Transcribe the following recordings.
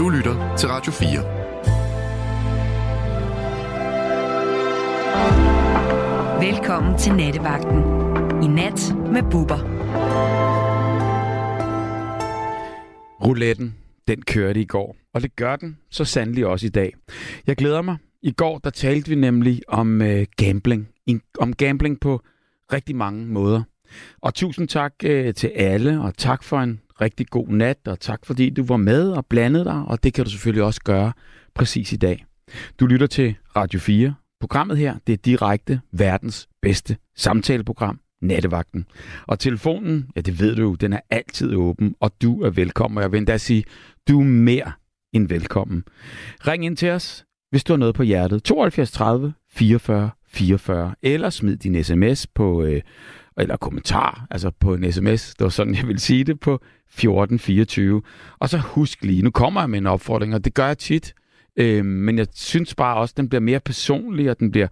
Du lytter til Radio 4. Velkommen til Nattevagten. I nat med Bubber. Rouletten, den kørte i går, og det gør den så sandelig også i dag. Jeg glæder mig. I går, der talte vi nemlig om øh, gambling. Om gambling på rigtig mange måder. Og tusind tak øh, til alle, og tak for en rigtig god nat, og tak fordi du var med og blandede dig, og det kan du selvfølgelig også gøre præcis i dag. Du lytter til Radio 4. Programmet her, det er direkte verdens bedste samtaleprogram, Nattevagten. Og telefonen, ja det ved du jo, den er altid åben, og du er velkommen. Og jeg vil endda sige, du er mere end velkommen. Ring ind til os, hvis du har noget på hjertet. 72 30 44 44, eller smid din sms på, øh, eller kommentar, altså på en sms, det var sådan, jeg vil sige det, på 1424. Og så husk lige, nu kommer jeg med en opfordring, og det gør jeg tit, øh, men jeg synes bare også, at den bliver mere personlig, og den bliver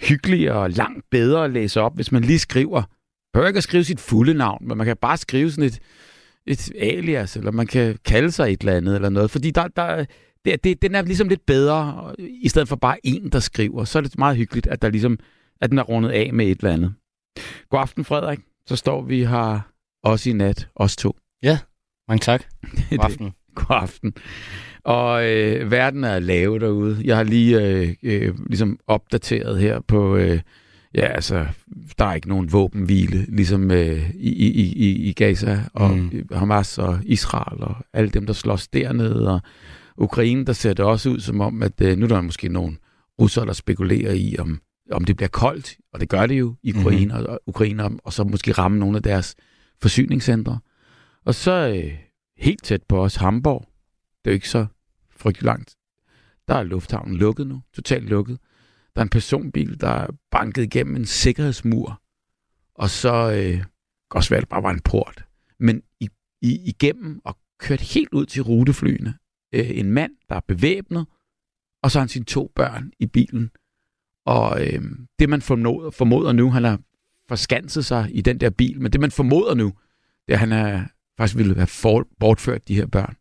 hyggeligere og langt bedre at læse op, hvis man lige skriver. Man behøver ikke at skrive sit fulde navn, men man kan bare skrive sådan et, et alias, eller man kan kalde sig et eller andet, eller noget, fordi der, der, det, det, den er ligesom lidt bedre, i stedet for bare en, der skriver. Så er det meget hyggeligt, at, der ligesom, at den er rundet af med et eller andet. God aften, Frederik. Så står vi her også i nat, os to. Ja, mange tak. God aften. God aften. Og øh, verden er lave derude. Jeg har lige øh, øh, ligesom opdateret her på... Øh, ja, altså, der er ikke nogen våbenhvile, ligesom øh, i, i, i, i Gaza og mm. Hamas og Israel og alle dem, der slås dernede. Og Ukraine, der ser det også ud som om, at øh, nu er der måske nogen russere, der spekulerer i, om, om det bliver koldt, og det gør det jo i Ukraine, mm-hmm. og, Ukraine og så måske ramme nogle af deres forsyningscentre. Og så øh, helt tæt på os, Hamburg, det er jo ikke så frygtelig langt, der er lufthavnen lukket nu, totalt lukket. Der er en personbil, der er banket igennem en sikkerhedsmur, og så øh, også være, at det bare var en port. Men i, i, igennem og kørt helt ud til ruteflyene, øh, en mand, der er bevæbnet, og så har han sine to børn i bilen. Og øh, det, man formoder, formoder nu, han har forskanset sig i den der bil, men det, man formoder nu, det er, at han er, faktisk ville have for, bortført de her børn.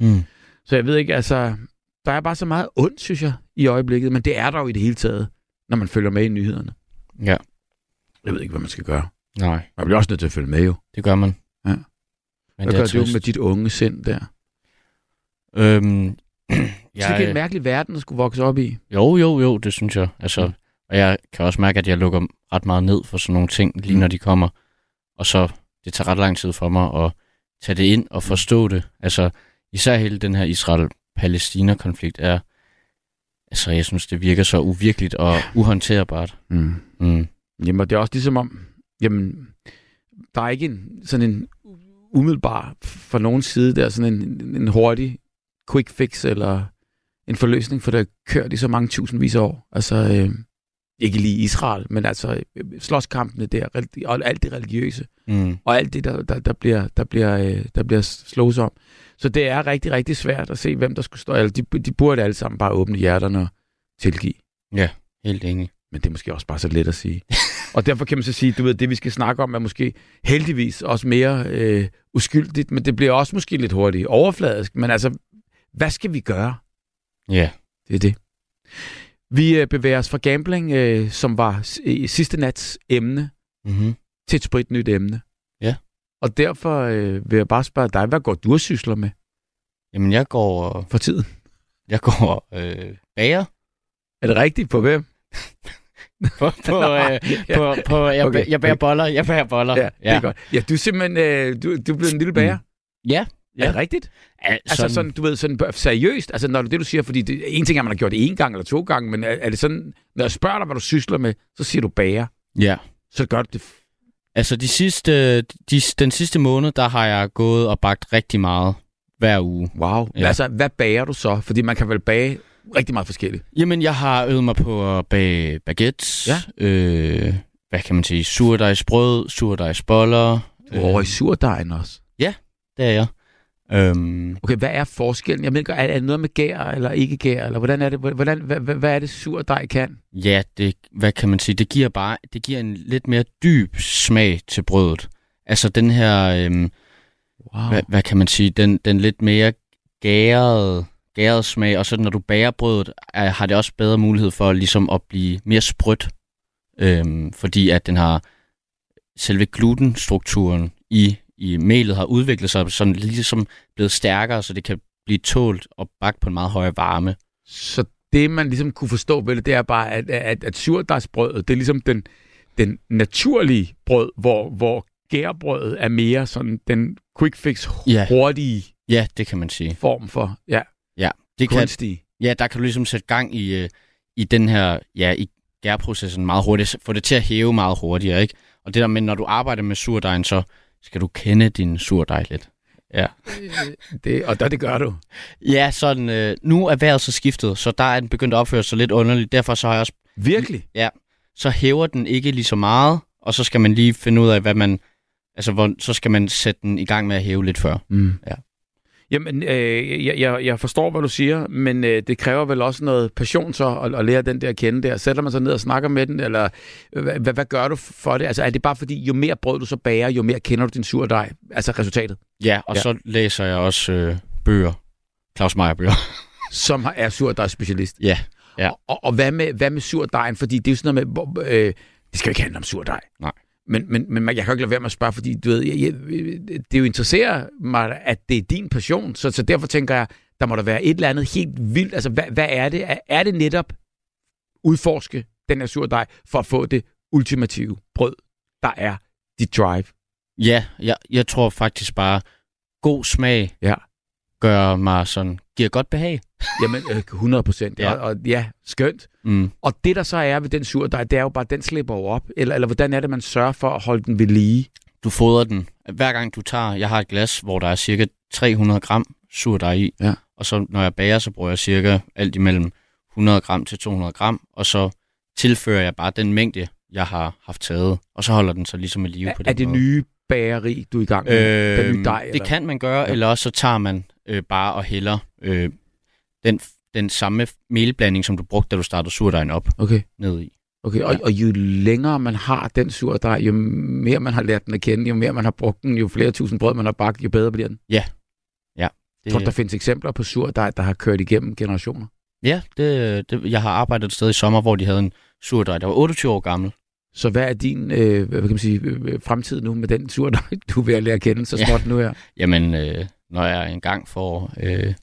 Mm. Så jeg ved ikke, altså, der er bare så meget ondt, synes jeg, i øjeblikket, men det er der jo i det hele taget, når man følger med i nyhederne. Ja. Jeg ved ikke, hvad man skal gøre. Nej. Man bliver også nødt til at følge med, jo. Det gør man. Ja. Men hvad gør du med dit unge sind der? Øhm, jeg, det er en mærkelig verden at skulle vokse op i. Jo, jo, jo, det synes jeg. Altså, mm. Og jeg kan også mærke, at jeg lukker ret meget ned for sådan nogle ting, lige mm. når de kommer. Og så, det tager ret lang tid for mig at tage det ind og forstå det. Altså, især hele den her Israel-Palæstina-konflikt er, altså, jeg synes, det virker så uvirkeligt og uhåndterbart. Mm. Mm. Jamen, det er også ligesom om, jamen, der er ikke en, sådan en umiddelbar fra nogen side der, sådan en, en hurtig quick fix eller en forløsning, for det har kørt i så mange tusindvis af år. Altså, øh, ikke lige Israel, men altså øh, slåskampene der, og alt det religiøse, mm. og alt det, der, der, der bliver, der bliver, øh, der bliver slås om. Så det er rigtig, rigtig svært at se, hvem der skulle stå. Altså, de, de burde alle sammen bare åbne hjerterne og tilgive. Ja, helt enig. Men det er måske også bare så let at sige. og derfor kan man så sige, du ved, det vi skal snakke om er måske heldigvis også mere øh, uskyldigt, men det bliver også måske lidt hurtigt overfladisk. Men altså, hvad skal vi gøre? Ja. Det er det. Vi øh, bevæger os fra gambling, øh, som var i sidste nats emne, mm-hmm. til et sprit nyt emne. Ja. Og derfor øh, vil jeg bare spørge dig, hvad går du og sysler med? Jamen, jeg går... For tiden? Jeg går øh, bager. Er det rigtigt? På hvem? på, på, øh, på, på jeg, okay. jeg bærer boller. Jeg bærer boller. Ja, ja. det er godt. Ja, du er simpelthen øh, du, du er blevet en lille bager. Mm. Ja, Ja. Er det rigtigt? Ja, sådan... Altså sådan, du ved, sådan seriøst, altså når det du siger, fordi det, en ting er, at man har gjort det en gang eller to gange, men er, er det sådan, når jeg spørger dig, hvad du sysler med, så siger du bager. Ja. Så gør du det. Altså de sidste, de, den sidste måned, der har jeg gået og bagt rigtig meget hver uge. Wow. Ja. Altså, hvad bager du så? Fordi man kan vel bage rigtig meget forskelligt. Jamen, jeg har øvet mig på at bage baguettes. Ja. Øh, hvad kan man sige? Surdejsbrød, surdejsboller. Du er over i øh. surdejen også? Ja, det er jeg. Øhm, okay, hvad er forskellen? Jeg mener, er, det noget med gær eller ikke gær? Eller hvordan er det, hvordan, hvad, hvad, er det sur dej kan? Ja, det, hvad kan man sige? Det giver bare det giver en lidt mere dyb smag til brødet. Altså den her, øhm, wow. hvad, hvad kan man sige, den, den lidt mere gærede gæret smag, og så når du bager brødet, er, har det også bedre mulighed for ligesom at blive mere sprødt, øhm, fordi at den har selve glutenstrukturen i, i melet har udviklet sig sådan ligesom blevet stærkere, så det kan blive tålt og bagt på en meget højere varme. Så det, man ligesom kunne forstå ved det, det er bare, at, at, at surdejsbrødet, det er ligesom den, den naturlige brød, hvor, hvor gærbrødet er mere sådan den quick fix, Ja. hurtige Ja, det kan man sige. form for ja, Ja, det kan, kunstige. ja der kan du ligesom sætte gang i, øh, i den her, ja, i gærprocessen meget hurtigt, få det til at hæve meget hurtigere, ikke? Og det der med, når du arbejder med surdejen, så skal du kende din surdej lidt. Ja. Det, og der, det gør du. Ja, sådan, øh, nu er vejret så skiftet, så der er den begyndt at opføre sig lidt underligt. Derfor så har jeg også, Virkelig. så hæver den ikke lige så meget, og så skal man lige finde ud af, hvad man, altså hvor, så skal man sætte den i gang med at hæve lidt før. Mm. Ja. Jamen, øh, jeg, jeg, jeg forstår, hvad du siger, men øh, det kræver vel også noget passion så at, at lære den der at kende der. Sætter man sig ned og snakker med den, eller hvad, hvad, gør du for det? Altså, er det bare fordi, jo mere brød du så bager, jo mere kender du din surdej? Altså resultatet, Ja, og Ja. så læser jeg også øh, bøger. Claus Meier bøger. som er surdejsspecialist. Ja, ja. Og, og, hvad, med, hvad med surdejen? Fordi det er jo sådan noget med, øh, det skal jo ikke handle om surdej. Nej. Men, men, men jeg kan jo ikke lade være med at spørge, fordi du ved, jeg, jeg, det jo interesserer mig, at det er din passion, så, så derfor tænker jeg, der må der være et eller andet helt vildt. Altså, hvad, hvad er det? Er, det netop udforske den her surdej for at få det ultimative brød, der er dit drive? Ja, jeg, jeg tror faktisk bare, god smag Ja. Gør mig sådan, giver godt behag. Jamen, øh, 100 procent. Ja. Og, og ja, skønt. Mm. Og det, der så er ved den surdej, det er jo bare, at den slipper jo op. Eller, eller hvordan er det, man sørger for at holde den ved lige? Du fodrer den. Hver gang du tager, jeg har et glas, hvor der er cirka 300 gram surdej i. Ja. Og så når jeg bager, så bruger jeg cirka alt imellem 100 gram til 200 gram. Og så tilfører jeg bare den mængde, jeg har haft taget. Og så holder den sig ligesom i live Er, på er den det måde. nye bageri, du er i gang med? den nye dej? det eller? kan man gøre, ja. eller også så tager man øh, bare og hælder øh, den, den samme melblanding, som du brugte, da du startede surdejen op, Okay. ned i. Okay, og, Ja. og jo længere man har den surdej, jo mere man har lært den at kende, jo mere man har brugt den, jo flere tusind brød man har bagt, jo bedre bliver den. Det, Tror du, der findes eksempler på surdej, der har kørt igennem generationer? Ja, det, det, jeg har arbejdet et sted i sommer, hvor de havde en surdej, der var 28 år gammel. Så hvad er din øh, hvad kan man sige, øh, fremtid nu med den surdej, du er ved at lære at kende så Ja. småt nu her? Jamen, øh, når jeg engang får øh,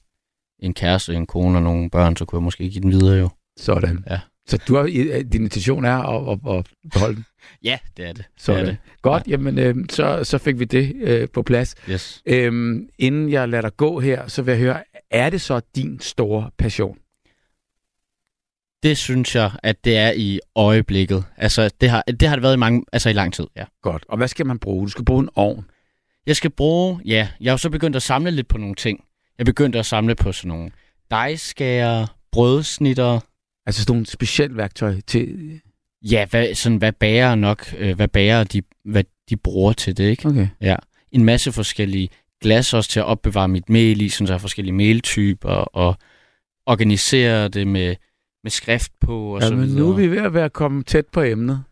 en kæreste, en kone og nogle børn, så kunne jeg måske give den videre jo. Sådan. Ja. Så du har, øh, din intention er at, at, at beholde den? Ja, det er det. Sådan. Det er det. Godt, jamen øh, så, så fik vi det øh, på plads. Yes. Øhm, inden jeg lader dig gå her, så vil jeg høre, er det så din store passion? Det synes jeg, at det er i øjeblikket. Altså, det har det, har det været i, mange, altså i lang tid, ja. Godt. Og hvad skal man bruge? Du skal bruge en ovn. Jeg skal bruge, ja, jeg har jo så begyndt at samle lidt på nogle ting. Jeg begyndte at samle på sådan nogle dejskærer, brødsnitter, Altså sådan nogle specielt værktøj til... ja, hvad, sådan, hvad bager nok, øh, hvad bager de, hvad de bruger til det, ikke? Okay. En masse forskellige glas også til at opbevare mit mel i, sådan så jeg har forskellige meltyper, og organisere det med, med skrift på, og så Jamen, videre. nu er vi ved at være kommet tæt på emnet.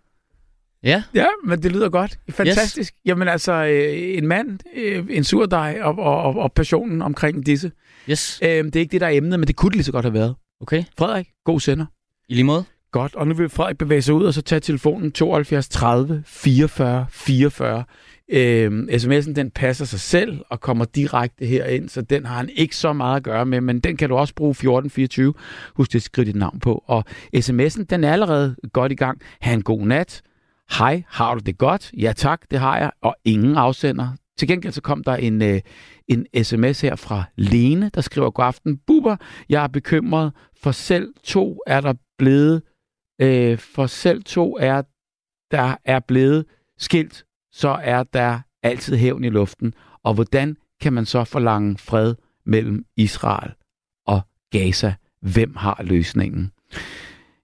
Ja, Ja, men det lyder godt. Fantastisk. Yes. Jamen altså, øh, en mand, øh, en surdej og, og, og, og passionen omkring disse. yes, Øh, det er ikke det, der er emnet, men det kunne det lige så godt have været. okay. Frederik, god sender. I lige måde. Godt, og nu vil Frederik bevæge sig ud og så tage telefonen 72 30 44 44. Øhm, sms'en den passer sig selv og kommer direkte herind, så den har han ikke så meget at gøre med, men den kan du også bruge 1424. Husk at skrive dit navn på. Og sms'en den er allerede godt i gang. Ha' en god nat. Hej, har du det godt? Ja tak, det har jeg. Og ingen afsender. Til gengæld så kom der en, øh, en sms her fra Lene, der skriver, God aften, Buber, jeg er bekymret, for selv to er der blevet øh, for selv to er der er blevet skilt, så er der altid hævn i luften. Og hvordan kan man så forlange fred mellem Israel og Gaza? Hvem har løsningen?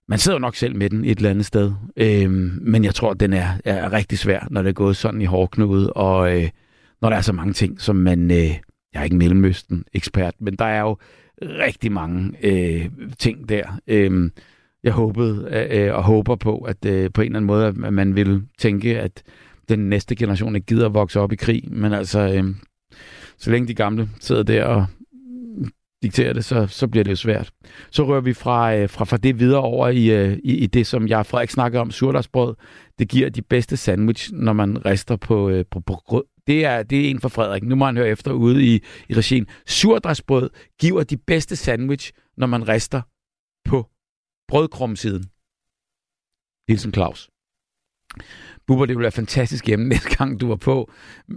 Man sidder jo nok selv med den et eller andet sted, øhm, men jeg tror, at den er, er rigtig svær, når det er gået sådan i hårdknude, og øh, når der er så mange ting, som man... Øh, jeg er ikke Mellemøsten-ekspert, men der er jo rigtig mange øh, ting der. Øhm, jeg håbede øh, øh og håber på, at øh, på en eller anden måde, at man vil tænke, at den næste generation ikke gider at vokse op i krig. Men altså, øh, så længe de gamle sidder der og diktere det, så, så bliver det jo svært. Så rører vi fra, øh, fra, fra det videre over i, øh, i, i det, som jeg og Frederik snakker om, surdagsbrød. Det giver de bedste sandwich, når man rester på, øh, på, på grød. Det er, det er en for Frederik. Nu må han høre efter ude i, i regien. Surdagsbrød giver de bedste sandwich, når man rester på brødkrumsiden. Hilsen Claus. Bubber, det ville være fantastisk hjemme næste gang, du var på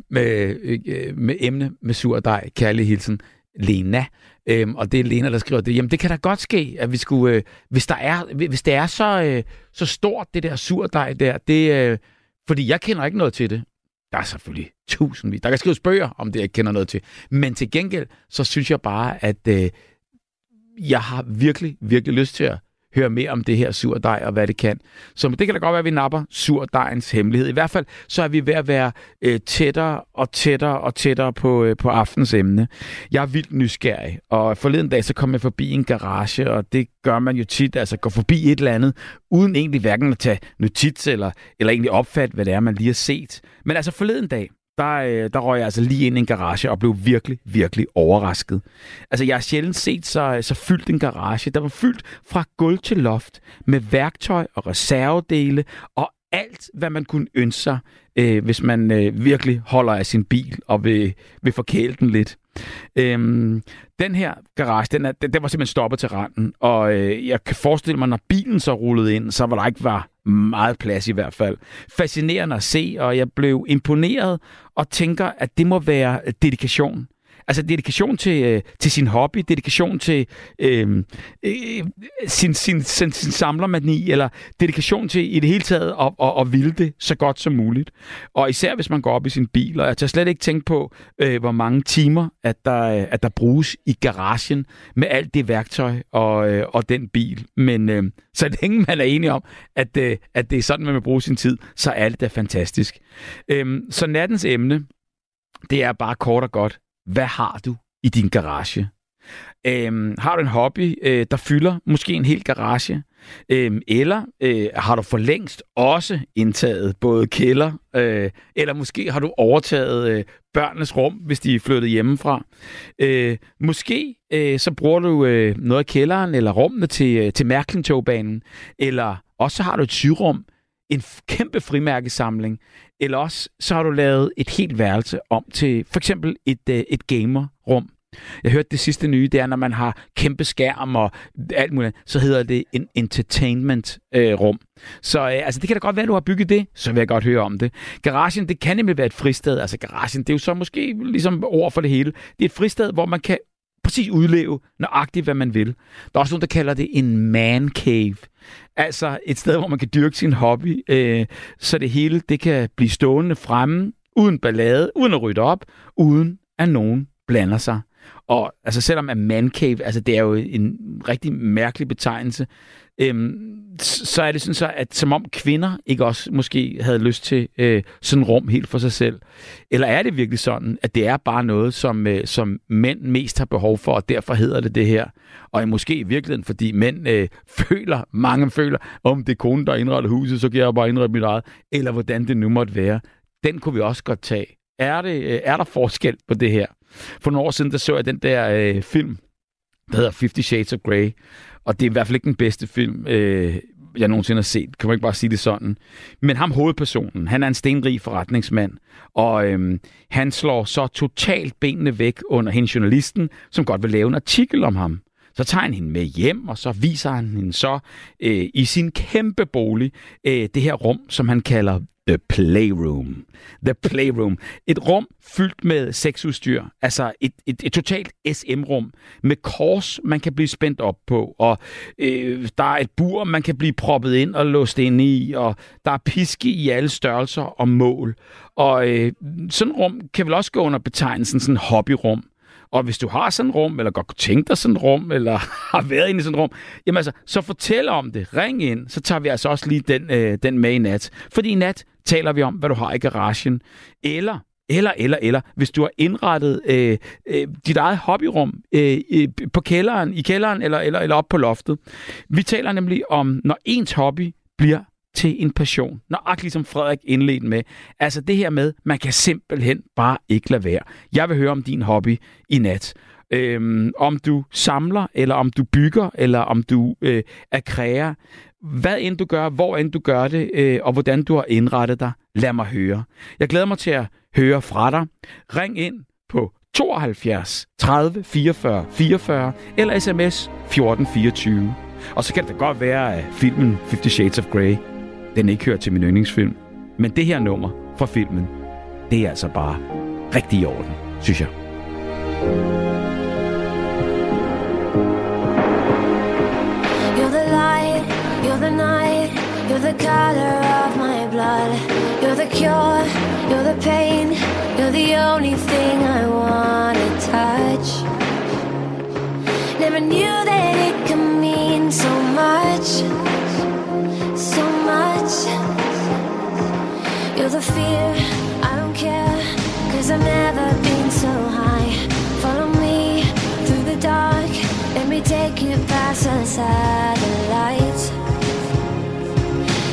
med, øh, med emne med surdej. Kærlig hilsen, Lena. Øhm, og det er Lena, der skriver det. Jamen, det kan da godt ske, at vi skulle, øh, hvis, der er, hvis det er så, øh, så stort, det der surdej der, det, øh, fordi jeg kender ikke noget til det. Der er selvfølgelig tusindvis. Der kan skrives bøger, om det jeg kender noget til. Men til gengæld, så synes jeg bare, at øh, jeg har virkelig, virkelig lyst til at høre mere om det her surdej og hvad det kan. Så det kan da godt være, at vi napper surdejens hemmelighed. I hvert fald så er vi ved at være øh, tættere og tættere og tættere på, øh, på aftens emne. Jeg er vildt nysgerrig, og forleden dag så kom jeg forbi en garage, og det gør man jo tit, altså gå forbi et eller andet, uden egentlig hverken at tage notits eller, eller egentlig opfatte, hvad det er, man lige har set. Men altså forleden dag, der, øh, der røg jeg altså lige ind i en garage og blev virkelig, virkelig overrasket. Altså, jeg har sjældent set så, så fyldt en garage. Der var fyldt fra gulv til loft med værktøj og reservedele og alt, hvad man kunne ønske sig, øh, hvis man øh, virkelig holder af sin bil og vil, vil forkæle den lidt. Øhm, den her garage, den, er, den, den var simpelthen stoppet til randen, og øh, jeg kan forestille mig, når bilen så rullede ind, så var der ikke var meget plads i hvert fald. Fascinerende at se, og jeg blev imponeret og tænker, at det må være dedikation. Altså dedikation til, øh, til sin hobby, dedikation til øh, øh, sin, sin, sin, sin samlermani, eller dedikation til i det hele taget at, at, at ville det så godt som muligt. Og især hvis man går op i sin bil, og jeg tager slet ikke tænke på, øh, hvor mange timer, at der, øh, at der bruges i garagen med alt det værktøj og, øh, og den bil. Men øh, så længe man er enig om, at, øh, at det er sådan, man vil bruge sin tid, så er det da fantastisk. Øh, så nattens emne, det er bare kort og godt, hvad har du i din garage? Øhm, har du en hobby, øh, der fylder måske en hel garage? Øhm, eller øh, har du for længst også indtaget både kælder, øh, eller måske har du overtaget øh, børnenes rum, hvis de er flyttet hjemmefra. Øh, måske øh, så bruger du øh, noget af kælderen eller rummene til, øh, til Mærklingtogbanen, eller også har du et sygerum, en kæmpe frimærkesamling, eller også så har du lavet et helt værelse om til for eksempel et, øh, et gamerrum. Jeg hørte det sidste nye, det er, når man har kæmpe skærm og alt muligt, så hedder det en entertainment-rum. Øh, så øh, altså, det kan da godt være, at du har bygget det, så vil jeg godt høre om det. Garagen, det kan nemlig være et fristed. Altså garagen, det er jo så måske ligesom ord for det hele. Det er et fristed, hvor man kan præcis udleve nøjagtigt, hvad man vil. Der er også nogen, der kalder det en man cave. Altså et sted, hvor man kan dyrke sin hobby, øh, så det hele det kan blive stående fremme, uden ballade, uden at rydde op, uden at nogen blander sig. Og altså selvom at man cave, altså det er jo en rigtig mærkelig betegnelse, øhm, så er det sådan så, at som om kvinder ikke også måske havde lyst til øh, sådan rum helt for sig selv. Eller er det virkelig sådan, at det er bare noget, som, øh, som mænd mest har behov for, og derfor hedder det det her? Og måske i virkeligheden, fordi mænd øh, føler, mange føler, om det er konen, der indretter huset, så kan jeg bare indrette mit eget, eller hvordan det nu måtte være. Den kunne vi også godt tage. Er, det, øh, er der forskel på det her? For nogle år siden, der så jeg den der øh, film, der hedder Fifty Shades of Grey. Og det er i hvert fald ikke den bedste film, øh, jeg nogensinde har set. Kan man ikke bare sige det sådan? Men ham hovedpersonen, han er en stenrig forretningsmand. Og øh, han slår så totalt benene væk under hende journalisten, som godt vil lave en artikel om ham. Så tager han hende med hjem, og så viser han hende så øh, i sin kæmpe bolig øh, det her rum, som han kalder The Playroom. The Playroom. Et rum fyldt med sexudstyr. Altså et, et, et totalt SM-rum med kors, man kan blive spændt op på. Og øh, der er et bur, man kan blive proppet ind og låst ind i. Og der er piske i alle størrelser og mål. Og øh, sådan et rum kan vel også gå under betegnelsen sådan hobbyrum. Og hvis du har sådan et rum, eller godt kunne tænke dig sådan et rum, eller har været inde i sådan et rum, jamen altså, så fortæl om det. Ring ind, så tager vi altså også lige den, øh, den med i nat. Fordi i nat taler vi om, hvad du har i garagen. Eller eller, eller, eller, hvis du har indrettet øh, øh, dit eget hobbyrum øh, på kælderen, i kælderen eller, eller, eller op på loftet. Vi taler nemlig om, når ens hobby bliver til en passion. Nøjagtigt som Frederik indledte med. Altså det her med, man kan simpelthen bare ikke lade være. Jeg vil høre om din hobby i nat. Øhm, om du samler, eller om du bygger, eller om du øh, er kræer. Hvad end du gør, hvor end du gør det, øh, og hvordan du har indrettet dig, lad mig høre. Jeg glæder mig til at høre fra dig. Ring ind på 72 30 44 44 eller sms 1424. Og så kan det godt være, at filmen Fifty Shades of Grey, den ikke hører til min yndlingsfilm. Men det her nummer fra filmen, det er altså bare rigtig i orden, synes jeg. You're the light, you're the night, you're the color of my blood. You're the cure, you're the pain, you're the only thing I wanna touch. Never knew that it could mean so much, so much. You're the fear, I don't care, cause I've never been so high. Follow me through the dark, let me take you past the satellites.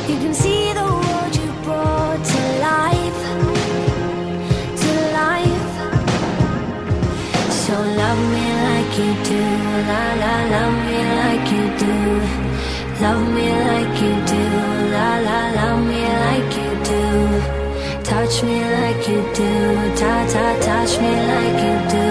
You can see the world you brought to life, to life. So love me like you do, la la, love me like you do. Love me like Touch me like you do, ta ta, touch me like you do.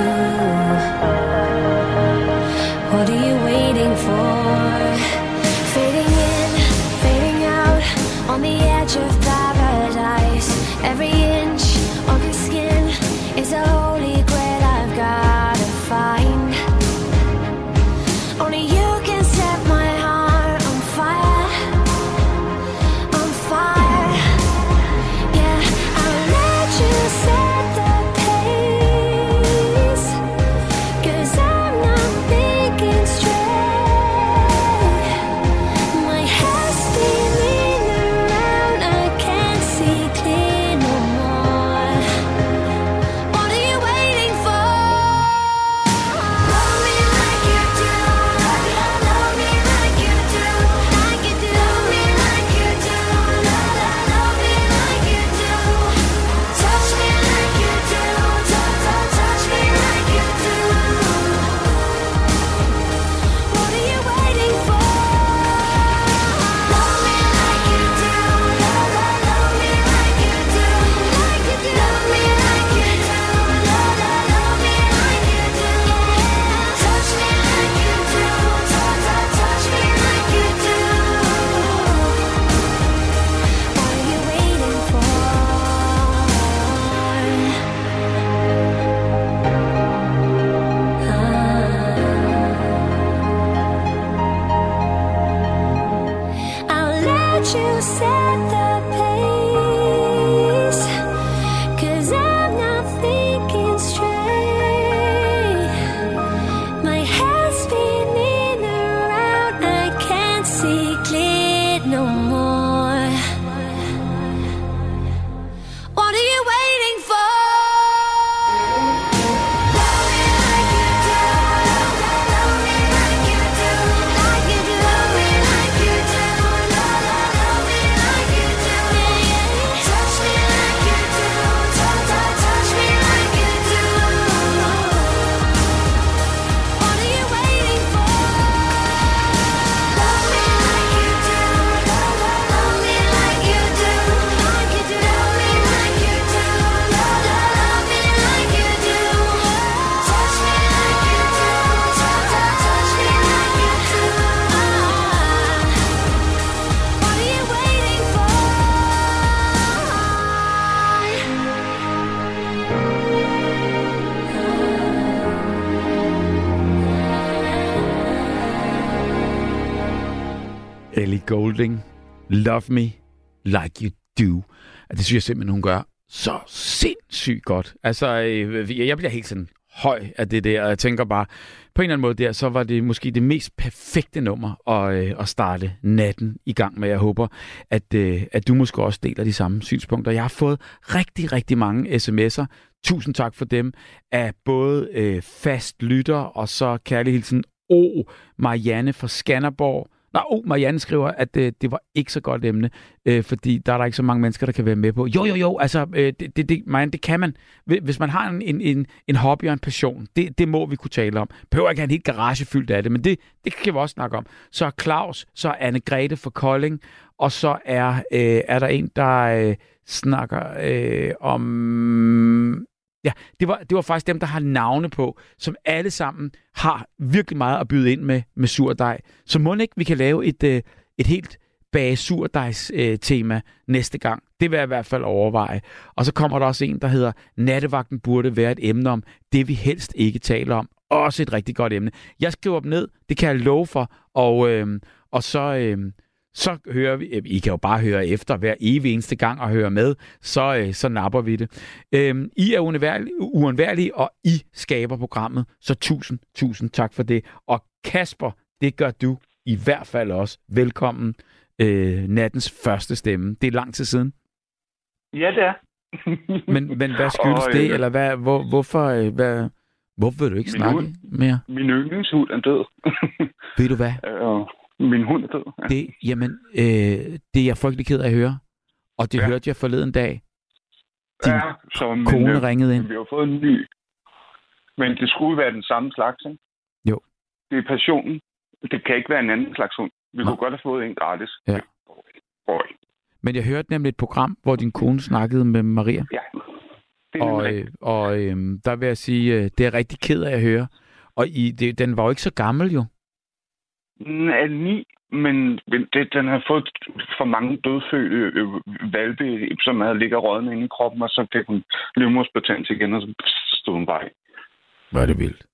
Love Me Like You Do. Det synes jeg simpelthen, hun gør så sindssygt godt. Altså, øh, jeg bliver helt sådan høj af det der, og jeg tænker bare, på en eller anden måde der, så var det måske det mest perfekte nummer at, øh, at starte natten i gang med. Jeg håber, at, øh, at du måske også deler de samme synspunkter. Jeg har fået rigtig, rigtig mange sms'er. Tusind tak for dem af både øh, fast lytter og så kærlig hilsen O. Marianne fra Skanderborg, Nå, oh, Marianne skriver, at øh, det var ikke så godt emne, øh, fordi der er der ikke så mange mennesker, der kan være med på. Jo, jo, jo, altså, øh, det, det, det, Marianne, det kan man. Hvis man har en, en, en, en hobby og en passion, det, det må vi kunne tale om. Behøver ikke have en helt garage fyldt af det, men det, det kan vi også snakke om. Så er Claus, så er Anne-Grethe fra Kolding, og så er, øh, er der en, der øh, snakker øh, om Ja, det var, det var faktisk dem, der har navne på, som alle sammen har virkelig meget at byde ind med, med surdej. Så må ikke, vi kan lave et, øh, et helt bage surdejs øh, tema næste gang. Det vil jeg i hvert fald overveje. Og så kommer der også en, der hedder, nattevagten burde være et emne om det, vi helst ikke taler om. Også et rigtig godt emne. Jeg skriver dem ned, det kan jeg love for, og, øh, og så... Øh, så hører vi, I kan jo bare høre efter hver evig eneste gang og høre med, så, øh, så napper vi det. Øhm, I er uundværlige, og I skaber programmet, så tusind, tusind tak for det. Og Kasper, det gør du i hvert fald også. Velkommen øh, nattens første stemme. Det er lang tid siden. Ja, det er. men, men hvad skyldes og, det, øh, eller hvad, hvor, hvorfor, øh, hvad, hvorfor vil du ikke snakke hund, mere? Min yndlingshund er død. Ved du hvad? Øh, min hund er død. Ja. Det, jamen, øh, det er jeg frygtelig ked af at høre. Og det ja. hørte jeg forleden dag. Din ja, så, men, kone øh, ringede ind. Vi har fået en ny. Men det skulle være den samme slags, ikke? Jo. Det er passionen. Det kan ikke være en anden slags hund. Vi Nå. kunne godt have fået en gratis. Ja. Boy. Men jeg hørte nemlig et program, hvor din kone snakkede med Maria. Ja. Det og øh, og øh, der vil jeg sige, øh, det er rigtig ked af at høre. Og I, det, den var jo ikke så gammel jo. Er ni, men det, den har fået for mange dødfødte øh, valpe, som havde ligget rådne inde i kroppen, og så fik hun livmorsbetændelse igen, og så stod hun bare Hvor er det vildt.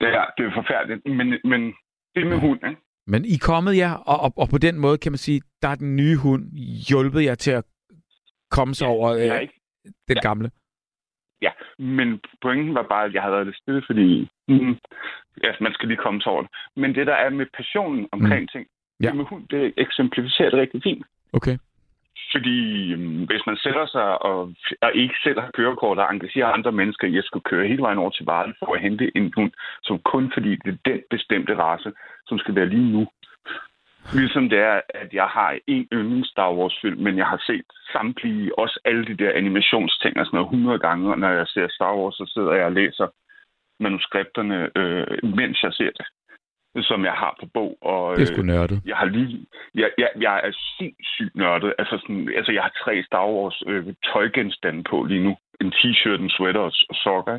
Ja, det er forfærdeligt, men, men det med hund, ikke? Men I er kommet jer, og, og, og på den måde kan man sige, der er den nye hund hjulpet jer til at komme sig ja, over øh, ikke... den ja. gamle. Ja, men pointen var bare, at jeg havde været lidt stille, fordi mm, ja, man skal lige komme til over det. Men det, der er med passionen omkring mm. ting, ja. det med hund, det eksemplificerer det rigtig fint. Okay. Fordi um, hvis man sætter sig og, og ikke selv har kørekort og engagerer andre mennesker i at skulle køre hele vejen over til Varde for at hente en hund, som kun fordi det er den bestemte race, som skal være lige nu, Ligesom det er, at jeg har en yndlings Star Wars-film, men jeg har set samtlige, også alle de der animationsting og sådan noget 100 gange, og når jeg ser Star Wars, så sidder jeg og læser manuskripterne, øh, mens jeg ser det som jeg har på bog. Og, det er sgu nørdet. Jeg har lige... Jeg, jeg, jeg er sindssygt nørdet. Altså, sådan, altså, jeg har tre Star Wars øh, tøjgenstande på lige nu. En t-shirt, en sweater og, og sokker.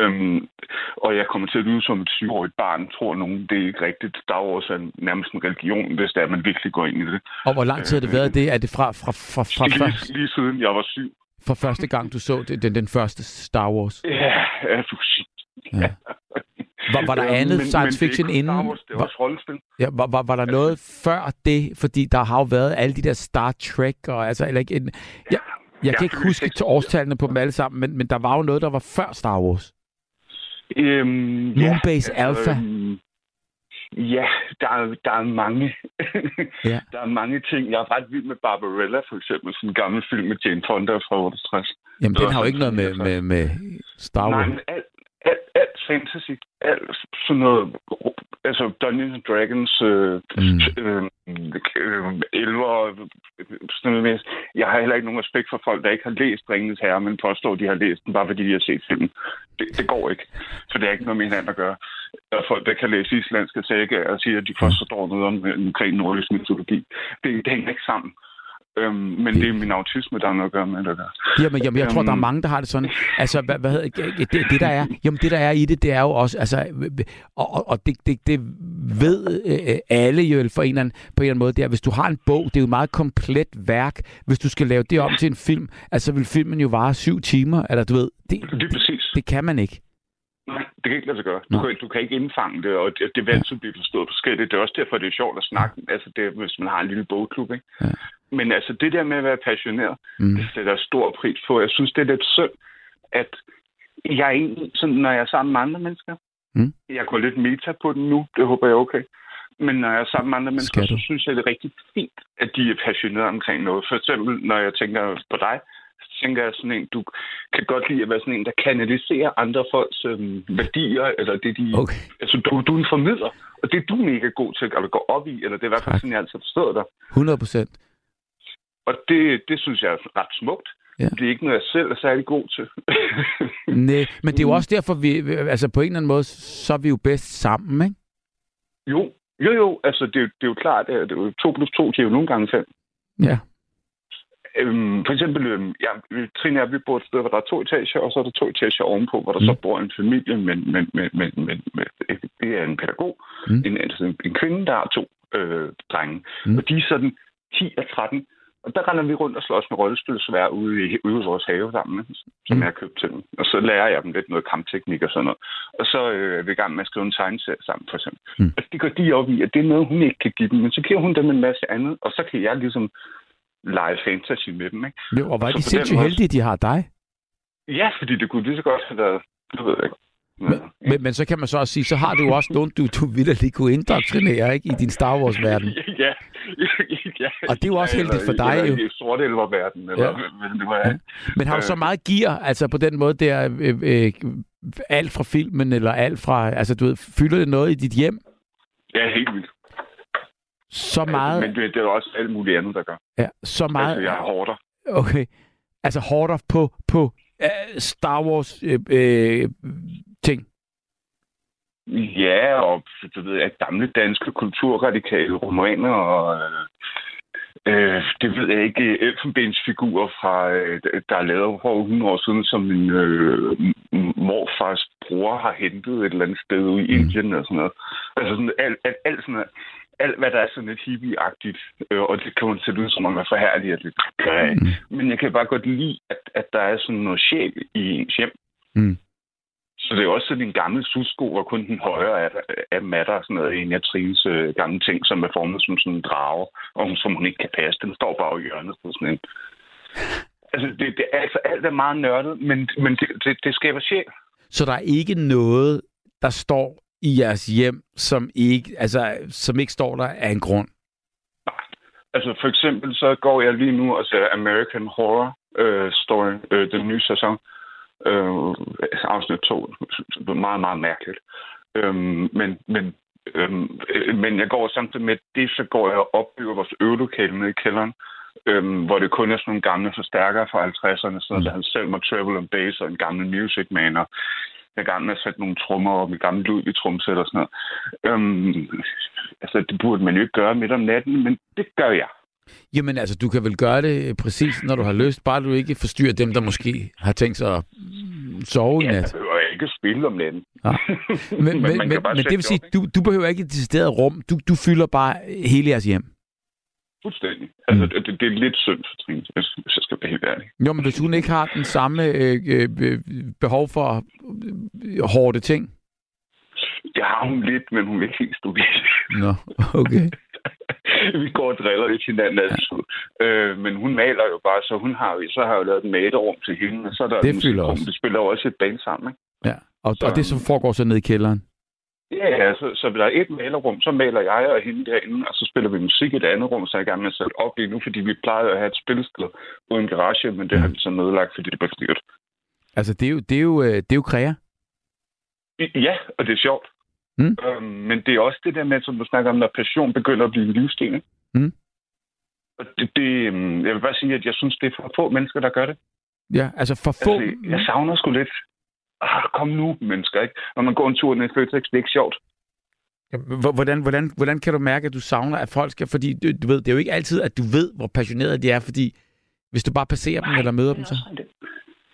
Øhm, og jeg kommer til at lyde som et syvårigt barn, tror nogen. Det er ikke rigtigt. Star Wars er nærmest en religion, hvis det er, man virkelig går ind i det. Og hvor lang tid har det været det? Er det fra, fra, fra, fra lige, først? lige siden jeg var syv. For første gang, du så det, den, den første Star Wars? Ja, ja du ja. Var, var der andet men, science fiction men inden? Star Wars, det var også rollespil. Ja, var, var, var der noget før det? Fordi der har jo været alle de der Star Trek, og altså, eller ikke, en, jeg, jeg ja, kan ikke huske til årstallene på dem alle sammen, men, men der var jo noget, der var før Star Wars. Øhm, Moonbase ja, altså, Alpha. Øhm, ja, der er, der er mange. ja. Der er mange ting. Jeg er ret vild med Barbarella, for eksempel. Sådan en gammel film med Jane Fonda fra 68. Jamen, den har jo ikke noget med, med, med Star Wars. Nej, men alt, alt, alt fantasy, alt sådan noget, altså Dungeons and Dragons, øh, mm. øh, øh, elver, sådan noget. Jeg har heller ikke nogen respekt for folk, der ikke har læst Ringens Herre, men påstår, at de har læst den, bare fordi de har set filmen. Det, det går ikke, for det er ikke noget med hinanden at gøre. Der er folk, der kan læse islandske sager og sige, at de forstår noget om, omkring nordisk mytologi. Det, det hænger ikke sammen. Øhm, men det, det er min autisme, der har noget at gøre med det. Der. Jamen, jamen, jeg tror, der er øhm. mange, der har det sådan. Altså, hvad, hvad hedder, det, det, der er, jamen, det, der er i det, det er jo også, altså, og, og det, det, det ved øh, alle jo for en eller anden, på en eller anden måde, det er, hvis du har en bog, det er jo et meget komplet værk. Hvis du skal lave det om til en film, altså vil filmen jo vare syv timer, eller du ved, det, det, præcis. det kan man ikke. Nej, det kan ikke lade sig gøre. Du, kan, du kan ikke indfange det, og det, det vil altid blive forstået forskelligt. Det er også derfor, det er sjovt at snakke, altså det, hvis man har en lille bogklub. Ikke? Ja. Men altså det der med at være passioneret, mm. det sætter stor pris på. Jeg synes, det er lidt synd, at jeg er egentlig, sådan, når jeg er sammen med andre mennesker, mm. jeg går lidt meta på den nu, det håber jeg er okay. Men når jeg er sammen med andre mennesker, så synes jeg, det er rigtig fint, at de er passionerede omkring noget. For eksempel, når jeg tænker på dig, så tænker jeg sådan en, du kan godt lide at være sådan en, der kanaliserer andre folks øhm, værdier, eller det de... Okay. Altså, du, du er en formidler, Og det er du mega god til at gå op i, eller det er i hvert fald sådan, jeg altid har forstået dig. 100 procent. Og det, det synes jeg er ret smukt. Ja. Det er ikke noget, jeg selv er særlig god til. Nej, men det er jo også derfor, vi, altså på en eller anden måde, så er vi jo bedst sammen, ikke? jo, jo, jo. Altså, det, er jo- det er jo klart, at det er jo 2 plus 2 giver jo nogle gange 5. Ja. Øhm, for eksempel, øhm, ja, Trine og vi bor et sted, hvor der er to etager, og så er der to etager ovenpå, hvor der mm. så bor en familie, men, men, men, men, men, men det er en pædagog, Mm. mm. en, altså en, en kvinde, der har to øh, drenge. Mm. Mm. Og de er sådan 10 og 13, og der render vi rundt og slås med rollespilsvær ude i, ude i vores have sammen, som Mm. jeg har købt til dem. Og så lærer jeg dem lidt noget kampteknik og sådan noget. Og så øh, er vi i gang med at skrive en tegneserie sammen, for eksempel. Mm. Og det går de op i, at det er noget, hun ikke kan give dem, men så giver hun dem en masse andet, og så kan jeg ligesom lege fantasy med dem, ikke? Jo, og Så de sindssygt måde- heldige, de har dig. Ja, fordi det kunne lige så godt have været... Det ved jeg ikke. Men, men, men så kan man så også sige, så har du også nogen, du, du vidderlig kunne indoktrinere ikke, i din Star Wars-verden. ja, ja. Og det er jo også heldigt for dig, eller, jo. Eller i elververden, eller Ja. men det var... Ja. Men har du så meget gear, altså på den måde der, øh, øh, alt fra filmen, eller alt fra, altså du ved, fylder det noget i dit hjem? Ja, helt vildt. Så meget, Men det, det er også alt muligt andet, der gør. ja, så meget, Altså, jeg er hårdere. okay, altså hårdere på, på uh, Star Wars øh, øh, ting. Ja, og du ved, at gamle danske kulturradikale romaner og... Øh, øh, det ved jeg ikke, elfenbensfigurer fra, øh, der er lavet for 100 år siden, som min øh, morfars bror har hentet et eller andet sted ude i Mm. Indien og sådan noget. Altså sådan alt, alt, alt sådan noget. Alt, hvad der er sådan lidt hippie-agtigt, øh, og det kan man sætte ud som om er gør jeg ikke. Mm. Men jeg kan bare godt lide, at, at der er sådan noget sjæl i ens hjem. Mm. Så det er også sådan en gammel susko, hvor kun den højre af, af matter og sådan noget. En af Trines øh, gamle ting, som er formet som sådan en drage, og hun- som hun ikke kan passe. Den står bare i hjørnet på sådan en. Altså, det, det, er- altså alt er meget nørdet, men, men det, det, det skaber sjæl. Så der er ikke noget, der står i jeres hjem, som ikke, altså, som ikke står der af en grund. Altså for eksempel så går jeg lige nu og ser American Horror øh, Story, øh, den nye sæson. Øh, afsnit 2. Det er meget, meget mærkeligt. Øhm, men, men, øhm, øh, men jeg går samtidig med det, så går jeg og opbygger vores øvelokale nede i kælderen. Øhm, hvor det kun er sådan nogle gamle forstærkere fra 50'erne, sådan noget, der havde Selma Travel and Bass og en gammel Music Man, og jeg er gang med at sætte nogle trommer op i gamle lyd i tromsæt og sådan noget. Øhm, altså, det burde man jo ikke gøre midt om natten, men det gør jeg. Jamen altså, du kan vel gøre det præcis, når du har lyst, bare du ikke forstyrrer dem, der måske har tænkt sig at sove i Ja, nat. jeg behøver ikke spille om natten. Ja. Men, men, men, men, det vil sige, du, du behøver ikke et decideret rum. Du, du fylder bare hele jeres hjem. Fuldstændig. Altså, Mm. det, det er lidt synd for Trine, hvis jeg skal være helt ærlig. Jo, men hvis hun ikke har den samme øh, øh, behov for øh, hårde ting. Det har hun lidt, men hun vil ikke helt det. Nå, okay. Vi går og driller lidt hinanden altid. Øh, men hun maler jo bare, så hun har jo, så har jeg jo lavet et malerum til hende, og så er der Det et fylder også. Det spiller jo også et band sammen, ikke? Ja. Og, og det så foregår så ned i kælderen. Ja, ja, så, så der er et malerrum, så maler jeg og hende derinde, og så spiller vi musik i det andet rum, så er jeg gang med at sætte op lige nu, fordi vi plejede at have et spilsted uden en garage, men det har vi så nedlagt, fordi det blev dyrt. Altså, det er jo, det er jo, øh, det er jo kræa. Ja, og det er sjovt. Mm. Øhm, men det er også det der med, som du snakker om, når passion begynder at blive en livsstil. ikke? Mm. Og det, det, øhm, jeg vil bare sige, at jeg synes, det er for få mennesker, der gør det. Ja, altså for få... Altså, jeg savner sgu lidt. Ah, kom nu, mennesker, ikke? Når man går en tur ned i Føtex, det er ikke sjovt. Hvordan, hvordan, hvordan kan du mærke, at du savner, at folk skal... Fordi du, du ved, det er jo ikke altid, at du ved, hvor passionerede de er, fordi hvis du bare passerer dem eller møder dem, så...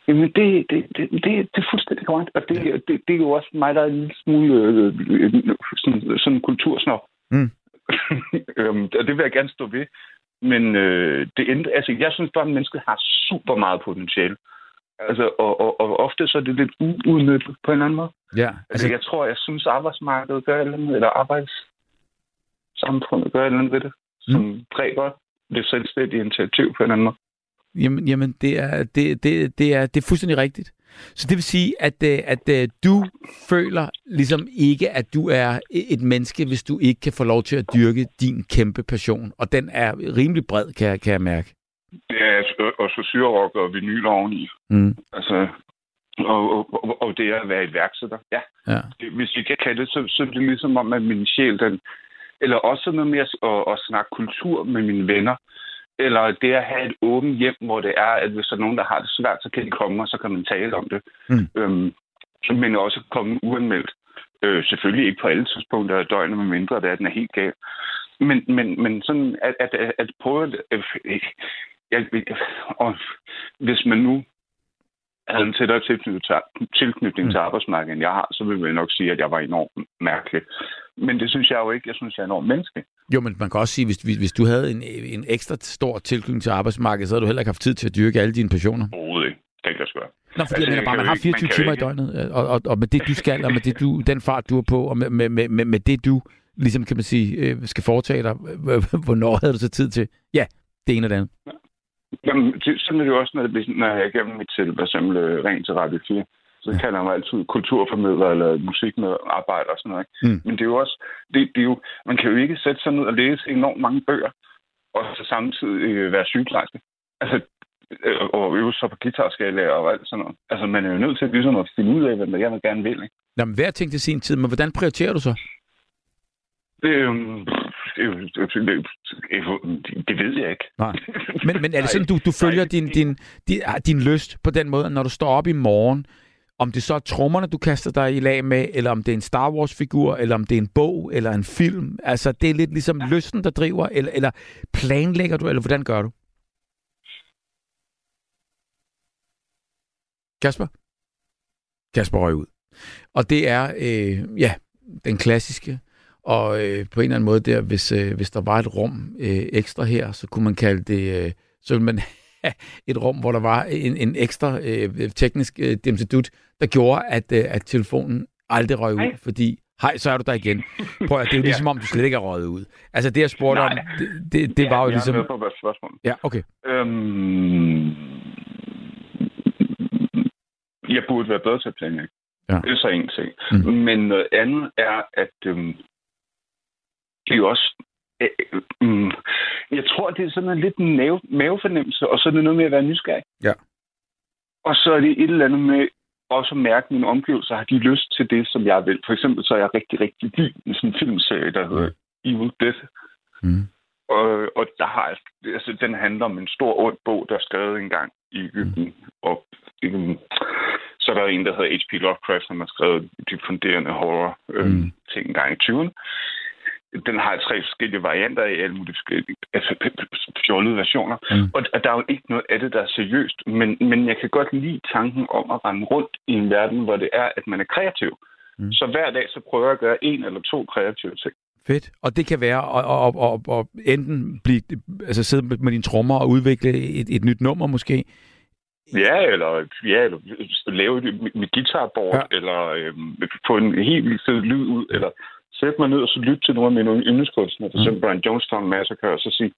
Jamen, det, det, det, det, det er fuldstændig korrekt. Og det, ja. det, det er jo også mig, der er en lille smule øh, øh, sådan, sådan en kultursnop. Mm. øhm, og det vil jeg gerne stå ved. Men øh, det ændrer, altså, jeg synes bare, at mennesket har super meget potentiale. Altså, og, og, og ofte så er det lidt uudnyttet på en eller anden måde. Ja, Altså, altså, jeg tror, jeg synes, arbejdsmarkedet gør et eller andet, eller arbejdssamfundet gør et eller andet ved det, som mm. dræber det selvstændige initiativ på en eller anden måde. Jamen, jamen det, er, det, det, det, er, det er fuldstændig rigtigt. Så det vil sige, at, øh, at, at du føler ligesom ikke, at du er et menneske, hvis du ikke kan få lov til at dyrke din kæmpe passion. Og den er rimelig bred, kan, jeg- kan jeg mærke. Det er og så syrerok og vinyl oveni. Mm. Altså, Og, og, og det at være iværksætter, ja. Ja. Det, hvis vi kan kalde det, så, så er det ligesom om, at min sjæl, den... Eller også noget at, at, at snakke kultur med mine venner. Eller det at have et åbent hjem, hvor det er, at hvis der er nogen, der har det svært, så kan de komme, og så kan man tale om det. Mm. Øhm, men også komme uanmeldt. Øh, selvfølgelig ikke på alle tidspunkter af døgnet, med mindre det er, at den er helt gal. Men, men, men sådan at, at, at, at prøve... At, øh, jeg, og hvis man nu havde en tættere tilknytning til, tilknytning Mm. til arbejdsmarkedet, end jeg har, så vil jeg nok sige, at jeg var enormt mærkelig. Men det synes jeg jo ikke. Jeg synes, jeg er enormt menneske. Jo, men man kan også sige, hvis, hvis, hvis du havde en, en ekstra stor tilknytning til arbejdsmarkedet, så havde du heller ikke haft tid til at dyrke alle dine passioner. Overhovedet ikke. Det kan jeg sgu gøre. Nå, fordi Altså, jeg mener bare, man har ikke- 24 man timer i ikke- døgnet, og, og, og med det, du skal, og med det, du, den fart, du er på, og med, med, med, med, med det, du ligesom, kan man sige, øh, skal foretage dig, hvornår havde du så tid til? Ja, det ene og det andet. Jamen, det, sådan er det jo også, når, det, bliver- når jeg er igennem mit til, for eksempel øh, rent til Radio 4. Så kalder jeg mig altid kulturformidler eller musikmedarbejder og sådan noget. Ikke? Mm. Men det er jo også, det, det er jo, man kan jo ikke sætte sig ned og læse enormt mange bøger, og så samtidig øh, være sygeplejerske. Altså, øh, og øve sig på guitarskala og alt sådan noget. Altså, man er jo nødt til ligesom at finde ud af, hvad man gerne gerne vil. Ikke? Nå, men hver ting til sin tid, men hvordan prioriterer du så? Det, øh, det, er det, det, ved jeg ikke. Nej. Men, men er det sådan, du, du følger din, din, din, ah, din lyst på den måde, når du står op i morgen, om det så er trommerne, du kaster dig i lag med, eller om det er en Star Wars-figur, eller om det er en bog, eller en film. Altså, det er lidt ligesom ja. lysten, der driver, eller, eller planlægger du, eller hvordan gør du? Kasper? Kasper røg ud. Og det er, øh, ja, den klassiske, og øh, på en eller anden måde der, hvis, øh, hvis der var et rum øh, ekstra her, så kunne man kalde det, øh, så ville man et rum, hvor der var en, en ekstra øh, teknisk øh, demsedut, der gjorde, at, øh, at telefonen aldrig røg ud, Hej. fordi hej, så er du der igen. Prøv at, det er jo Ja. ligesom om, du slet ikke er røget ud. Altså det, jeg spurgte om, Nej. det, det, det var jo jeg ligesom... er med på hvad spørgsmål. Ja, okay. Øhm, jeg burde være bedre til at planlægge. Ja. Det er så en ting. Mm. Men noget andet er, at øhm, det er jo også... Øh, øh, mm, jeg tror, det er sådan en lidt en mave, mavefornemmelse, og så er det noget med at være nysgerrig. Ja. Og så er det et eller andet med også at mærke mine omgivelser. Har de lyst til det, som jeg vil? For eksempel så er jeg rigtig, rigtig vild med sådan en filmserie, der hedder Evil Dead. Mm. Og, og der har jeg, altså, den handler om en stor ond bog, der er skrevet engang i Egypten. Mm. Og øhm, så er der en, der hedder H.P. Lovecraft, som har skrevet de funderende horror øh, Mm. mm. ting engang i 20'erne. Den har tre forskellige varianter i alle mulige forskellige, altså fjollede versioner. Mm. Og der er jo ikke noget af det, der er seriøst. Men, men jeg kan godt lide tanken om at rende rundt i en verden, hvor det er, at man er kreativ. Mm. Så hver dag, så prøver jeg at gøre en eller to kreative ting. Fedt. Og det kan være at, at, at, at enten blive, altså sidde med dine trommer og udvikle et, et nyt nummer måske. Ja, eller, ja, eller lave det med, guitarboard, ja. eller øhm, få en helt vildt fed lyd ud, eller sætte mig ned og så lytte til nogle af mine yndlingskunstnere, for Mm. Brian Jonestown Massacre, og så sige,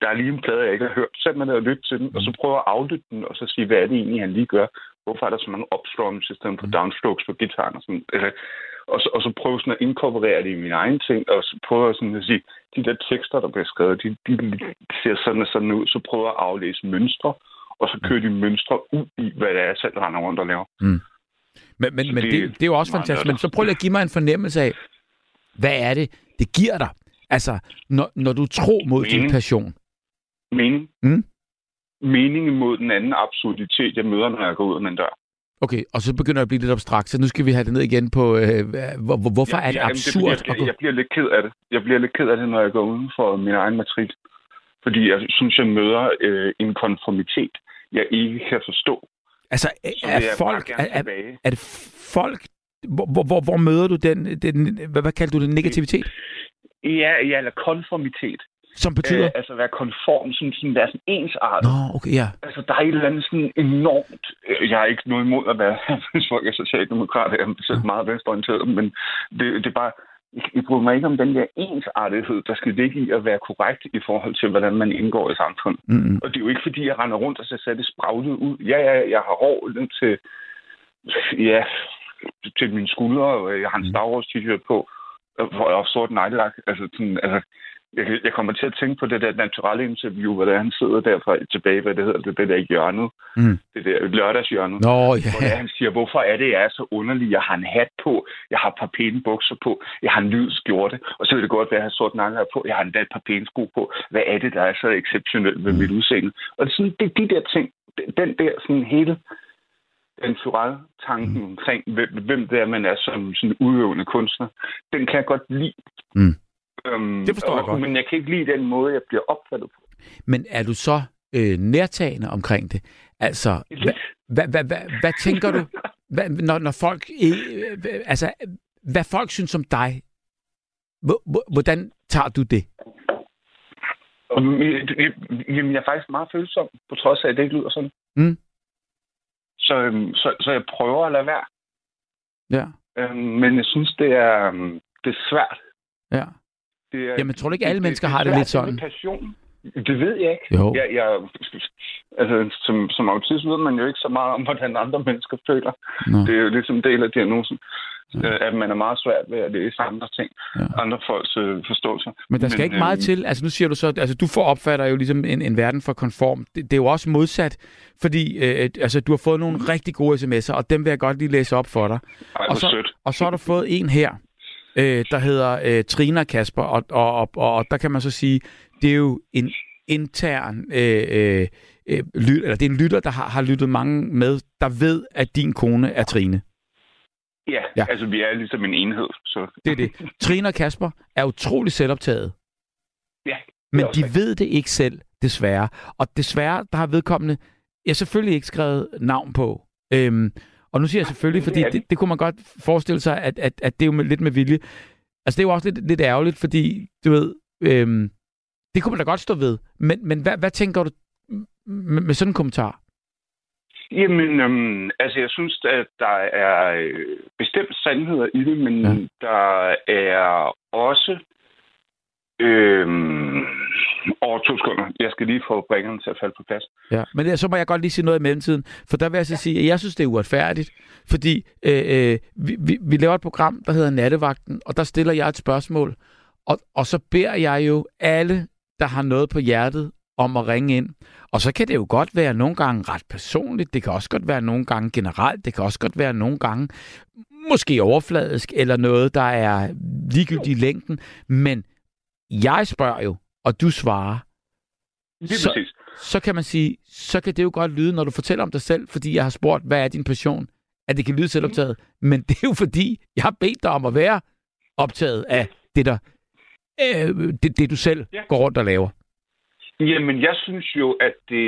der er lige en plade, jeg ikke har hørt. Sæt mig ned og lytte til den, og så prøve at aflytte den, og så sige, hvad er det egentlig, han lige gør? Hvorfor er der så mange upstrums i stedet for Mm. downstrokes på gitaren? Og, sådan, altså, og, så, og så prøve sådan at inkorporere det i mine egne ting, og så prøve sådan at sige, de der tekster, der bliver skrevet, de, de ser sådan og sådan ud, så prøve at aflæse mønstre, og så kører de mønstre ud i, hvad det er, jeg selv render rundt og laver. Men, men, Så men det, det- det er jo også fantastisk. Men så prøv lige at give mig en fornemmelse af, hvad er det, det giver dig? Altså, når, når du tror mod din Mening. passion. Mening. Mm. Mening mod den anden absurditet, jeg møder, når jeg går ud af en dør. Okay, og så begynder det at blive lidt abstrakt, så nu skal vi have det ned igen på, øh, hvor, hvor, hvorfor Ja, er det ja, jamen, absurd? Det, jeg, gå- jeg, jeg bliver lidt ked af det. Jeg bliver lidt ked af det, når jeg går uden for min egen matrikel. Fordi jeg synes, jeg møder øh, en konformitet, jeg ikke kan forstå. Altså, Så er, er jeg folk, er, er, er det folk, hvor, hvor, hvor, hvor møder du den, den hvad, hvad kalder du det, negativitet? Ja, ja, eller konformitet. Som betyder? Øh, altså være konform, sådan, sådan være sådan ensartet. Nå, okay, ja. Altså, der er et eller andet sådan enormt... øh, Jeg har ikke noget imod at være, hvis folk er socialdemokrater, jeg er selv meget venstreorienteret, men det, det er bare... Jeg- bryder mig ikke om den der ensartethed, der skal ligge i at være korrekt i forhold til, hvordan man indgår i samfundet. Mm-hmm. Og det er jo ikke, fordi jeg render rundt og så ser det spraglet ud. Ja, ja, jeg har hår til, ja, til mine skuldre, og jeg har en Star Wars t-shirt på, og- hvor har sort neglelak. Altså, sådan, altså, jeg, jeg kommer til at tænke på det der naturelle interview, hvor der han sidder derfra tilbage, hvad det hedder, det, det der hjørnet. Mm. Det der lørdagshjørnet. Nå, Hvor ja. det er, han siger, hvorfor er det, jeg er så underlig? Jeg har en hat på, jeg har et par pæne bukser på, jeg har en lyd skjorte, og så vil det godt være, at jeg har sort nakke på, jeg har endda et par pæne sko på. Hvad er det, der er så exceptionelt ved mit udseende? Og det sådan, det er de der ting, den der sådan hele den tanken omkring, hvem, hvem det er, man er som sådan udøvende kunstner, den kan jeg godt lide. Mm. Øhm, Det forstår jeg og, godt. Men jeg kan ikke lide den måde, jeg bliver opfattet på. Men er du så øh, nærtagende omkring det? Altså, hvad, hvad, hvad, hvad, hvad tænker du, hvad, når, når folk... Øh, altså, hvad folk synes om dig, hvor- hvor- hvordan tager du det? Jamen, jeg er faktisk meget følsom, på trods af, at det ikke lyder sådan. Mm. Så, øhm, så, så jeg prøver at lade være. Ja, Øhm, men jeg synes, det er, øhm, det er svært. ja. Det er, Jamen, tror du ikke, alle det- mennesker det er har det svært, lidt sådan? med Passion. Det ved jeg ikke. Jo. Jeg, jeg, altså, som, som autist ved man jo ikke så meget om, hvordan andre mennesker føler. Nå. Det er jo ligesom en del af diagnosen, ja. at man er meget svært ved at læse andre ting, Ja. andre folks øh, forståelser. Men der skal Men, ikke meget øhm, til. Altså nu siger du så, altså du får opfatter jo ligesom en, en verden for konform. Det, det er jo også modsat, fordi øh, altså, du har fået nogle rigtig gode sms'er, og dem vil jeg godt lige læse op for dig. Ej, og, så, sødt. og så har du fået en her, øh, der hedder øh, Trina Kasper, og, og, og, og, der kan man så sige, det er jo en intern øh, øh, øh, lyt, eller det er en lytter, der har, har lyttet mange med, der ved, at din kone er Trine. Ja, Ja. altså vi er ligesom en enhed. Så. Det er det. Trine og Kasper er utrolig selvoptaget. Ja, Men de rigtigt. ved det ikke selv, desværre. Og desværre, der har vedkommende, jeg selvfølgelig ikke skrevet navn på. Øhm, og nu siger jeg selvfølgelig, fordi det, det. kunne man godt forestille sig, at, at, at det er jo med, lidt med vilje. Altså, det er jo også lidt, lidt ærgerligt, fordi, du ved, øhm, det kunne man da godt stå ved. Men, men hvad, hvad tænker du med, med sådan en kommentar? Jamen, øhm, altså jeg synes, at der er øh, bestemt sandheder i det, men ja. der er også... Øhm, over to sekunder. Jeg skal lige få bringerne til at falde på plads. Ja, men så må jeg godt lige sige noget i mellemtiden, for der vil jeg så sige, at jeg synes, det er uretfærdigt, fordi øh, øh, vi, vi, vi laver et program, der hedder Nattevagten, og der stiller jeg et spørgsmål, og, og så beder jeg jo alle, der har noget på hjertet, om at ringe ind. Og så kan det jo godt være nogle gange ret personligt, det kan også godt være nogle gange generelt, det kan også godt være nogle gange måske overfladisk, eller noget, der er ligegyldigt i længden, men jeg spørger jo, og du svarer, Lige Så- præcis. så kan man sige, så kan det jo godt lyde, når du fortæller om dig selv, fordi jeg har spurgt, hvad er din passion, at det kan lyde selvoptaget. Men det er jo fordi, jeg har bedt dig om at være optaget af det, der, øh, det, det du selv Ja. går rundt og laver. Jamen, jeg synes jo, at det...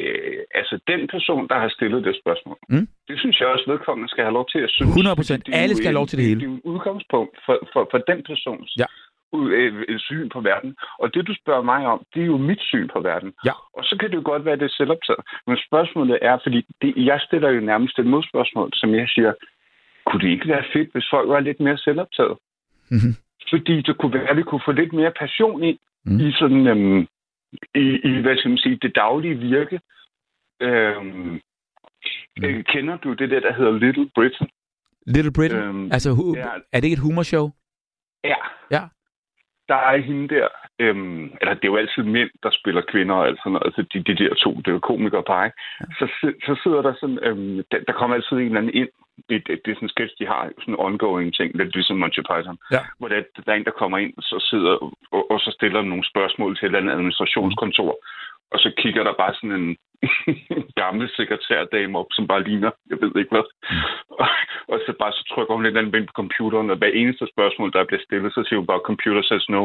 øh, Altså, den person, der har stillet det spørgsmål, Mm. det synes jeg også, vedkommende skal have lov til at synes. 100%. fordi det er Alle skal have lov til det hele. Det er jo et udgangspunkt for, for, for den persons Ja. Øh, syn på verden. Og det, du spørger mig om, det er jo mit syn på verden. Ja. Og så kan det jo godt være, at det er selvoptaget. Men spørgsmålet er, fordi det, jeg stiller jo nærmest et modspørgsmål, som jeg siger, kunne det ikke være fedt, hvis folk var lidt mere selvoptaget? Mhm. Fordi det kunne være, at vi kunne få lidt mere passion ind Mm. i sådan, øhm, i, i, hvad skal man sige, det daglige virke. Øhm, Mm. kender du det der, der hedder Little Britain? Little Britain, Øhm, altså hu- ja. er det ikke et humorshow? Ja. Ja. Der er hende der, øhm, eller det er jo altid mænd, der spiller kvinder og alt sådan noget, altså de, de der to, det er jo komikere par, ikke? Så, si- så sidder der sådan, øhm, der, der kommer altid en eller anden ind, det, det, det er sådan en sketch, de har, sådan en ongoing ting, lidt ligesom Monty Python, Ja. hvor der, der er en, der kommer ind, så sidder, og, og så stiller nogle spørgsmål til et eller andet administrationskontor, og så kigger der bare sådan en gammel sekretærdame op, som bare ligner, jeg ved ikke hvad. Og, og så bare så trykker hun eller andet ind på computeren, og hver eneste spørgsmål, der bliver stillet, så siger hun bare, computer says no.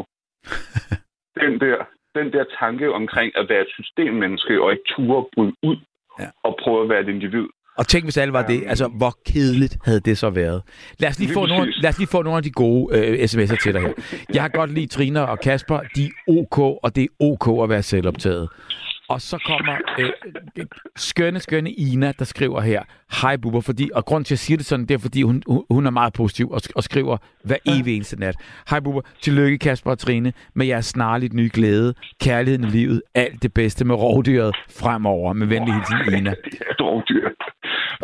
den, der, den der tanke omkring at være et systemmenneske, og ikke ture bryde ud, Ja. og prøve at være et individ. Og tænk, hvis alle var det. Altså, hvor kedeligt havde det så været. Lad os lige, Lige få nogle, lad os lige få nogle af de gode øh, sms'er til dig her. Jeg har godt lide Trina og Kasper. De er ok, og det er ok at være selvoptaget. Og så kommer øh, øh, skønne, skønne Ina, der skriver her, Hej Bubber, fordi, og grund til, at jeg siger det sådan, det er, fordi hun, hun- er meget positiv og, og skriver hver evig eneste nat. Hej Bubber, tillykke Kasper og Trine med jeres snarligt nye glæde, kærligheden i livet, alt det bedste med rovdyret fremover. Med venlig hilsen, Ina. Rovdyr.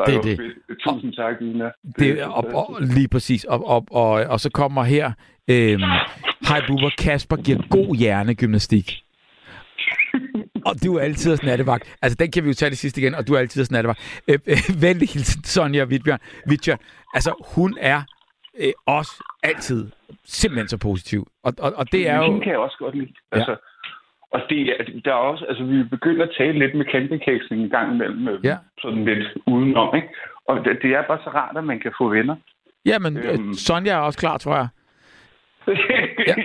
Det er det. Tusind tak, Ina. Det, og, og, lige præcis. Og, og, og, og så kommer her, øhm, Hej Bubber, Kasper giver god hjernegymnastik. Og du er altid hos nattevagt. Altså, den kan vi jo tage det sidste igen, og du er altid hos nattevagt. Øh, øh, venlig hilsen, Sonja Wittbjørn. Wittbjørn. Altså, hun er øh, også altid simpelthen så positiv. Og, og, og det er jo... Hende kan jeg også godt lide. Altså, Og det er, der er også, altså vi begynder at tale lidt med campingkæksning en gang imellem, øh, Ja. sådan lidt udenom, ikke? Og det, det er bare så rart, at man kan få venner. Ja, men øh, Øhm. Sonja er også klar, tror jeg. ja,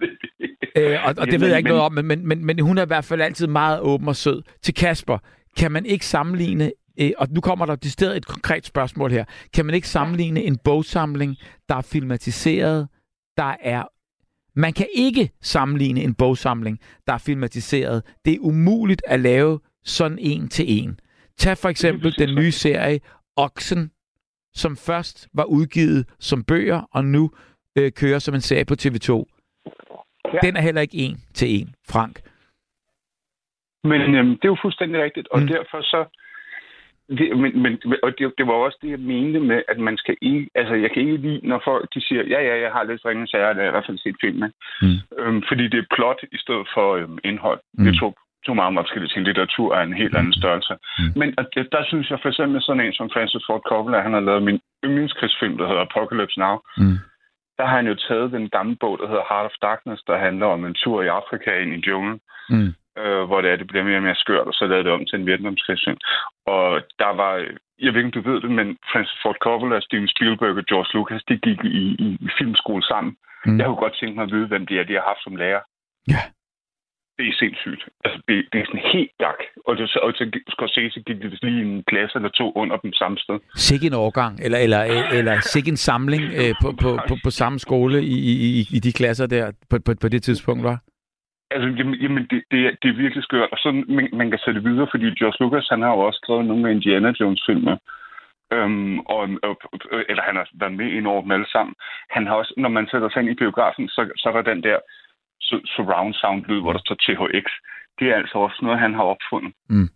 det, Øh, og, og det Jamen, ved jeg ikke noget om, men, men, men, hun er i hvert fald altid meget åben og sød. Til Kasper, kan man ikke sammenligne, øh, og nu kommer der decideret et konkret spørgsmål her, kan man ikke sammenligne en bogsamling, der er filmatiseret, der er... Man kan ikke sammenligne en bogsamling, der er filmatiseret. Det er umuligt at lave sådan en til en. Tag for eksempel den nye serie Oxen, som først var udgivet som bøger, og nu øh, kører som en serie på TV2. Ja. Den er heller ikke en til en, Frank. Men øhm, det er jo fuldstændig rigtigt, og Mm. mm. derfor så... Det, men, men, og det, det var også det, jeg mente med, at man skal ikke... Altså, jeg kan ikke lide, når folk de siger, ja, ja, jeg har lidt ringe sager, eller i hvert fald set filmen. Mm. Øhm, fordi det er plot i stedet for øhm, indhold. Mm. Mm. Det er to, to meget meget forskellige ting. Litteratur er en helt anden størrelse. Mm. Mm. Men og det, der synes jeg for eksempel sådan en som Francis Ford Coppola, han har lavet min yndlingskrigsfilm, der hedder Apocalypse Now. Mm. Der har han jo taget den gamle bog, der hedder Heart of Darkness, der handler om en tur i Afrika ind i junglen Mm. øh, hvor det er, det bliver mere og mere skørt, og så lavede det om til en vietnamskrigsfilm. Og der var, jeg ved ikke, om du ved det, men Francis Ford Coppola, Steven Spielberg og George Lucas, de gik i, i, i filmskole sammen. Mm. Jeg kunne godt tænke mig at vide, hvem de er, de har haft som lærer. Ja. Det er sindssygt. Altså, det, det er sådan helt gak. Og, det, og til Scorsese gik det lige en klasse eller to under dem samme sted. Sikke en årgang, eller, eller, eller sikke en samling øh, på, på, på, på samme skole i, i, i- i de klasser der på, på, på det tidspunkt, var? Altså, jamen, jamen det, det, er, det er virkelig skørt. Og så man, man kan sætte videre, fordi George Lucas, han har jo også skrevet nogle af Indiana Jones-filmer. Øhm, og, og, eller han har været med ind over dem alle sammen. Han har også, når man sætter sig ind i biografen, så, så er der den der surround sound lyd, hvor der står THX. Det er altså også noget, han har opfundet. Mm.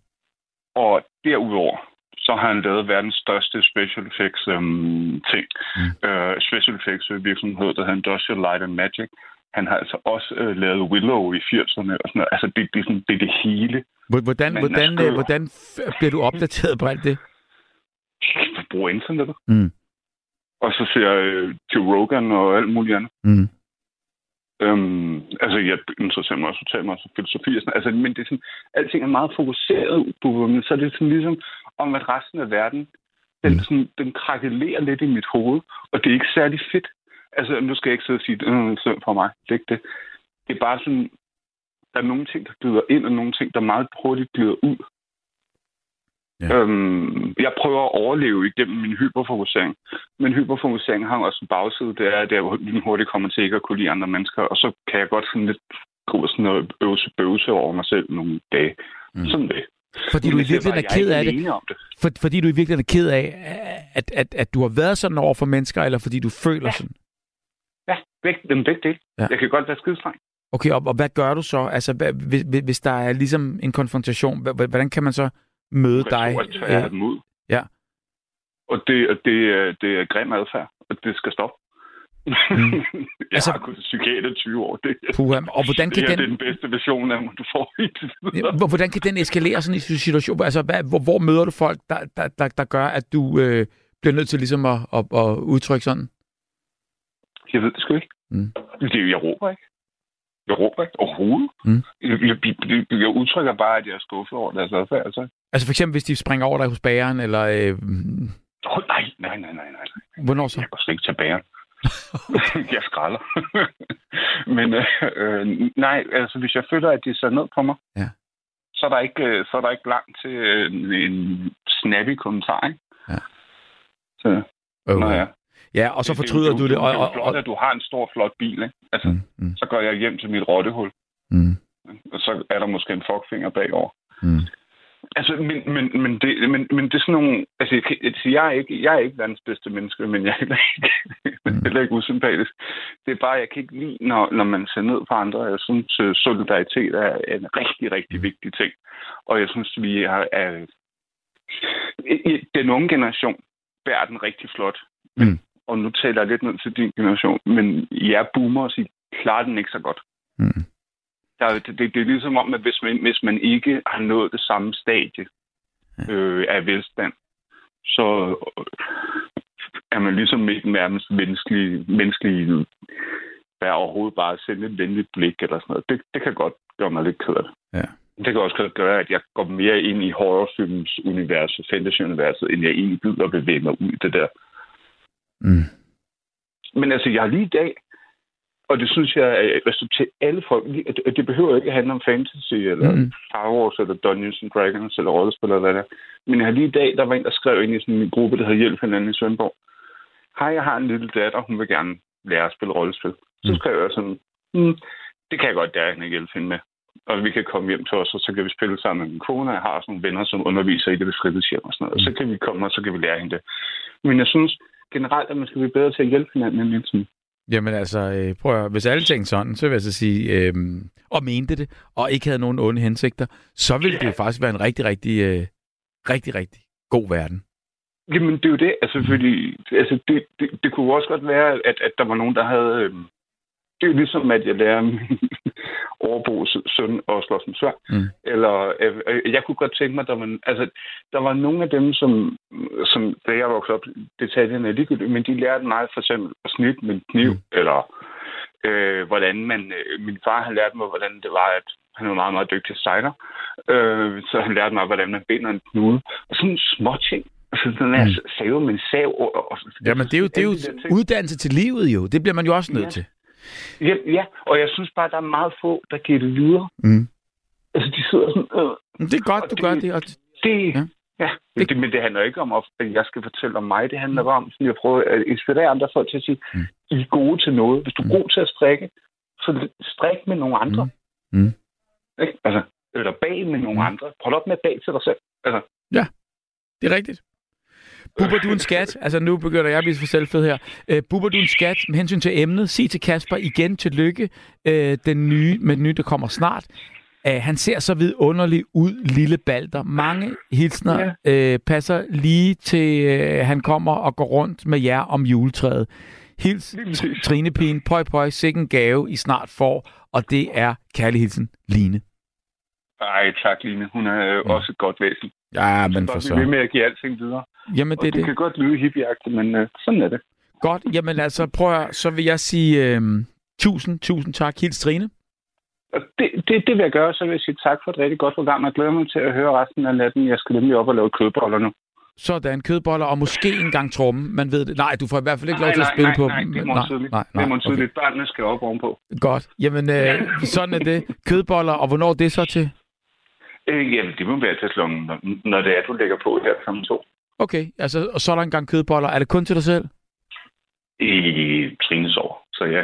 Og derudover, så har han lavet verdens største special effects øhm, ting. Mm. Øh, special effects virksomhed, der hedder Industrial Light and Magic. Han har altså også øh, lavet Willow i 80'erne og sådan noget. Altså, det, det, er sådan, det er det hele. Hvor- Hvordan, hvordan, altså, øh, hvordan bliver du opdateret på alt det? Jeg bruger internettet. Mm. Og så ser jeg øh, Joe Rogan og alt muligt andet. Mm. Øhm, altså, jeg interesserer mig også totalt meget for filosofi og sådan Altså, men det er sådan, alting er meget fokuseret på, men så er det sådan ligesom om, at resten af verden, den, Mm. sådan, den krakelerer lidt i mit hoved, og det er ikke særlig fedt. Altså, nu skal jeg ikke sidde og sige, det er synd for mig. Det ikke det. Det er bare sådan, der er nogle ting, der glider ind, og nogle ting, der meget hurtigt glider ud. Ja. Øhm, jeg prøver at overleve igennem min hyperfokusering. Men hyperfokusering har også en bagside. Det er, at jeg hurtigt kommer til ikke at kunne lide andre mennesker. Og så kan jeg godt sådan lidt gå sådan noget øvelse bøvse over mig selv nogle dage. Mm. Sådan det. Fordi du i Men virkeligheden er ked af det. det. For, fordi du i virkeligheden er ked af, at, at, at du har været sådan over for mennesker, eller fordi du føler Ja. sådan? Ja, begge, dem begge dele. Ja. Jeg kan godt være skidestreng. Okay, og, og hvad gør du så? Altså, hvad, hvis, hvis- der er ligesom en konfrontation, hvordan kan man så møde dig? Jeg Øh, dem ud. ja. Og det, og det, er- det er grim adfærd, og det skal stoppe. Mm. Jeg Altså- har til psykiater i 20 år. Det, Puha, og hvordan det, kan her, det er den, den bedste version af mig, du får i Ja, hvor- hvordan kan den eskalere sådan en situation? Altså, hvad, hvor, hvor møder du folk, der, der, der, der gør, at du øh, bliver nødt til ligesom at, at, at udtrykke sådan? Jeg ved det sgu ikke. Mm. Det, er- jeg råber ikke. Jeg råber ikke overhovedet. Mm. Jeg, jeg, jeg, jeg udtrykker bare, at jeg er skuffet over deres adfærd. Altså. Altså for eksempel, hvis de springer over dig hos bageren, eller øh, Oh, nej, nej, nej, nej, nej. hvornår så? Jeg går slet ikke til bageren. jeg skralder. Men øh, øh, nej, altså hvis jeg føler, at de ser ned på mig, Ja. så, er der ikke, øh, så er der ikke langt til øh, en snappy kommentar. Ikke? Ja. Så, Okay. Nå, ja. Ja, og så Det- det er fortryder jo- du det. Det er Og, jo og, flot, og, at du har en stor, flot bil. Ikke? Altså, mm, mm, Så går jeg hjem til mit rottehul, mm, og så er der måske en fuckfinger bagover. mm. Altså, men, men, men, det, men, men det er sådan nogle... Altså, jeg, altså, jeg, er ikke, jeg er ikke verdens bedste menneske, men jeg er heller ikke, Mm. heller ikke usympatisk. Det er bare, jeg kan ikke lide, når, når man ser ned på andre. Jeg synes, øh, solidaritet er en rigtig, rigtig Mm. vigtig ting. Og jeg synes, vi er... er den unge generation bærer den rigtig flot. Mm. Og nu taler jeg lidt ned til din generation, men I er boomers, I klarer den ikke så godt. Mm. Der, det, det, er ligesom om, at hvis man, hvis man ikke har nået det samme stadie øh, af velstand, så er man ligesom ikke nærmest menneskelig, menneskelig der overhovedet bare sende et venligt blik eller sådan noget. Det, det kan godt gøre mig lidt ked af det. Ja. Det kan også gøre, at jeg går mere ind i horrorfilms univers og fantasy-universet, end jeg egentlig gider at bevæge mig ud i det der. Mm. Men altså, jeg har lige i dag, og det synes jeg er altså, til alle folk, det, det behøver ikke at handle om fantasy, eller Mm. Star Wars, eller Dungeons and Dragons, eller rollespil, eller hvad det er. Men jeg har lige i dag, der var en, der skrev ind i sådan en gruppe, der hedder Hjælp hinanden i Svendborg. Hej, jeg har en lille datter, hun vil gerne lære at spille rollespil. Så Mm. skrev jeg sådan, mm, det kan jeg godt, der kan hjælpe hende med. Og vi kan komme hjem til os, og så kan vi spille sammen med min kone, og jeg har også nogle venner, som underviser i det ved fritidshjem og sådan noget. Og så kan vi komme, og så kan vi lære hende det. Men jeg synes generelt, at man skal blive bedre til at hjælpe hinanden end tiden. Jamen altså, øh, prøv at, høre, hvis alle tænkte sådan, så vil jeg så sige, øh, og mente det, og ikke havde nogen onde hensigter, så ville det jo faktisk være en rigtig, rigtig, øh, rigtig, rigtig god verden. Jamen, det er jo det. Altså, fordi, altså, det, det, det kunne jo også godt være, at, at der var nogen, der havde... Øh, det er jo ligesom, at jeg lærer min overbos søn at slå som svær. Mm. Eller, øh, øh, jeg kunne godt tænke mig, der var, altså, der var nogle af dem, som, som da jeg voksede op, detaljerne er ligegyldigt, men de lærte mig for eksempel at snitte med kniv, Mm. eller øh, hvordan man... Øh, min far har lært mig, hvordan det var, at han var meget, meget dygtig sejler. Øh, så han lærte mig, hvordan man binder en knude. Og sådan små ting. Altså, den her Mm. save med en sav. Og, og, Jamen, det er jo, det er jo uddannelse til livet jo. Det bliver man jo også nødt Ja. til. Ja, ja, og jeg synes bare, der er meget få, der giver det videre. Mm. Altså, de sidder sådan... Øh, Men det er godt, du det- gør det. Og det, Ja. ja. ja. Det, det, men det handler ikke om, at jeg skal fortælle om mig. Det handler bare om, at jeg prøver at inspirere andre folk til at sige, Mm. mm. I er gode til noget. Hvis du er god til at strikke, så strik med nogle andre. Mm. Mm. Ikke? Altså, eller bag med nogle Mm. andre. Hold op med at bag til dig selv. Altså, det er rigtigt. Bubber du en skat? Altså nu begynder jeg at blive for selvfed her. Øh, bubber du en skat med hensyn til emnet? Sig til Kasper igen tillykke øh, den nye, med den nye, der kommer snart. Uh, han ser så vidunderlig ud, lille Balder. Mange hilsner ja. øh, passer lige til, øh, han kommer og går rundt med jer om juletræet. Hils. Trine Pien, pøj pøj, sikken gave I snart får, og det er kærlig hilsen, Line. ej, tak Line. Hun er øh, Ja. også et godt væsen. Ja, men for så. med at give alting videre. Jamen, Og det er det, det. kan godt lyde hippieagtigt, men øh, sådan er det. Godt, jamen altså, prøv at, så vil jeg sige øh, tusind, tusind tak. Hils Trine. Og det, det, det vil jeg gøre, så vil jeg sige tak for et rigtig godt program. Jeg glæder mig til at høre resten af natten. Jeg skal nemlig op og lave kødboller nu. Sådan, kødboller og måske en gang tromme. Man ved det. Nej, du får i hvert fald ikke lov Nej, til at nej, spille nej, på nej, dem. er morgen nej, Det er tidligt. Børnene skal op ovenpå. Godt. Jamen, øh, sådan er det. Kødboller, og hvornår er det så til? Øh, jamen, det må være til klokken, når, det er, du lægger på her kl. to. Okay, altså, og så er der en gang kødboller. Er det kun til dig selv? I Trines år, så ja.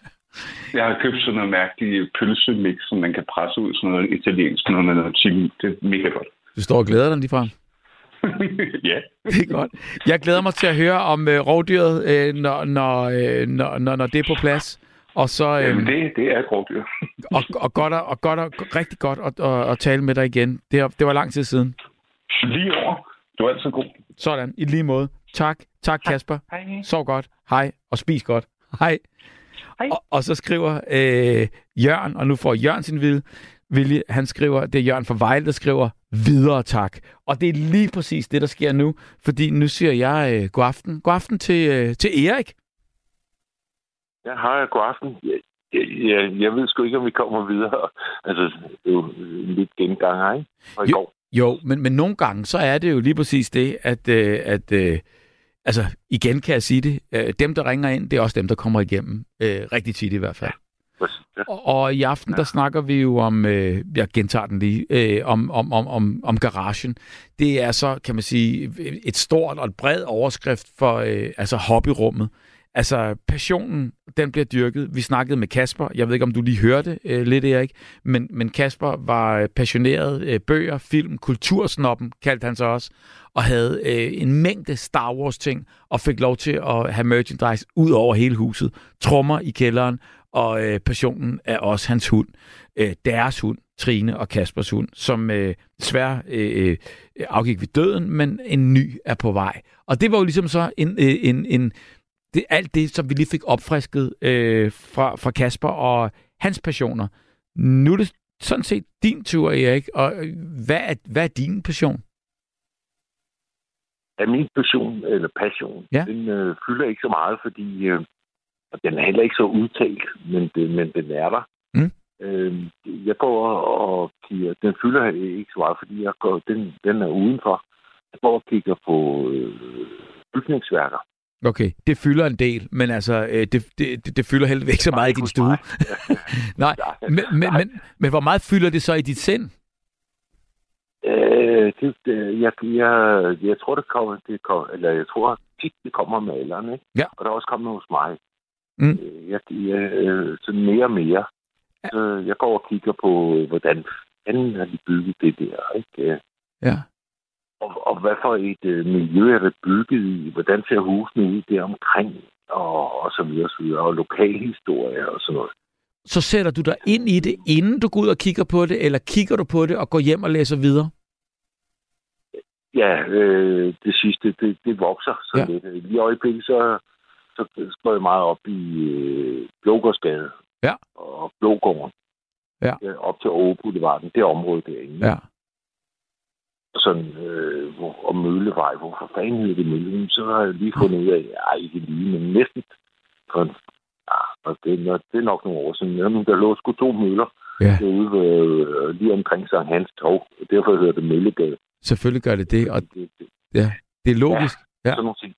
Jeg har købt sådan noget mærkeligt pølsemix, som man kan presse ud, sådan noget italiensk, noget med noget chili. Det er mega godt. Du står og glæder dig lige frem. ja. Det er godt. Jeg glæder mig til at høre om øh, rovdyret, øh, når, når, øh, når, når, når det er på plads. Og så øh, Jamen, det, det er et rovdyr. og, og godt og, og godt og rigtig godt at, at, at tale med dig igen. Det, det var lang tid siden. Lige over. Du er altid god. Sådan, i lige måde. Tak. Tak, Kasper. Hej. Sov godt. Hej. Og spis godt. Hej. Hej. Og, og så skriver øh, Jørgen, og nu får Jørgen sin vilje, vilje, han skriver, det er Jørgen fra Vejle, der skriver, videre tak. Og det er lige præcis det, der sker nu, fordi nu siger jeg øh, god aften. God aften til, øh, til Erik. Ja, hej, god aften. Jeg, jeg, jeg, jeg ved sgu ikke, om vi kommer videre. Altså, det er jo lidt gengang, ikke? Og i Jo. går. Jo, men, men nogle gange, så er det jo lige præcis det, at, øh, at øh, altså igen kan jeg sige det, øh, dem der ringer ind, det er også dem, der kommer igennem, øh, rigtig tit i hvert fald. Ja. Og, og i aften, der snakker vi jo om, øh, jeg gentager den lige, øh, om, om, om, om, om garagen. Det er så, kan man sige, et stort og et bred overskrift for øh, altså hobbyrummet. Altså passionen, den bliver dyrket. Vi snakkede med Kasper, jeg ved ikke, om du lige hørte øh, lidt, Erik, men, men Kasper var øh, passioneret øh, bøger, film, kultursnoppen, kaldte han sig også, og havde øh, en mængde Star Wars ting, og fik lov til at have merchandise ud over hele huset. Trommer i kælderen, og øh, passionen er også hans hund. Øh, deres hund, Trine og Kaspers hund, som øh, desværre øh, øh, afgik ved døden, men en ny er på vej. Og det var jo ligesom så en, øh, en, en det, alt det, som vi lige fik opfrisket øh, fra, fra Kasper og hans passioner. Nu er det sådan set din tur, Erik. Og øh, hvad er, hvad er din passion? Ja, min passion, eller passion, Ja. den øh, fylder ikke så meget, fordi øh, den er heller ikke så udtalt, men, det, men den er der. Mm. Øh, jeg går og kigger, den fylder ikke så meget, fordi jeg går, den, den er udenfor. Jeg går og kigger på øh, bygningsværker. Okay, det fylder en del, men altså, øh, det, det, det, fylder heldigvis ikke så meget i din stue. Nej, men, men, men, men hvor meget fylder det så i dit sind? Øh, det, det, jeg, jeg, jeg tror, det kommer, det kommer, eller jeg tror tit, det kommer med alderen, ikke? Ja. Og der er også kommet hos mig. Mm. Jeg, jeg, sådan mere og mere. Så jeg går og kigger på, hvordan fanden har de bygget det der, ikke? Ja. Og, og hvad for et øh, miljø er det bygget i? Hvordan ser husene ud der omkring? Og, og så videre, og så videre. Og lokalhistorie og sådan noget. Så sætter du dig ind i det, inden du går ud og kigger på det, eller kigger du på det og går hjem og læser videre? Ja, øh, det sidste, det, det vokser så Ja. lidt. Lige i øjeblikket, så, så går jeg meget op i øh, Blågårdsgade. Ja. Og Blågården. Ja. Op til Åge Boulevarden, det område derinde. Ja. Sådan, øh, hvor, og Møllevej, hvorfor fanden hedder det Mølle? Så har jeg lige fundet ud af, ja, ikke lige, men næsten. For, ja, og det, er nok- det er nok nogle år siden. Jamen, der lå sgu to møller Ja. derude øh, lige omkring Sankt Hans Torv. Derfor hedder det Møllegade. Selvfølgelig gør det det, og det, det, det er logisk. Ja. sådan nogle ting.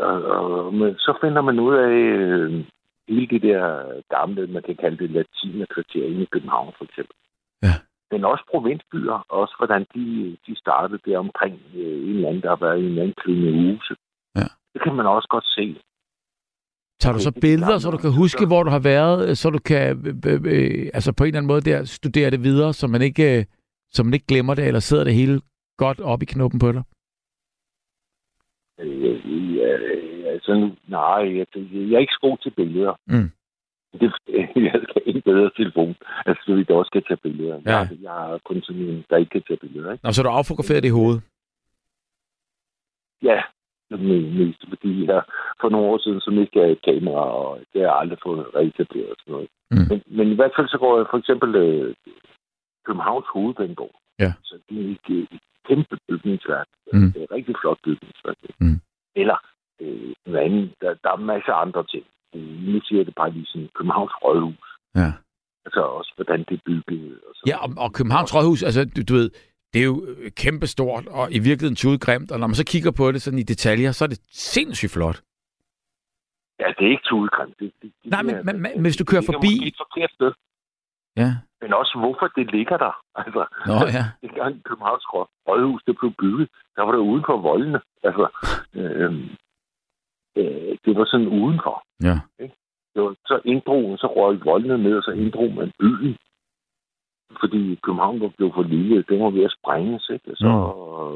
Og, og, men så finder man ud af øh, hele det der gamle, man kan kalde det latinerkvarter inde i København for eksempel. Ja. Men også provinsbyer, også hvordan de, de startede der omkring øh, en eller anden, der har været i en anden klynge huse. Ja. Det kan man også godt se. Tager du så billeder, så du kan huske, hvor du har været, så du kan øh, øh, øh, altså på en eller anden måde der studere det videre, så man ikke, øh, så man ikke glemmer det, eller sidder det hele godt op i knuppen på dig? Øh, ja, altså, nej, jeg, jeg er ikke så god til billeder. Mm. Det, jeg skal en bedre telefon, altså så vi da også kan tage billeder. Ja. Jeg, jeg er kun sådan en, der ikke kan tage billeder. Ikke? Nå, så er du affotograferet det i hovedet. Ja, det er mest fordi jeg for nogle år siden, så mistede jeg et kamera, og det har jeg aldrig fået reetableret og sådan noget. Mm. Men, men i hvert fald så går jeg for eksempel øh, Københavns Hovedbanegård. Ja. Så det er et, et kæmpe bygningsværk. Mm. Det er et rigtig flot bygningsværk. Mm. Eller øh, en anden, der, der er masser af andre ting. Øh, Nu siger jeg det bare lige sådan, Københavns Rådhus. Ja. Altså også, hvordan det er bygget. Og sådan Ja, og, og Københavns Rådhus, altså du, du ved, det er jo øh, kæmpestort og i virkeligheden tudegrimt, og når man så kigger på det sådan i detaljer, så er det sindssygt flot. Ja, det er ikke tudegrimt. Det, det, det, Nej, men- er- men- men hvis du kører det forbi- måske et forkert sted. Ja. Men også, hvorfor det ligger der. Altså, Nå ja. dengang Københavns Rådhus, det blev bygget, der var det uden for voldene. Altså, øh, øh, det var sådan udenfor. Ja. Det var, så inddrog, så røg voldene ned, og så inddrog man byen. Fordi København var blevet for lille, den var ved at sprænges, ikke? Så,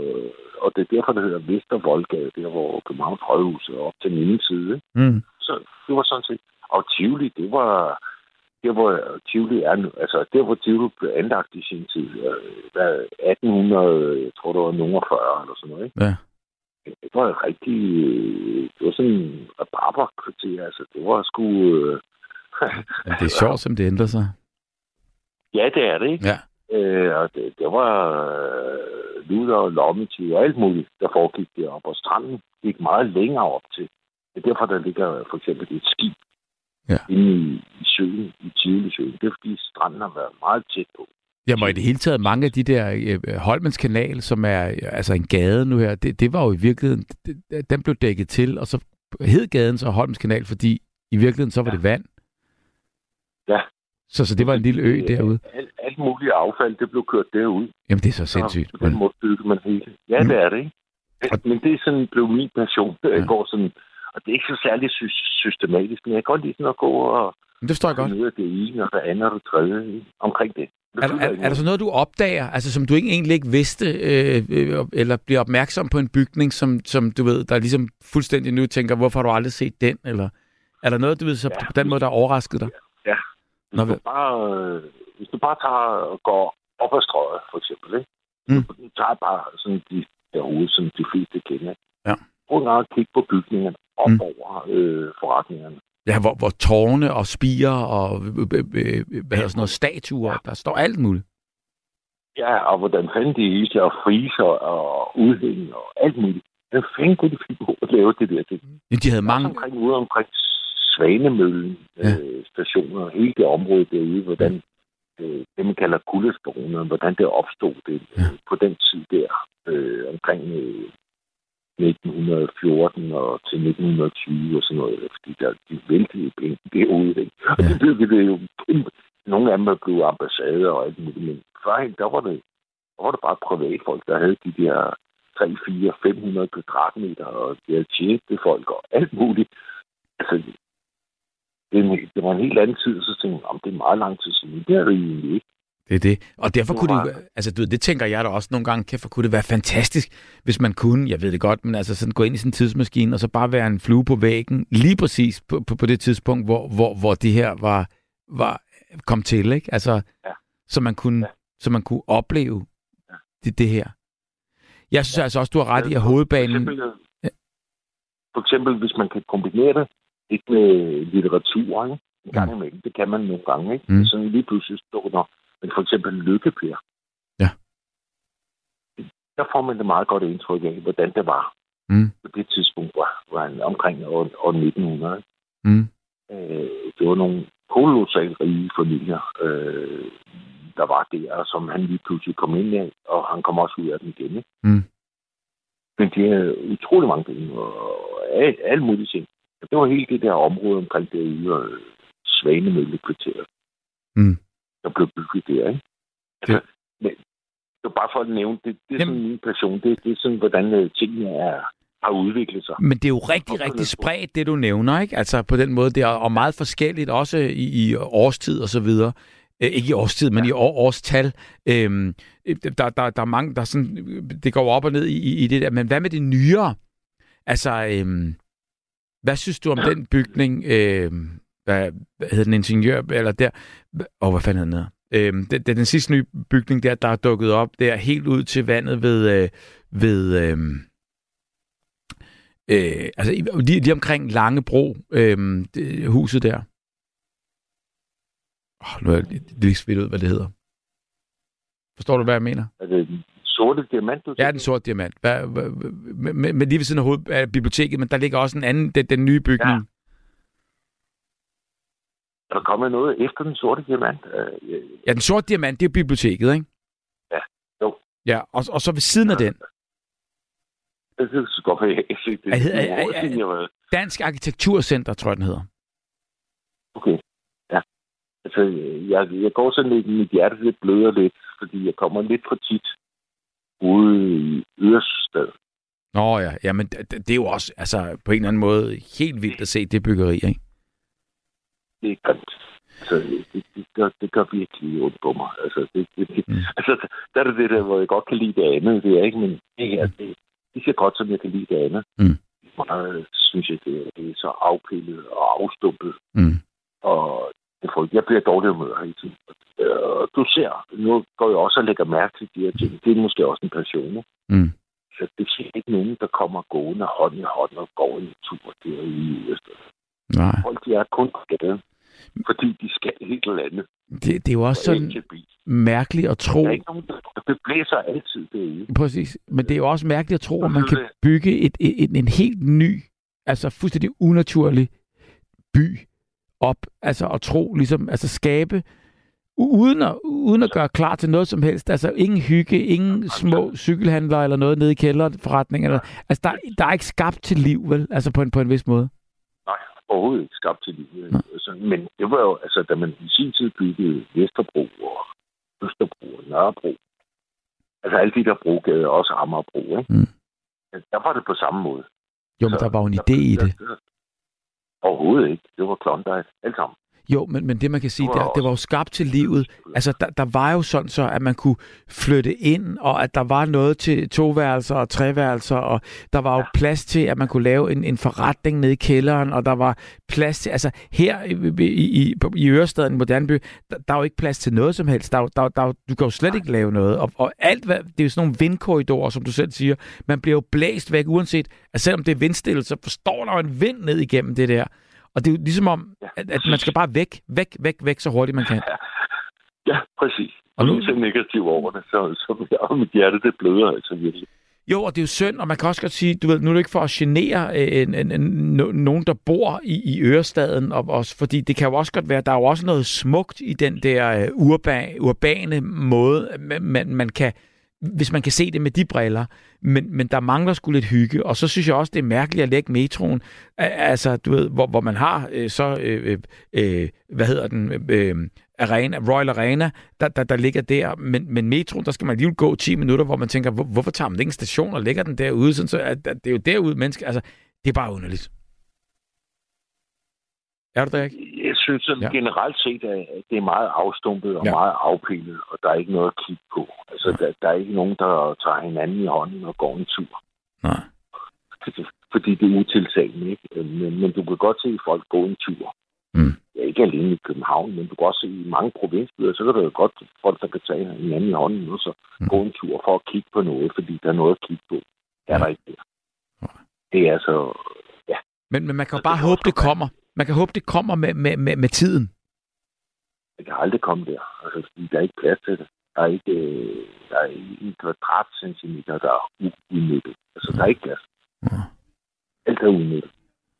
øh, og det er derfor, det hedder Vestervoldgade, der hvor Københavns Rådhus er op til den ene side. Ikke? Mm. Så det var sådan set. Og Tivoli, det var... Der hvor Tivoli er nu, altså der hvor Tivoli blev anlagt i sin tid, øh, der 1800, jeg tror det var nogen 40 eller sådan noget, ikke? Ja. Det var rigtig, øh, det var sådan en rabarberkvarter, altså det var sgu, øh, det er sjovt, som det ændrer sig. ja det er det, ikke? Ja. Øh, og det, det var øh, luder og lommetiv og alt muligt, der foregik deroppe, og stranden gik meget længere op til. Det er derfor, der ligger for eksempel et skib Ja. inde i, i søen, i Tivoli-søen. Det er fordi stranden har været meget tæt på. Jamen, og i det hele taget, mange af de der øh, Holmens Kanal, som er øh, altså en gade nu her, det, det var jo i virkeligheden, det, den blev dækket til, og så hed gaden så Holmens Kanal, fordi i virkeligheden så var Ja. det vand. Ja. Så, så det var en lille ø derude. Alt, alt muligt affald, det blev kørt derud. Jamen, det er så sindssygt. Og på den måde bygger man hele. Ja, Mm. det er det, ikke? Men det er sådan, blev min passion. Jeg Ja. går sådan, og det er ikke så særlig sy- systematisk, men jeg kan godt lide sådan at gå og Men det forstår jeg godt. af det ene, og det andet, og det tredje ikke? omkring det. Er, der- er, er der så noget, du opdager, altså som du ikke egentlig ikke vidste, øh, øh, eller bliver opmærksom på en bygning, som, som du ved, der ligesom fuldstændig nu tænker, hvorfor har du aldrig set den? Eller er der noget, du ved, så Ja. på den måde, der har overrasket dig? Hvis, Nå, du bare, øh, hvis du bare tager og går op ad strøget, for eksempel, ikke? Mm. Du tager bare sådan de derude, som de fleste kender. Ja. Prøv at kigge på bygningerne. op Mm. mm. over øh, forretningerne. Ja, hvor, hvor tårne og spiger og øh, øh, øh, hvad hedder sådan noget, statuer, der står alt muligt. Ja, og hvordan fanden de hele og friser og udhæng og alt muligt. Hvad fanden kunne de finde på at lave det der til? Ja, De havde Mange... omkring ude omkring Svanemøllen Ja. øh, stationer, hele det område derude, hvordan øh, det, man kalder kuldestoner, hvordan det opstod det, ja. på den tid der, øh, omkring øh, 1914 og til 1920 og sådan noget, fordi der de væltede penge derude. Ikke? Og Ja. det byggede det jo kæmpe. Nogle af dem er blevet ambassader og alt muligt, men førhen, der var det, der var det bare privatfolk, der havde de der 3, 4, 500 kvadratmeter, og de havde tjente folk og alt muligt. Altså, det, det var en helt anden tid, så tænkte jeg, om det er meget lang tid siden. Det er det egentlig ikke. Det er det. Og derfor kunne det, altså du ved, det tænker jeg da også nogle gange, kæft, kunne det være fantastisk, hvis man kunne, jeg ved det godt, men altså sådan gå ind i sin tidsmaskine, og så bare være en flue på væggen, lige præcis på, på, på det tidspunkt, hvor, hvor, hvor det her var, var kom til, ikke? Altså, Ja. så man kunne, Ja. så man kunne opleve Ja. det, det her. Jeg synes altså også, du har ret i, at For hovedbanen... eksempel, øh, for eksempel, hvis man kan kombinere det ikke med litteratur, ikke? en gang Mm. imellem, det kan man nogle gange, ikke? Mm. Sådan lige pludselig der, men for eksempel Lykkepær. Ja. Der får man det meget godt indtryk af, hvordan det var Mm, på det tidspunkt, var, var han omkring år, år 1900. ikke? mm, Øh, det var nogle kolossalt rige familier, øh, der var der, som han lige pludselig kom ind af, og han kom også ud af den igen. Ikke? Mm. Men de havde utrolig mange penge, og alt, alt muligt ting. Det var hele det der område omkring det ude øh, Svanemøllekvarteret, Mm. Der blev bygget der. Ikke? Altså, men, det var bare for at nævne, det, det er sådan Jamen- min passion. Det, det er sådan, hvordan øh, tingene er, har udviklet sig. Men det er jo rigtig, rigtig det? spredt, det du nævner, ikke? Altså på den måde, det er og meget forskelligt, også i, i årstid og så videre. Øh, ikke i årstid, men i år, årstal. Øhm, øh, der, der, der er mange, der sådan, det går op og ned i, i- det der. Men hvad med det nyere? Altså, øhm, hvad synes du om den bygning? Øhm, hvad, hvad hedder den ingeniør? Eller der? Oh, hvad fanden den? hedder? Øhm, det, det er den sidste nye bygning der, der er dukket op der helt ud til vandet ved, øh, ved øhm, øh, altså lige, lige omkring Langebro, øhm, det, huset der. Oh, nu er jeg lige- svidt ud, hvad det hedder. Forstår du, hvad jeg mener? Er det den sorte diamant, du Ja, den sorte diamant. Hvad, med, med, med lige ved siden af, hoved, af biblioteket, men der ligger også en anden, den, den nye bygning. Ja. Er der kommet noget efter den sorte diamant? Øh, ja, den sorte diamant, det er biblioteket, ikke? Ja, jo. Ja, og, og så ved siden af den, Det er så godt, jeg ikke det. Er- er- er er- Dansk Arkitekturcenter, tror jeg, den hedder. Okay, ja. Altså, jeg, jeg går sådan lidt, mit hjerte lidt bløder lidt, fordi jeg kommer lidt for tit ude i Ørestad. Nå ja, ja men det, det er jo også altså, på en eller anden måde helt vildt at se det byggeri, ikke? Det er grimt. Altså, det, det, gør, det gør virkelig ondt på mig. Altså, det, det, det, Mm. altså, der er det det der, hvor jeg godt kan lide det andet, det er ikke, men det her, det, det så godt, som jeg kan lide det andet. Mm. Meget, synes jeg, det, det er så afpillet og afstumpet. Mm. Og det får, jeg bliver dårlig humør hele tiden. Øh, du ser, nu går jeg også og lægger mærke til de her ting. Det er måske også en passion. Mm. Så det er ikke nogen, der kommer gående hånd i hånd og går en tur derude i Østrig. Nej. Folk, de er kun på gaden, fordi de skal helt eller andet. Det, det er jo også Og sådan mærkeligt at tro, Der er ikke nogen, der det blæser altid derude. Præcis. Men det er jo også mærkeligt at tro, at man kan det? bygge et, et, et, en helt ny, altså fuldstændig unaturlig by op. Altså at tro, ligesom, altså skabe, uden at, uden at gøre klar til noget som helst. Altså ingen hygge, ingen små cykelhandlere eller noget nede i kælderforretning. Eller, altså der, der er ikke skabt til liv, vel? Altså på en, på en vis måde. Overhovedet ikke skabt til liv. Nej. Altså, men det var jo, altså, da man i sin tid byggede Vesterbro og Østerbro og Nørrebro, altså alle de der brogader, også Amagerbro, ikke? Mm. Der var det på samme måde. Jo, men der var jo en idé i det. der- der- Overhovedet ikke. Det var Klondike. Alt sammen. Jo, men, men det man kan sige, Det det var jo skabt til livet. Altså, der, der var jo sådan så, at man kunne flytte ind, og at der var noget til toværelser og treværelser, og der var jo Ja. plads til, at man kunne lave en, en forretning nede i kælderen, og der var plads til, altså her i, i, i, Ørestaden, i Moderne By, der, der er jo ikke plads til noget som helst. Der, er der, der, er du kan jo slet ikke lave noget. Og, og alt, hvad, det er jo sådan nogle vindkorridorer, som du selv siger. Man bliver jo blæst væk, uanset, at selvom det er vindstille, så forstår der jo en vind ned igennem det der. Og det er jo ligesom om, Ja. at, at man skal bare væk, væk, væk, væk, så hurtigt man kan. Ja, præcis. Og nu- er negativ over det, så, så og mit hjerte, det bløder altså virkelig. Jo, og det er jo synd, og man kan også godt sige, du ved, nu er det ikke for at genere øh, en, en, en, no- nogen, der bor i, i Ørestaden, og også, fordi det kan jo også godt være, der er jo også noget smukt i den der øh, urba, urbane måde, man, man kan, hvis man kan se det med de briller, men, men der mangler sgu lidt hygge, og så synes jeg også, det er mærkeligt at lægge metroen, altså, du ved, hvor, hvor man har øh, så, øh, øh, øh, hvad hedder den, øh, Arena, Royal Arena, der, der, der ligger der, men, men metroen, der skal man alligevel gå 10 minutter, hvor man tænker, hvor, hvorfor tager man ikke en station og lægger den derude, sådan så at, at det er jo derude, mennesker, altså, det er bare underligt. Er du der ikke? Jeg synes sådan Ja. ja. generelt set, at det er meget afstumpet og Ja. ja. meget afpillet, og der er ikke noget at kigge på. Altså, der, der er ikke nogen, der tager hinanden i hånden og går en tur. Nej. Fordi det er utiltalende, ikke? Men, men du kan godt se folk gå en tur. Mm. Ja, ikke alene i København, men du kan også se i mange provinsbyer, så kan der jo godt folk, der kan tage hinanden i hånden og så Mm. gå en tur for at kigge på noget, fordi der er noget at kigge på. Det er Ja. der ikke der. Det er så... Men, men man kan jo bare håbe, det kommer. Man kan håbe, det kommer med, med, med, med tiden. Det kan aldrig komme der. Altså, fordi der er ikke plads til det. Der er ikke, øh, der er ikke en kvadratcentimeter, der er udnyttet. Altså, der er ikke plads. Ja. Alt er udnyttet.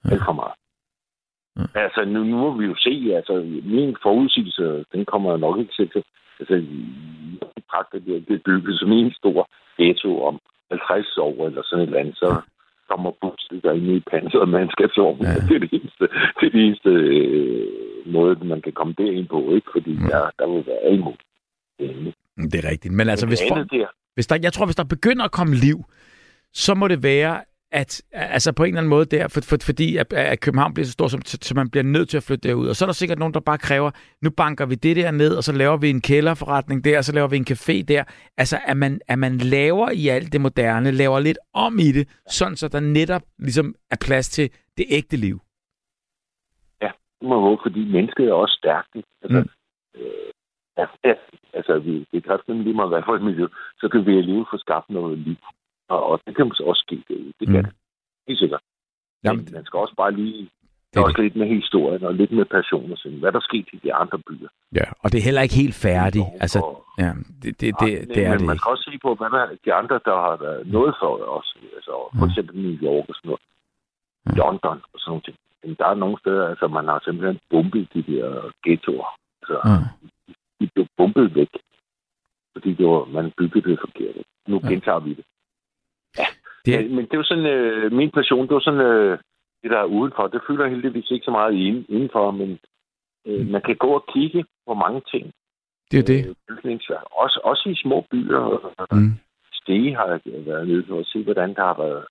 Alt for meget. Ja. Altså, nu, nu må vi jo se, altså, min forudsigelse, den kommer jeg nok ikke selv til. Altså, jeg betragter det, det er bygget som en stor ghetto om 50 år, eller sådan et eller andet, så kommer busstykker ind i panseret mandskabsvogn. Ja. Det er det eneste, det er det eneste øh, måde, man kan komme derind på, ikke? Fordi ja. der, der vil være imod. Det Det er rigtigt. Men altså, Men hvis, der, hvis der, jeg tror, hvis der begynder at komme liv, så må det være, at altså på en eller anden måde der, for, for, fordi at, at København bliver så stor, så, så man bliver nødt til at flytte derud. Og så er der sikkert nogen, der bare kræver, nu banker vi det der ned, og så laver vi en kælderforretning der, og så laver vi en café der. Altså, at man, at man laver i alt det moderne, laver lidt om i det, sådan så der netop ligesom er plads til det ægte liv. det må håbe, fordi mennesket er også stærkt. Altså, Mm. øh, ja, ja, altså, vi, det kan lige meget hvad for et miljø, så kan vi alligevel få skabt noget liv. Og, og det kan også ske derude. Det kan Mm. mm. det. Helt sikkert. Jamen, Men man skal også bare lige det er også lidt med historien og lidt med passion og sådan. Hvad der skete i de andre byer. Ja, og det er heller ikke helt færdigt. Altså, ja, det, det, det, det er men det man kan også se på, hvad der er de andre, der har været noget for os. Altså, for Mm. eksempel New York og sådan noget. Mm. London og sådan noget. Men der er nogle steder, altså man har simpelthen bumpet de der ghettoer. Altså, Ja. de blev bumpet væk. Fordi det var, man byggede det forkert. Nu gentager vi det. Det er- Men, men det er jo sådan, øh, min passion, det var sådan, øh, det der er udenfor. Det fylder heldigvis ikke så meget inden, indenfor, men øh, man kan gå og kigge på mange ting. Det er det. Øh. Også, også i små byer. Mm. Stege har jeg været nede for at se, hvordan der har været.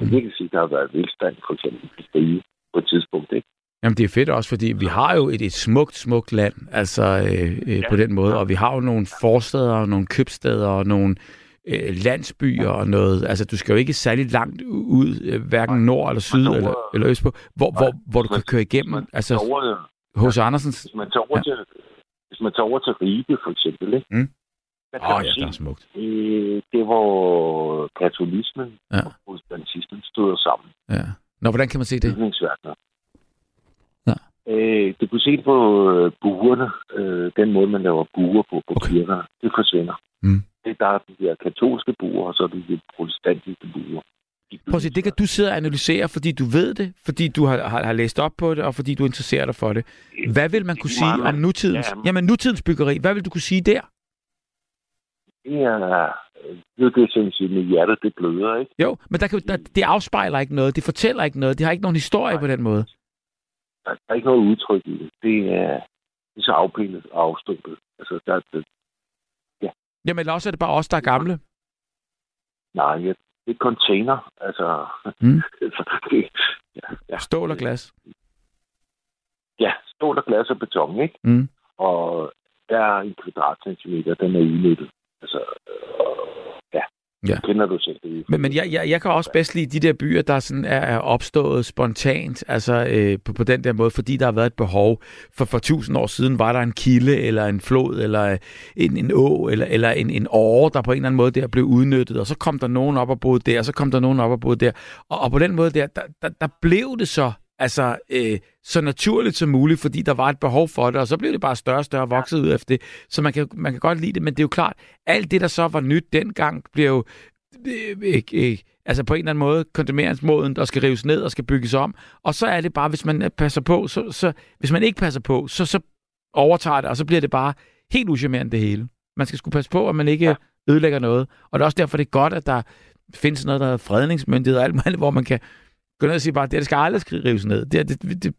Mm. Kan sige, der har været velstand, for eksempel i Stege på et tidspunkt. Ikke? Jamen, det er fedt også, fordi vi har jo et, et smukt, smukt land, altså øh, øh, ja. på den måde, og vi har jo nogle forsteder, og nogle købsteder, og nogle øh, landsbyer og noget. Altså, du skal jo ikke særlig langt ud, øh, hverken nord eller syd eller, eller øst på, hvor, hvor, hvor du kan køre igennem. Altså, hos Andersens... hvis man tager over, Ja. til, hvis man tager over til Ribe, for eksempel, ikke? Mm. Åh oh, ja, der er smukt. øh, det hvor katolismen Ja. og protestantismen stod sammen. Ja. Nå, hvordan kan man se det? bygningsværker. Ja. Øh, du kan se det på øh, buerne, øh, den måde, man laver buer på, på okay. kirker. Det forsvinder. Mm. Det, der er de der katolske buer, og så er de protestantiske buer. Prøv at se, det kan du sidde og analysere, fordi du ved det, fordi du har, har, har læst op på det, og fordi du interesserer dig for det. Hvad vil man kunne sige om nutidens, ja. jamen, nutidens byggeri? Hvad vil du kunne sige der? Det er, øh, det er som siger, med hjertet, det bløder, ikke? Jo, men der kan, der, det afspejler ikke noget, det fortæller ikke noget, det har ikke nogen historie Nej. på den måde. Der, der er ikke noget udtryk i det. Det er, det er så afpillet og afstumpet. Altså, der, der, Jamen, eller også er det bare os, der er gamle. nej, ja, det er container. Altså, Mm. det, ja, ja. Stål og glas. Ja, stål af glas og beton, ikke? Mm. Og der er en kvadratcentimeter, den er udnyttet. Altså, øh, ja. Ja. Kender du det? Men, men jeg, jeg, jeg kan også bedst lide de der byer, der sådan er, er opstået spontant, altså øh, på, på den der måde, fordi der har været et behov. For for tusind år siden var der en kilde, eller en flod, eller øh, en, en å, eller, eller en, en åre, der på en eller anden måde der blev udnyttet, og så kom der nogen op og boede der, og så kom der nogen op og boede der. Og, og på den måde der, der, der, der blev det så altså øh, så naturligt som muligt, fordi der var et behov for det, og så blev det bare større og større og vokset ud efter det. Så man kan, man kan godt lide det, men det er jo klart, alt det, der så var nyt dengang, bliver jo øh, øh, øh, altså på en eller anden måde kondemneringsmåden, der skal rives ned og skal bygges om. Og så er det bare, hvis man passer på, så, så hvis man ikke passer på, så, så overtager det, og så bliver det bare helt uschammerende det hele. Man skal skulle passe på, at man ikke ja. ødelægger noget. Og det er også derfor, det er godt, at der findes noget, der hedder fredningsmyndighed og alt muligt, hvor man kan gå ned og sige bare, det, det skal aldrig rives ned. Det, det, det,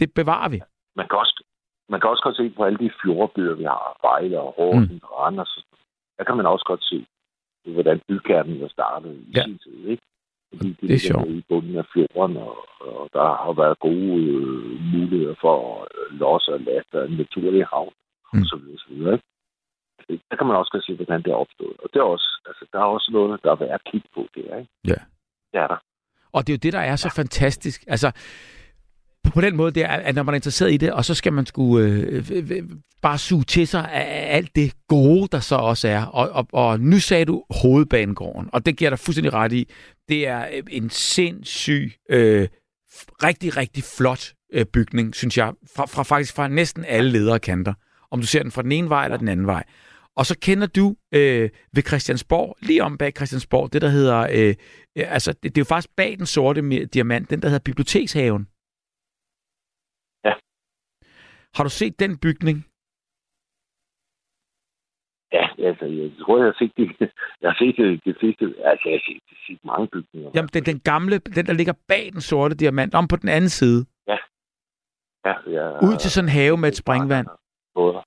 det bevarer vi. Man kan også, man kan også godt se på alle de fjordbyer, vi har, Vejle og Horsens mm. og Randers. Der kan man også godt se, hvordan bygkernen var startet i Ja. sin tid, ikke? Fordi de det er sjovt. i bunden af fjorden, og, og der har været gode øh, muligheder for at øh, losse og laste en naturlig havn, Mm. og så videre, så videre, ikke? Det- Der kan man også godt se, hvordan det er opstået. Og det er også, altså, der er også noget, der er værd at kigge på der, ikke? Ja. Det er der. Og det er jo det, der er så fantastisk. Altså, på- den måde, det er, at når man er interesseret i det, og så skal man skulle øh, øh, øh, bare suge til sig af alt det gode, der så også er. Og, og, og nu sagde du hovedbanegården, og det giver dig fuldstændig ret i. Det er øh, en sindssyg, øh, rigtig, rigtig flot øh, bygning, synes jeg, fra, fra faktisk fra næsten alle ledere kanter. Om du ser den fra den ene vej eller den anden vej. Og så kender du øh, ved Christiansborg, lige om bag Christiansborg, det der hedder, øh, altså det, det er jo faktisk bag den sorte diamant, den der hedder Bibliotekshaven. Ja. Har du set den bygning? Ja, altså, jeg tror, jeg har set det. Jeg har set det, det sidste. Altså, jeg har set, set mange bygninger. Jamen, den, den gamle, den der ligger bag den sorte diamant, om på den anden side, Ja, jeg, ud til sådan en have med et springvand. Ja,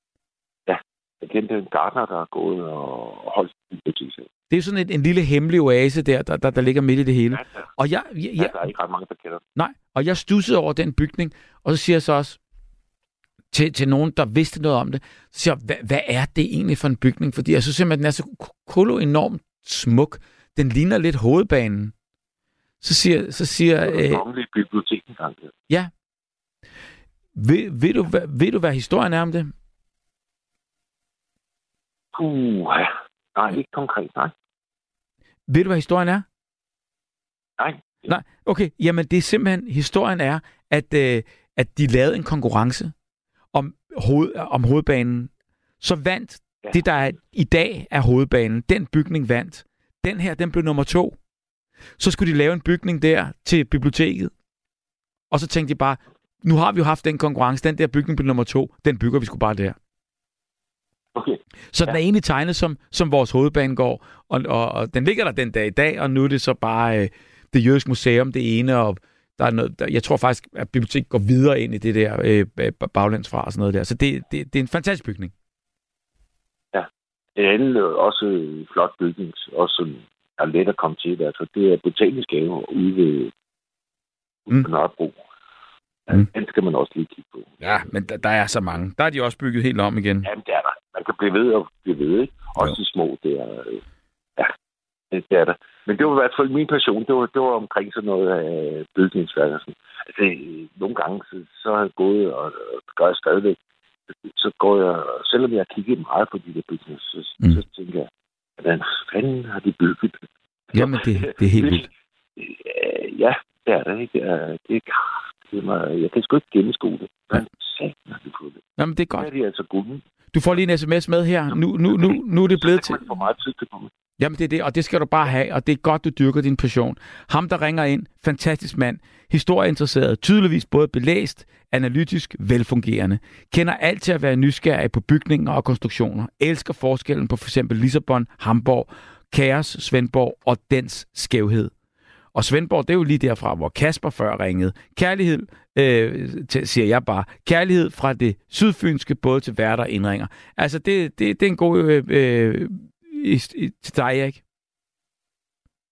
jeg kendte en gartner, der er gået og holdt biblioteket. Det er sådan en, en lille hemmelig oase der, der, der, der ligger midt i det hele. Ja, ja. Og jeg, jeg, ja, jeg, der er ikke ret mange, der kender. Nej, og jeg stussede over den bygning, og så siger jeg så også til, til nogen, der vidste noget om det, så siger jeg, hvad, hvad er det egentlig for en bygning? Fordi jeg synes simpelthen, den er så kolo enormt smuk. Den ligner lidt hovedbanen. Så siger, så siger Det er øh, kongelige bibliotek engang. Ja. ja, ved, ved, du, hvad, ved du, hvad historien er om det? Puh. Nej, ikke konkret, nej. Ved du, hvad historien er? Nej. Nej, okay. Jamen, det er simpelthen, historien er, at, øh, at de lavede en konkurrence om, hoved, om hovedbanen. Så vandt Ja. det, der er, i dag er hovedbanen. Den bygning vandt. Den her, den blev nummer to. Så skulle de lave en bygning der til biblioteket. Og så tænkte de bare, nu har vi jo haft den konkurrence, den der bygning blev nummer to, den bygger vi sgu bare der. Okay. Så ja. den er egentlig tegnet som, som vores hovedbanegård, og, og, og den ligger der den dag i dag, og nu er det så bare øh, det jødiske museum, det ene, og der er noget, der, jeg tror faktisk, at biblioteket går videre ind i det der øh, bag- baglands fra og sådan noget der. Så det, det, det er en fantastisk bygning. En anden også flot bygning, også som er let at komme til, altså det er botanisk have ude ved Mm. mm. Nørrebro. Ja, Mm. Den skal man også lige kigge på. Ja, men der, der er så mange. Der er de også bygget helt om igen. Jamen, det er der. Man kan blive ved og blive ved, ikke? Også Jo. de små, det er... øh, Ja, det det er der. Men det var i hvert fald min passion. Det var, det var omkring sådan noget af bygningsværk og sådan. Altså, øh, nogle gange, så, så har jeg gået, og, og det gør jeg stadigvæk, så går jeg, selvom jeg har kigget meget på de der bygninger, så, Mm. så tænker jeg, hvordan fanden har de bygget det? Jamen, det, det er helt vildt. Øh, Ja, det er det, ikke? Det er, det er, det er mig, jeg kan sgu ikke gennemskue det. Hvordan satan har de fået det? Jamen, det er godt. er de altså gode. Du får lige en sms med her. Nu, nu, nu, nu er det blevet til... Får meget tid til det. Jamen det er det, og det skal du bare have, og det er godt, du dyrker din passion. Ham, der ringer ind, fantastisk mand, historieinteresseret, tydeligvis både belæst, analytisk, velfungerende, kender alt til at være nysgerrig på bygninger og konstruktioner, elsker forskellen på for eksempel Lissabon, Hamburg, Kaos, Svendborg og dens skævhed. Og Svendborg, det er jo lige derfra, hvor Kasper før ringede. Kærlighed, øh, til, siger jeg bare, kærlighed fra det sydfynske, både til værter og indringer. Altså, det, det, det er en god øh, øh, i, i, til dig, Erik.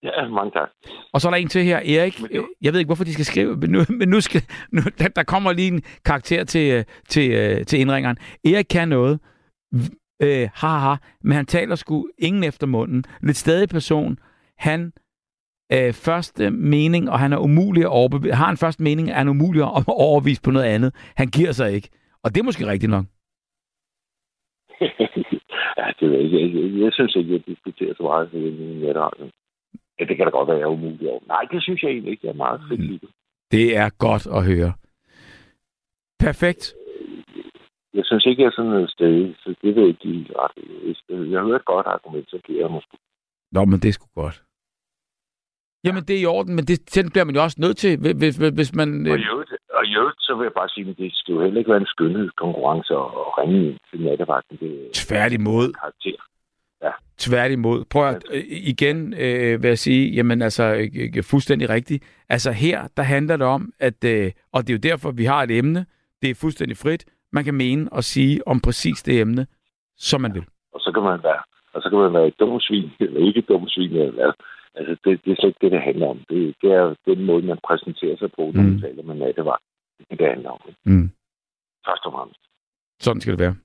Ja, mange tak. Og så er der en til her, Erik. Jeg ved ikke, hvorfor de skal skrive, men nu, men nu skal, nu, der, der kommer lige en karakter til, øh, til, øh, til indringeren. Erik kan noget. Øh, haha, men han taler sgu ingen efter munden. Lidt stadig person. Han øh, første mening, og han er umulig at overbevise. Har en første mening, er han umulig at overbevise på noget andet. Han giver sig ikke. Og det er måske rigtigt nok. ja, det ved jeg ikke. Jeg, synes ikke, jeg diskuterer så meget i netradioen. Ja, det kan da godt være, jeg er umulig over. Nej, det synes jeg egentlig ikke. Jeg er meget fleksibel. Det er godt at høre. Perfekt. Jeg synes ikke, jeg er sådan et sted, så det vil jeg ikke ret. Jeg hører et godt argument, så giver jeg måske. Nå, men det er sgu godt. Jamen, det er i orden, men det, den bliver man jo også nødt til, hvis, hvis, hvis man... Og i øvrigt, og i øvrigt, så vil jeg bare sige, at det skal jo heller ikke være en skønhedskonkurrence at ringe til nattevagten. Det tværtimod. karakter. Tværtimod. Prøv at, øh, igen øh, vil jeg sige, jamen altså, øh, fuldstændig rigtigt. Altså her, der handler det om, at, øh, og det er jo derfor, vi har et emne, det er fuldstændig frit, man kan mene og sige om præcis det emne, som man vil. Og så kan man være, og så kan man være et dumt svin, eller ikke et dumt svin, eller hvad. Altså, det, det er slet ikke det, det handler om. Det, det er den måde, man præsenterer sig på, når man Mm. taler med nattevagt. Det er det, det handler om. ikke? Mm. Først og fremmest. Sådan skal det være.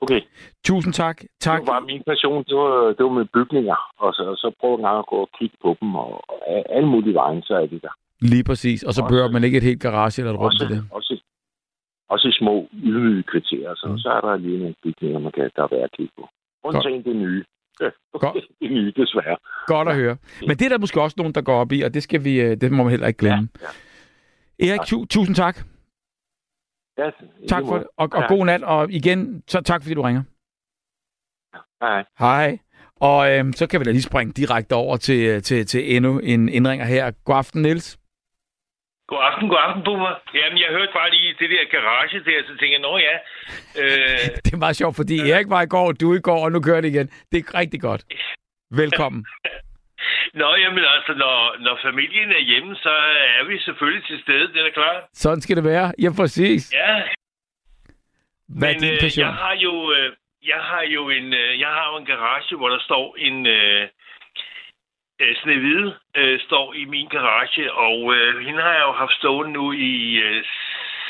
Okay, Tusind tak. Tak. det var min passion, det var, det var med bygninger, og så, og så prøv en gang at gå og kigge på dem, og, og alle mulige vejen, så er de der. Lige præcis. Og så Også- behøver man ikke et helt garage eller et rum til det. også, også i små, ydmyge kriterier, så, mm. så er der lige nogle bygninger, man kan, der er værd at kigge på. Undtagen det nye. Godt. det nye, desværre. Godt at høre. Men det er der måske også nogen, der går op i, og det skal vi, øh, det må man heller ikke glemme. Ja, ja. Erik, tu- tusind tak. Ja, Tak for det, og, og Ja. god nat, og igen, så tak fordi du ringer. Hej. Hej. Og øhm, så kan vi da lige springe direkte over til, øh, til, til endnu en indringer her. God aften, Niels. God aften, god aften, Boomer. Jamen, jeg hørte bare lige det der garage der, så tænkte jeg, nå ja. Øh, Det er meget sjovt, fordi Erik var i går, du i går, og nu kører det igen. Det er rigtig godt. Velkommen. nå, jamen altså, når, når familien er hjemme, så er vi selvfølgelig til stede, det er da klart. Sådan skal det være. Ja, præcis. Ja, Hvad er men din øh, passion? jeg har jo... Øh, jeg har jo en, øh, jeg har jo en garage, hvor der står en øh, øh, Snehvide øh, står i min garage, og øh, hende har jeg jo haft stående nu i øh,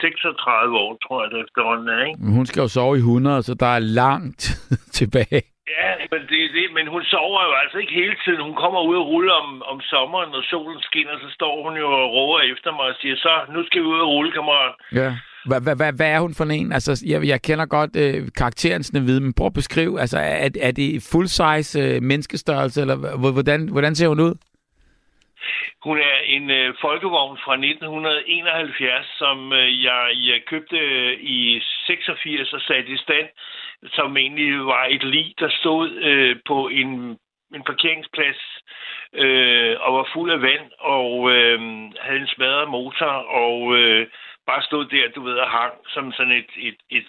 36 år, tror jeg det efterhånden er, ikke? Men Hun skal jo sove i 100, så der er langt tilbage. Ja, men det er det. Men hun sover jo altså ikke hele tiden. Hun kommer ud og rulle om, om sommeren, når solen skinner, så står hun jo og råber efter mig og siger, så, nu skal vi ud og rulle, kammerat. Ja. Hvad, hvad, hvad, hvad er hun for en? Altså, jeg, jeg kender godt øh, karakteren Snehvide, men prøv at beskrive, altså, er, er det full-size øh, menneskestørrelse, eller hvordan, hvordan ser hun ud? Hun er en øh, folkevogn fra 1971, som øh, jeg, jeg købte øh, i 86 og satte i stand, som egentlig var et lig, der stod øh, på en, en parkeringsplads øh, og var fuld af vand og øh, havde en smadret motor og øh, bare stod der, du ved, og hang som sådan et, et, et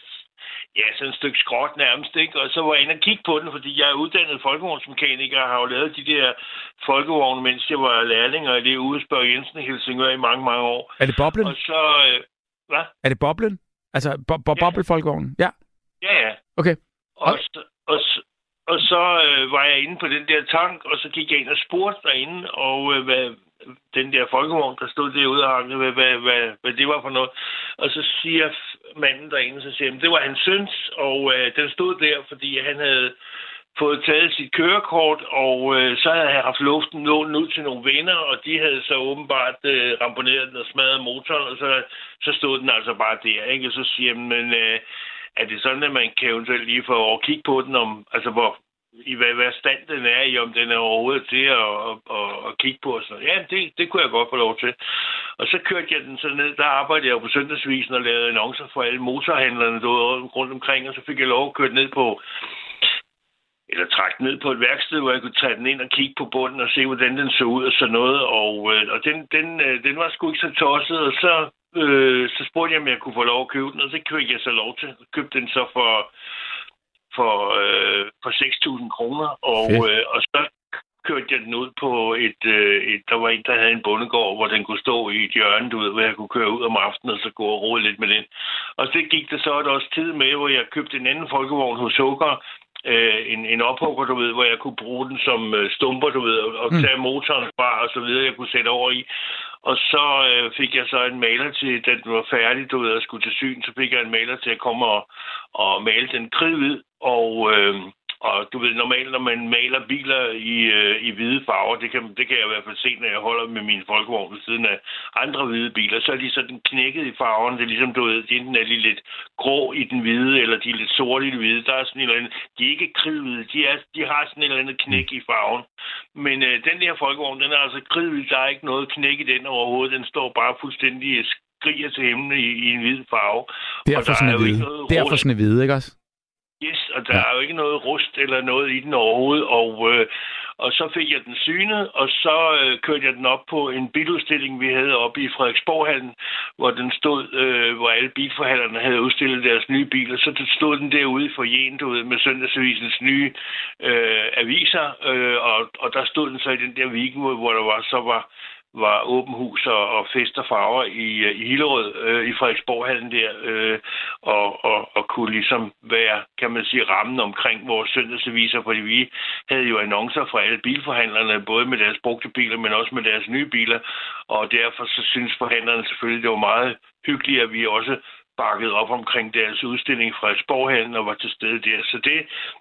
ja, sådan et stykke skråt nærmest, ikke? Og så var jeg inde og kigge på den, fordi jeg er uddannet folkevognsmekaniker og har jo lavet de der folkevogne, mens jeg var lærling, og det er ude Spørg Jensen i Helsingør i mange, mange år. Er det boblen? Og så, øh, hvad? Er det boblen? Altså, bo- bo- Ja. boblefolkvognen? Ja. Ja, ja. Okay. Og, så, og, så, og så øh, var jeg inde på den der tank, og så gik jeg ind og spurgte derinde, og øh, hvad, den der folkevogn, der stod derude og hang, hvad, hvad, hvad, hvad det var for noget. Og så siger manden derinde, så siger han, det var hans søns, og øh, den stod der, fordi han havde fået taget sit kørekort, og øh, så havde han haft luften lånt ud til nogle venner, og de havde så åbenbart øh, ramponeret den og smadret motoren, og så, så stod den altså bare der, ikke? Og så siger han, men øh, er det sådan, at man kan eventuelt lige få over kigge på den, om, altså hvor, i hvad, hvad stand den er i, om den er overhovedet til at, at, at, at kigge på. Og sådan. Ja, det, det kunne jeg godt få lov til. Og så kørte jeg den så ned, der arbejdede jeg på søndagsvisen og lavede annoncer for alle motorhandlerne der rundt omkring, og så fik jeg lov at køre ned på eller trække ned på et værksted, hvor jeg kunne tage den ind og kigge på bunden og se, hvordan den så ud og sådan noget. Og, øh, og den, den, øh, den var sgu ikke så tosset, og så, øh, så spurgte jeg, om jeg kunne få lov at købe den, og så købte jeg så lov til. Købte den så for, for, øh, for 6.000 kroner, og, Fedt. øh, og så kørte jeg den ud på et, øh, et... Der var en, der havde en bondegård, hvor den kunne stå i et hjørne, du ved, hvor jeg kunne køre ud om aftenen og så gå og rode lidt med den. Og så gik der så et års tid med, hvor jeg købte en anden folkevogn hos Sukker, øh, en, en ophugger, du ved, hvor jeg kunne bruge den som øh, stumper, du ved, og, og Mm. tage motoren fra og så videre, jeg kunne sætte over i. Og så øh, fik jeg så en maler til, da den var færdig, du ved, og skulle til syn, så fik jeg en maler til at komme og, og male den kridhvid, og... Øh, og du ved, normalt, når man maler biler i, øh, i hvide farver, det kan, det kan jeg i hvert fald se, når jeg holder med min folkevogn ved siden af andre hvide biler, så er de sådan knækket i farven. Det er ligesom, du ved, enten er de lidt grå i den hvide, eller de er lidt sorte i den hvide. Der er sådan en eller anden, de er ikke kridhvide, de, er, de har sådan en eller anden knæk i farven. Men øh, den her folkevogn, den er altså kridhvid, der er ikke noget knæk i den overhovedet. Den står bare fuldstændig skriger til himlen i, i en hvid farve. Derfor og der er sådan en ikke hvide. Derfor sådan hvide, ikke også? Yes, og der Ja. er jo ikke noget rust eller noget i den overhovedet. Og, øh, og så fik jeg den synet, og så øh, kørte jeg den op på en biludstilling, vi havde oppe i Frederiksborghallen, hvor den stod, øh, hvor alle bilforhandlerne havde udstillet deres nye biler. Så stod den derude i forjen, med Søndagsavisens nye øh, aviser, øh, og, og der stod den så i den der weekend, hvor der var, så var var åben hus og, og fest og farver i, øh, i Hillerød, øh, i Frederiksborghallen der, øh, og, og, og kunne ligesom være, kan man sige, rammen omkring vores søndagsaviser, fordi vi havde jo annoncer fra alle bilforhandlerne, både med deres brugte biler, men også med deres nye biler, og derfor så synes forhandlerne selvfølgelig, det var meget hyggeligt, at vi også bakket op omkring deres udstilling fra Sporhallen og var til stede der. Så det,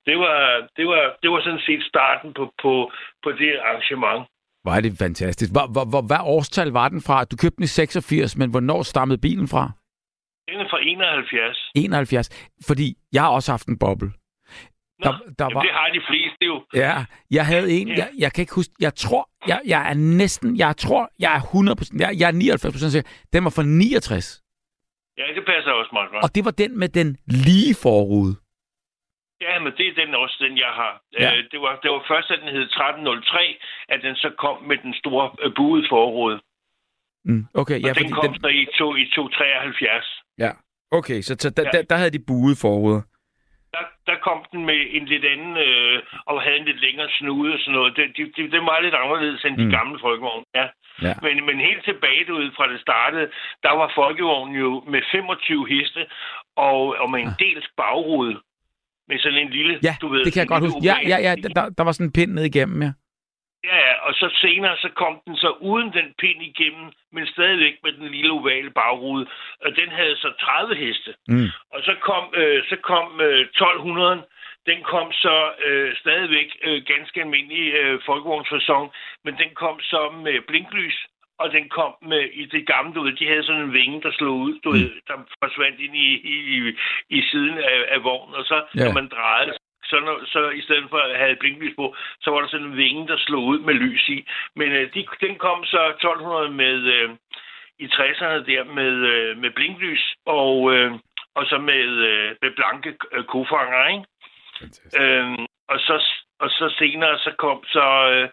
det, var, det, var, det var sådan set starten på, på, på det arrangement. Hvor er det fantastisk. Hvor, hvor, hvor, hvad årstal var den fra? Du købte den i 86, men hvornår stammede bilen fra? Den er fra 71. 71. Fordi jeg har også haft en boble. Nå, Der, der Jamen, var, det har de fleste jo. ja, jeg havde en, jeg, jeg kan ikke huske, jeg tror, jeg, jeg er næsten, jeg tror, jeg er 100%, jeg, jeg er 99% sikker, den var fra 69. Ja, det passer også meget godt. Og det var den med den lige forrude. Ja, men det er den også, den jeg har. Ja. Øh, det, var, det var først, at den hed 1303, at den så kom med den store øh, buede forråd. Mm, okay, Ja, ja, og den kom den, så i, to, i 273. ja, okay, så, så der, Ja. der, der havde de buede forruder. Der, der kom den med en lidt anden, øh, og havde en lidt længere snude og sådan noget. Det, det, det, det var lidt anderledes end de Mm. gamle folkevogne. Ja. Ja. Men, men helt tilbage du, fra det startede, der var folkevognen jo med 25 heste og, og med en dels bagrude. Med sådan en lille, Ja, du ved... det kan jeg godt huske. Ja, ja, ja, der, der var sådan en pind ned igennem, ja. Ja, ja, og så senere så kom den så uden den pind igennem, men stadigvæk med den lille ovale bagrude. Og den havde så 30 heste. Mm. Og så kom, øh, så kom øh, 1200, den kom så øh, stadigvæk øh, ganske almindelig øh, folkevognsfasong, men den kom så med blinklys, og den kom med i det gamle, du ved, de havde sådan en vinge, der slog ud, du Mm. ved, der forsvandt ind i, i, i, siden af, af vognen, og så Ja. når man drejede, så, når, så i stedet for at have blinklys på, så var der sådan en vinge, der slog ud med lys i. Men øh, de, den kom så 1200 med øh, i 60'erne der med, øh, med blinklys, og, øh, og så med, øh, med blanke øh, kofanger, ikke? Øhm, og, så, og så senere så kom så øh,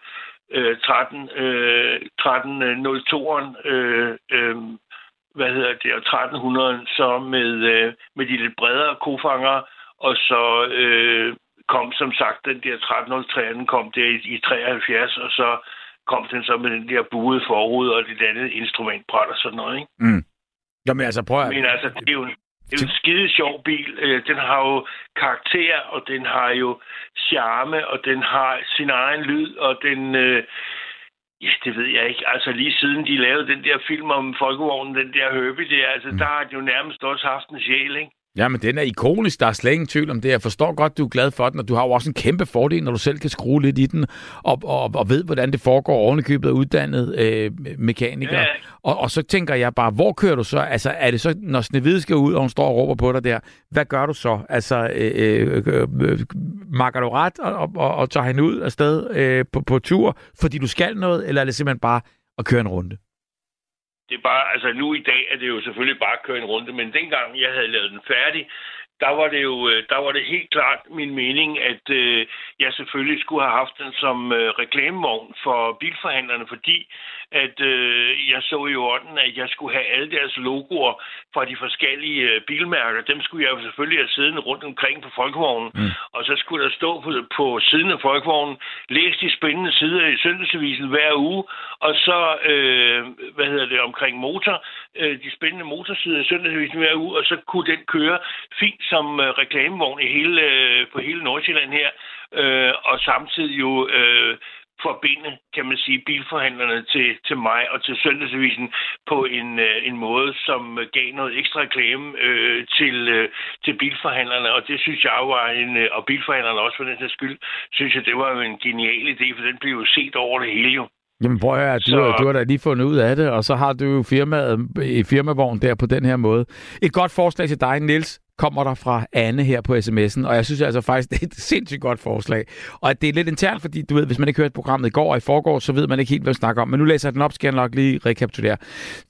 øh, 13, øh, 1302'eren, øh, øh, hvad hedder det, og 1300 så med, øh, med de lidt bredere kofanger, og så øh, kom som sagt den der 1303, den kom der i, i 73, og så kom den så med den der buede forrude og det andet instrumentbræt og sådan noget, ikke? Mm. Jamen altså, prøv at... Men altså, det er jo, det er en skide sjov bil. Øh, Den har jo karakter, og den har jo charme, og den har sin egen lyd, og den... Øh, ja, det ved jeg ikke. Altså lige siden de lavede den der film om folkevognen, den der Herbie der, altså Mm. der har de jo nærmest også haft en sjæl, ikke? Jamen, den er ikonisk. Der er slet ingen tvivl om det. Jeg forstår godt, du er glad for den, og du har jo også en kæmpe fordel, når du selv kan skrue lidt i den, og, og, og ved, hvordan det foregår ovenikøbet af uddannet øh, mekaniker. Ja. Og, og så tænker jeg bare, hvor kører du så? Altså, er det så, når Snevide skal ud, og hun står og råber på dig der, hvad gør du så? Altså, øh, øh, øh, makker du ret og, og, og, og tager hende ud af sted øh, på, på tur, fordi du skal noget, eller er det simpelthen bare at køre en runde? Det er bare, altså nu i dag er det jo selvfølgelig bare at køre en runde, men dengang jeg havde lavet den færdig, der var det jo øh, der var det helt klart min mening, at øh, jeg selvfølgelig skulle have haft den som øh, reklamevogn for bilforhandlerne, fordi at øh, jeg så i orden, at jeg skulle have alle deres logoer fra de forskellige øh, bilmærker. Dem skulle jeg jo selvfølgelig have siddende rundt omkring på folkevognen. Mm. Og så skulle der stå på, på siden af folkevognen, læs de spændende sider i Søndagsavisen hver uge, og så, øh, hvad hedder det, omkring motor, øh, de spændende motorsider i Søndagsavisen hver uge, og så kunne den køre fint som øh, reklamevogn i hele, øh, på hele Nordsjælland her, øh, og samtidig jo øh, forbinde, kan man sige, bilforhandlerne til, til mig og til Søndagsavisen på en, øh, en måde, som gav noget ekstra reklame øh, til, øh, til bilforhandlerne, og det synes jeg var en, øh, og bilforhandlerne også for den sags skyld, synes jeg, det var jo en genial idé, for den blev jo set over det hele jo. Jamen prøv at du, så... du har da lige fundet ud af det, og så har du jo firmaet i firmavogn der på den her måde. Et godt forslag til dig, Nils kommer der fra Anne her på sms'en, og jeg synes altså faktisk, det er et sindssygt godt forslag. Og at det er lidt internt, fordi du ved, hvis man ikke hørte programmet i går og i forgår, så ved man ikke helt, hvad vi snakker om. Men nu læser jeg den op, skal jeg nok lige rekapitulere.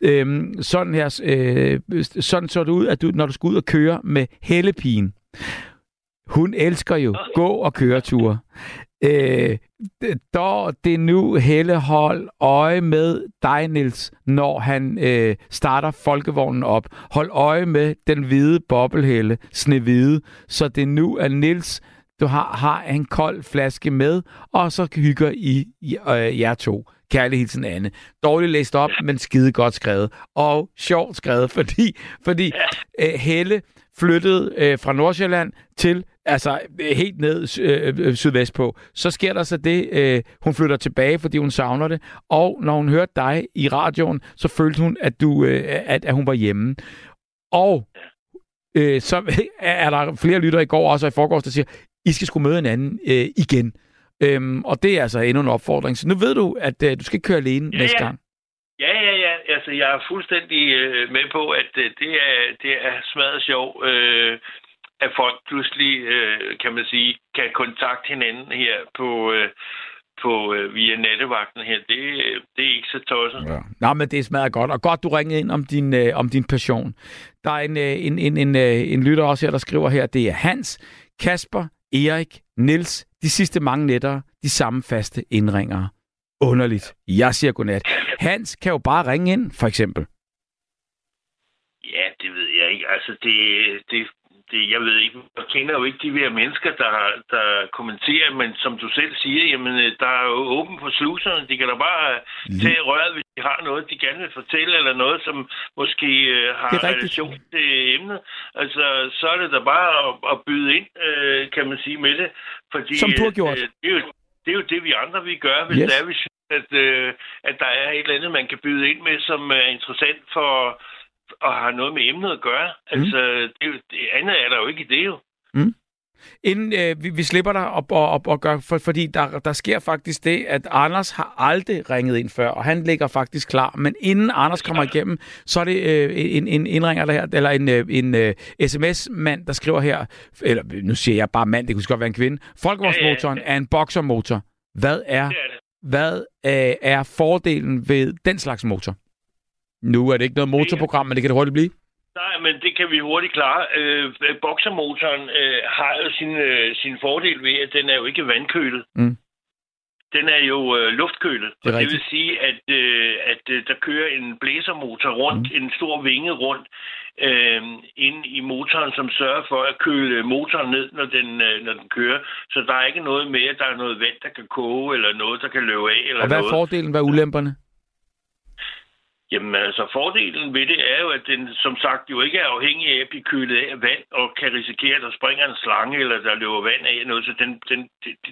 Øhm, sådan her, øh, sådan så det ud, at du, når du skal ud og køre med Hellepigen, hun elsker jo gå- og køreture. Øh, dog det nu Helle hold øje med dig, Nils, når han øh, starter folkevognen op. Hold øje med den hvide bobbelhelle, snehvide, så det nu er Nils, du har, har en kold flaske med, og så hygger I øh, jer to. Kærlig hilsen, Anne. Dårligt læst op, men skide godt skrevet. Og sjovt skrevet, fordi, fordi øh, Helle flyttede øh, fra Nordsjælland til altså helt ned øh, øh, sydvest på. Så sker der så det, øh, hun flytter tilbage, fordi hun savner det, og når hun hørte dig i radioen, så følte hun, at, du, øh, at, at hun var hjemme. Og øh, så er der flere lyttere i går, også i forgårs, der siger, I skal skulle møde en anden øh, igen. Øhm, og det er altså endnu en opfordring. Så nu ved du, at øh, du skal ikke køre alene ja, næste gang. Ja, ja, ja. Altså, jeg er fuldstændig øh, med på, at øh, det, er, det er smadret sjov. Øh, at folk pludselig, øh, kan man sige, kan kontakte hinanden her på, øh, på øh, via nattevagten her. Det, det er ikke så tosset. Ja. Nå, men det smager godt. Og godt, du ringede ind om din, øh, om din passion. Der er en, øh, en, en, en, øh, en lytter også her, der skriver her, det er Hans, Kasper, Erik, Nils, de sidste mange nætter, de samme faste indringere. Underligt. Jeg siger godnat. Hans kan jo bare ringe ind, for eksempel. Ja, det ved jeg ikke. Altså, det, det, det, jeg ved ikke, jeg kender jo ikke de her mennesker, der, der kommenterer, men som du selv siger, jamen, øh, der er jo åben for sluserne. De kan da bare mm. tage røret, hvis de har noget, de gerne vil fortælle, eller noget, som måske uh, har relation til emnet. Altså, så er det da bare at, at byde ind, kan man sige, med det. Fordi, som du har gjort. Det, er jo, det er jo det, vi andre vi gør, hvis yes. der er, vi at, uh, at der er et eller andet, man kan byde ind med, som er interessant for og har noget med emnet at gøre. Mm. Altså, det, det andet er der jo ikke i det jo. Mm. Inden øh, vi, vi slipper dig op og, op og gør, for, fordi der, der sker faktisk det, at Anders har aldrig ringet ind før, og han ligger faktisk klar. Men inden Anders kommer igennem, så er det øh, en, en indringer der, eller en, øh, en øh, sms-mand, der skriver her, eller nu siger jeg bare mand, det kunne godt være en kvinde, Folkevognsmotoren ja, ja, ja. er en boxermotor. Hvad er, det er det. Hvad øh, er fordelen ved den slags motor? Nu er det ikke noget motorprogram, men det kan det hurtigt blive. Nej, men det kan vi hurtigt klare. Øh, boxermotoren øh, har jo sin, øh, sin fordel ved, at den er jo ikke vandkølet. Mm. Den er jo øh, luftkølet. Det, og det vil sige, at, øh, at øh, der kører en blæsermotor rundt, mm. en stor vinge rundt øh, ind i motoren, som sørger for at køle motoren ned, når den, øh, når den kører. Så der er ikke noget med, at der er noget vand, der kan koge, eller noget, der kan løbe af. Eller og hvad er noget. fordelen, hvad er ulemperne? Jamen altså, fordelen ved det er jo, at den som sagt jo ikke er afhængig af at blive kølet af vand, og kan risikere, at der springer en slange, eller der løber vand af noget. Så den, den,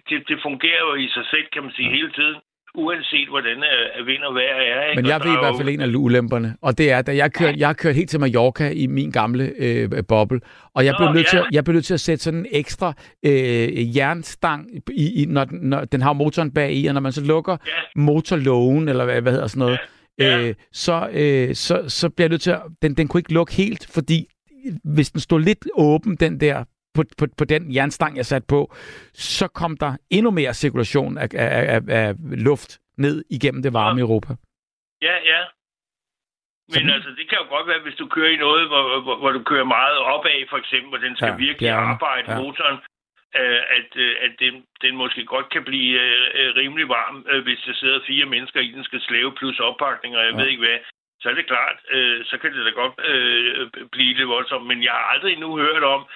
det, det, fungerer jo i sig selv, kan man sige, hele tiden uanset hvordan er vind og vejr er. Ikke? Men jeg ved i hvert fald en af ulemperne, og det er, da jeg kørte, jeg kørte helt til Mallorca i min gamle øh, boble, og jeg blev, Nå, nødt ja. til, jeg blev nødt til at sætte sådan en ekstra øh, jernstang, i, i, når, den, når den har motoren bag i, og når man så lukker ja. motorlågen, eller hvad, hvad hedder sådan noget, ja ja. øh, så, øh, så, så bliver jeg nødt til at... Den, den kunne ikke lukke helt, fordi hvis den stod lidt åben, den der på, på, på den jernstang, jeg satte på, så kom der endnu mere cirkulation af, af, af, af luft ned igennem det varme ja. Europa. Ja, ja. Men så, altså, det kan jo godt være, hvis du kører i noget, hvor, hvor, hvor du kører meget opad, for eksempel, og den skal ja, virkelig bjerne. arbejde, ja. motoren, øh, at, øh, at den, den måske godt kan blive øh, rimelig varm, øh, hvis der sidder fire mennesker i den skal slæve plus oppakning, og jeg ja. ved ikke hvad. Så er det klart, øh, så kan det da godt øh, blive det voldsomt. Men jeg har aldrig nu hørt om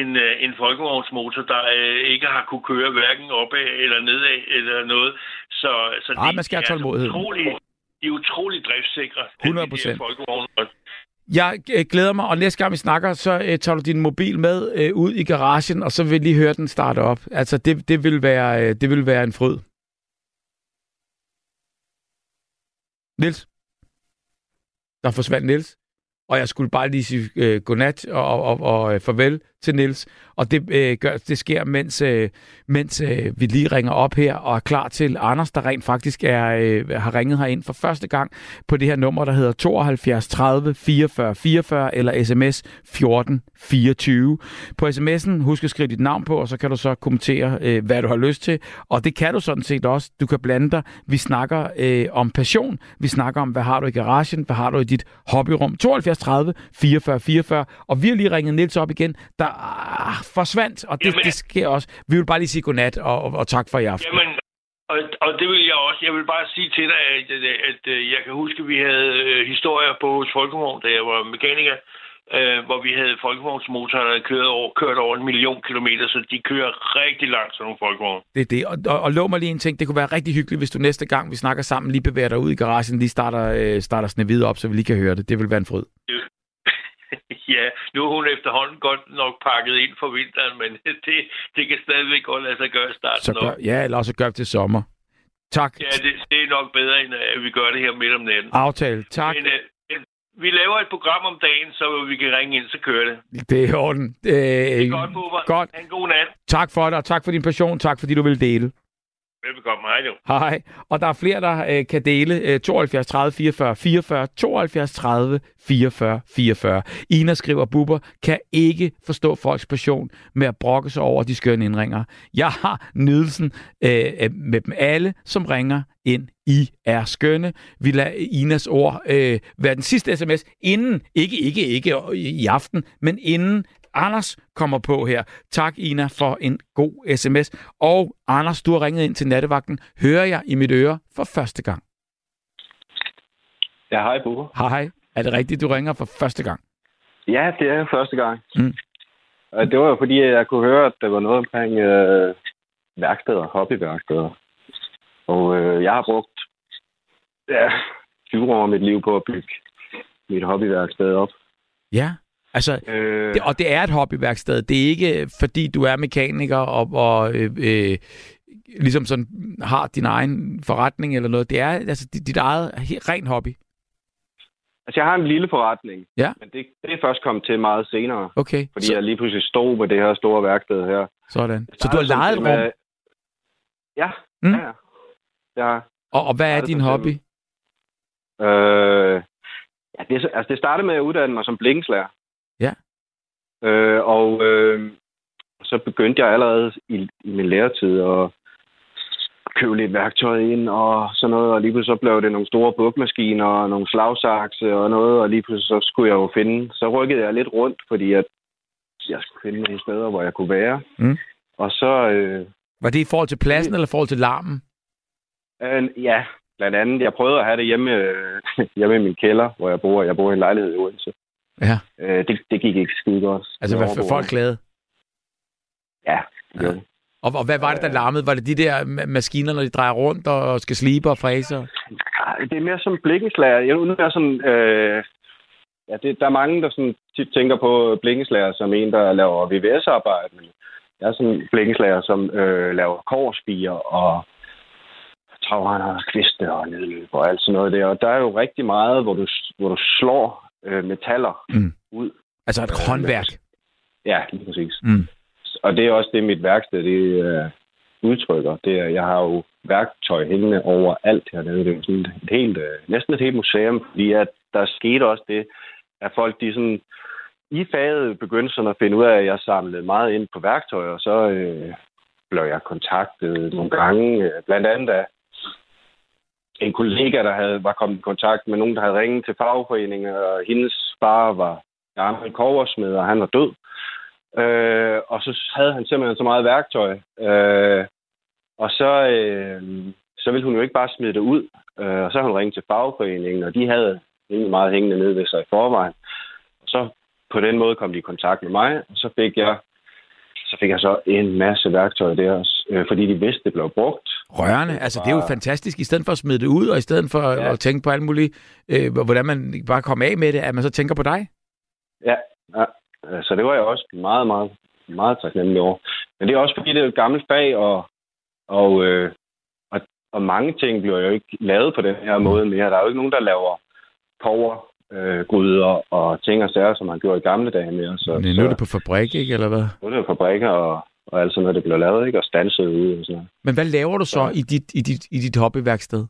en, øh, en folkevognsmotor, der øh, ikke har kunne køre hverken opad eller nedad eller noget. Så, så Ej, det man skal have tålmodighed. Er utrolig, de er utrolig driftssikre. 100 procent. Jeg øh, glæder mig, og næste gang vi snakker, så øh, tager du din mobil med øh, ud i garagen, og så vil lige høre den starte op. Altså, det, det, vil, være, øh, det vil være en fryd. Nils? Der forsvandt Nils. Og jeg skulle bare lige sige øh, godnat og, og, og, og øh, farvel til Nils. Og det, øh, gør, det sker, mens, øh, mens øh, vi lige ringer op her og er klar til Anders, der rent faktisk er, øh, har ringet her ind for første gang på det her nummer, der hedder 72 30 44 44 eller sms 14 24. På sms'en husk at skrive dit navn på, og så kan du så kommentere, øh, hvad du har lyst til. Og det kan du sådan set også. Du kan blande dig. Vi snakker øh, om passion. Vi snakker om, hvad har du i garagen? Hvad har du i dit hobbyrum? 72 30 44 44. Og vi har lige ringet Nils op igen, der ah, forsvandt, og det, Jamen, det sker også. Vi vil bare lige sige godnat og, og, og tak for i aften. Jamen, og, og det vil jeg også. Jeg vil bare sige til dig, at, at, at jeg kan huske, at vi havde øh, historier på hos Folkevogn, da jeg var mekaniker, øh, hvor vi havde folkevognsmotorer, der kørt over, kørt over en million kilometer, så de kører rigtig langt, sådan nogle folkevogne. Det er det. Og, og, og lov mig lige en ting. Det kunne være rigtig hyggeligt, hvis du næste gang, vi snakker sammen, lige bevæger dig ud i garagen, lige starter, øh, starter Snevide op, så vi lige kan høre det. Det vil være en fryd. Det, Ja, nu er hun efterhånden godt nok pakket ind for vinteren, men det, det kan stadigvæk godt lade sig gøre i starten. Så gør, ja, eller også gør det til sommer. Tak. Ja, det, det er nok bedre, end at vi gør det her midt om natten. Aftale. Tak. Men, uh, vi laver et program om dagen, så vi kan ringe ind, så kører det. Det er orden. Øh, det er godt, Bubber. Godt. Ha' en god nat. Tak for det, og tak for din passion. Tak fordi du vil dele. Velbekomme. Hej du. Hej. Og der er flere, der øh, kan dele øh, 72 30 44 44, 72 30 44 44. Ina skriver, Bubber kan ikke forstå folks passion med at brokke sig over de skønne indringer. Jeg har nydelsen øh, øh, med dem alle, som ringer ind. I er skønne. Vi lader Inas ord øh, være den sidste sms, inden, ikke, ikke, ikke i aften, men inden Anders kommer på her. Tak, Ina, for en god sms. Og Anders, du har ringet ind til nattevagten. Hører jeg i mit øre for første gang? Ja, hej, Bubber. Hej. Er det rigtigt, du ringer for første gang? Ja, det er første gang. Mm. Det var jo fordi, jeg kunne høre, at der var noget omkring øh, værksteder, hobbyværksteder. Og øh, jeg har brugt ja, 20 år af mit liv på at bygge mit hobbyværksted op. Ja. Altså, øh... det, og det er et hobbyværksted. Det er ikke, fordi du er mekaniker og, og øh, øh, ligesom sådan har din egen forretning eller noget. Det er altså dit, dit eget ren hobby. Altså, jeg har en lille forretning. Ja. Men det, det er først kommet til meget senere. Okay. Fordi så... jeg lige pludselig stod på det her store værksted her. Sådan. Så du har lejet et rum? Med... Ja, mm. ja, ja. Og, og hvad er din hobby? Øh, ja, det, altså, det startede med at uddanne mig som blikkenslager. Øh, og øh, så begyndte jeg allerede i, i min læretid at købe lidt værktøj ind og sådan noget, og lige pludselig så blev det nogle store bukmaskiner og nogle slagsakse og noget, og lige pludselig så skulle jeg jo finde, så rykkede jeg lidt rundt, fordi at jeg skulle finde nogle steder, hvor jeg kunne være. Mm. Og så... Øh, Var det i forhold til pladsen, det, eller i forhold til larmen? Øh, ja, blandt andet. Jeg prøvede at have det hjemme, øh, hjemme i min kælder, hvor jeg bor. Jeg bor i en lejlighed i Odense. Ja. Øh, det, det gik ikke skide godt. Altså, hvad for folk glade? Ja, ja. Og, og hvad var det, der larmede? Var det de der maskiner, når de drejer rundt og skal slibe og fræse? Det er mere som blikkenslager. Jeg er sådan... Øh, ja, det, der er mange, der sådan tit tænker på blikkenslager som en, der laver VVS-arbejde. Men jeg er sådan blikkenslager, som øh, laver korsbier og tagrender og kviste og nedløb og alt sådan noget der. Og der er jo rigtig meget, hvor du, hvor du slår øh, metaller mm. ud. Altså et øh, håndværk? Ja, lige præcis. Mm. Og det er også det, mit værksted det øh, udtrykker. Det er, jeg har jo værktøj hængende over alt hernede. Det er sådan et helt, øh, næsten et helt museum, fordi at der skete også det, at folk de sådan i faget begyndte sådan at finde ud af, at jeg samlede meget ind på værktøj, og så øh, blev jeg kontaktet nogle gange, øh, blandt andet af en kollega, der havde, var kommet i kontakt med nogen, der havde ringet til fagforeningen, og hendes far var gammel koversmed, og han var død. Øh, og så havde han simpelthen så meget værktøj. Øh, og så, øh, så ville hun jo ikke bare smide det ud. Øh, og så havde hun ringet til fagforeningen, og de havde egentlig meget hængende nede ved sig i forvejen. Og så på den måde kom de i kontakt med mig, og så fik jeg så fik jeg så en masse værktøj der, øh, fordi de vidste, det blev brugt. Rørende. Altså, det er jo fantastisk. I stedet for at smide det ud, og i stedet for ja. at tænke på alt muligt, øh, hvordan man bare kommer af med det, at man så tænker på dig. Ja, ja. så det var jeg også meget, meget, meget taknemmelig over. Men det er også fordi, det er et gammelt fag, og, og, øh, og, og mange ting bliver jo ikke lavet på den her måde mere. Der er jo ikke nogen, der laver power øh, gryder og ting og sager, som man gjorde i gamle dage mere. Så, Men nu er det på fabrik, ikke, eller hvad? Nu er det på fabrikker, og, og alt sådan noget, det bliver lavet, ikke? Og stanset ud og sådan noget. Men hvad laver du så ja. i dit, i dit, i dit hobbyværksted?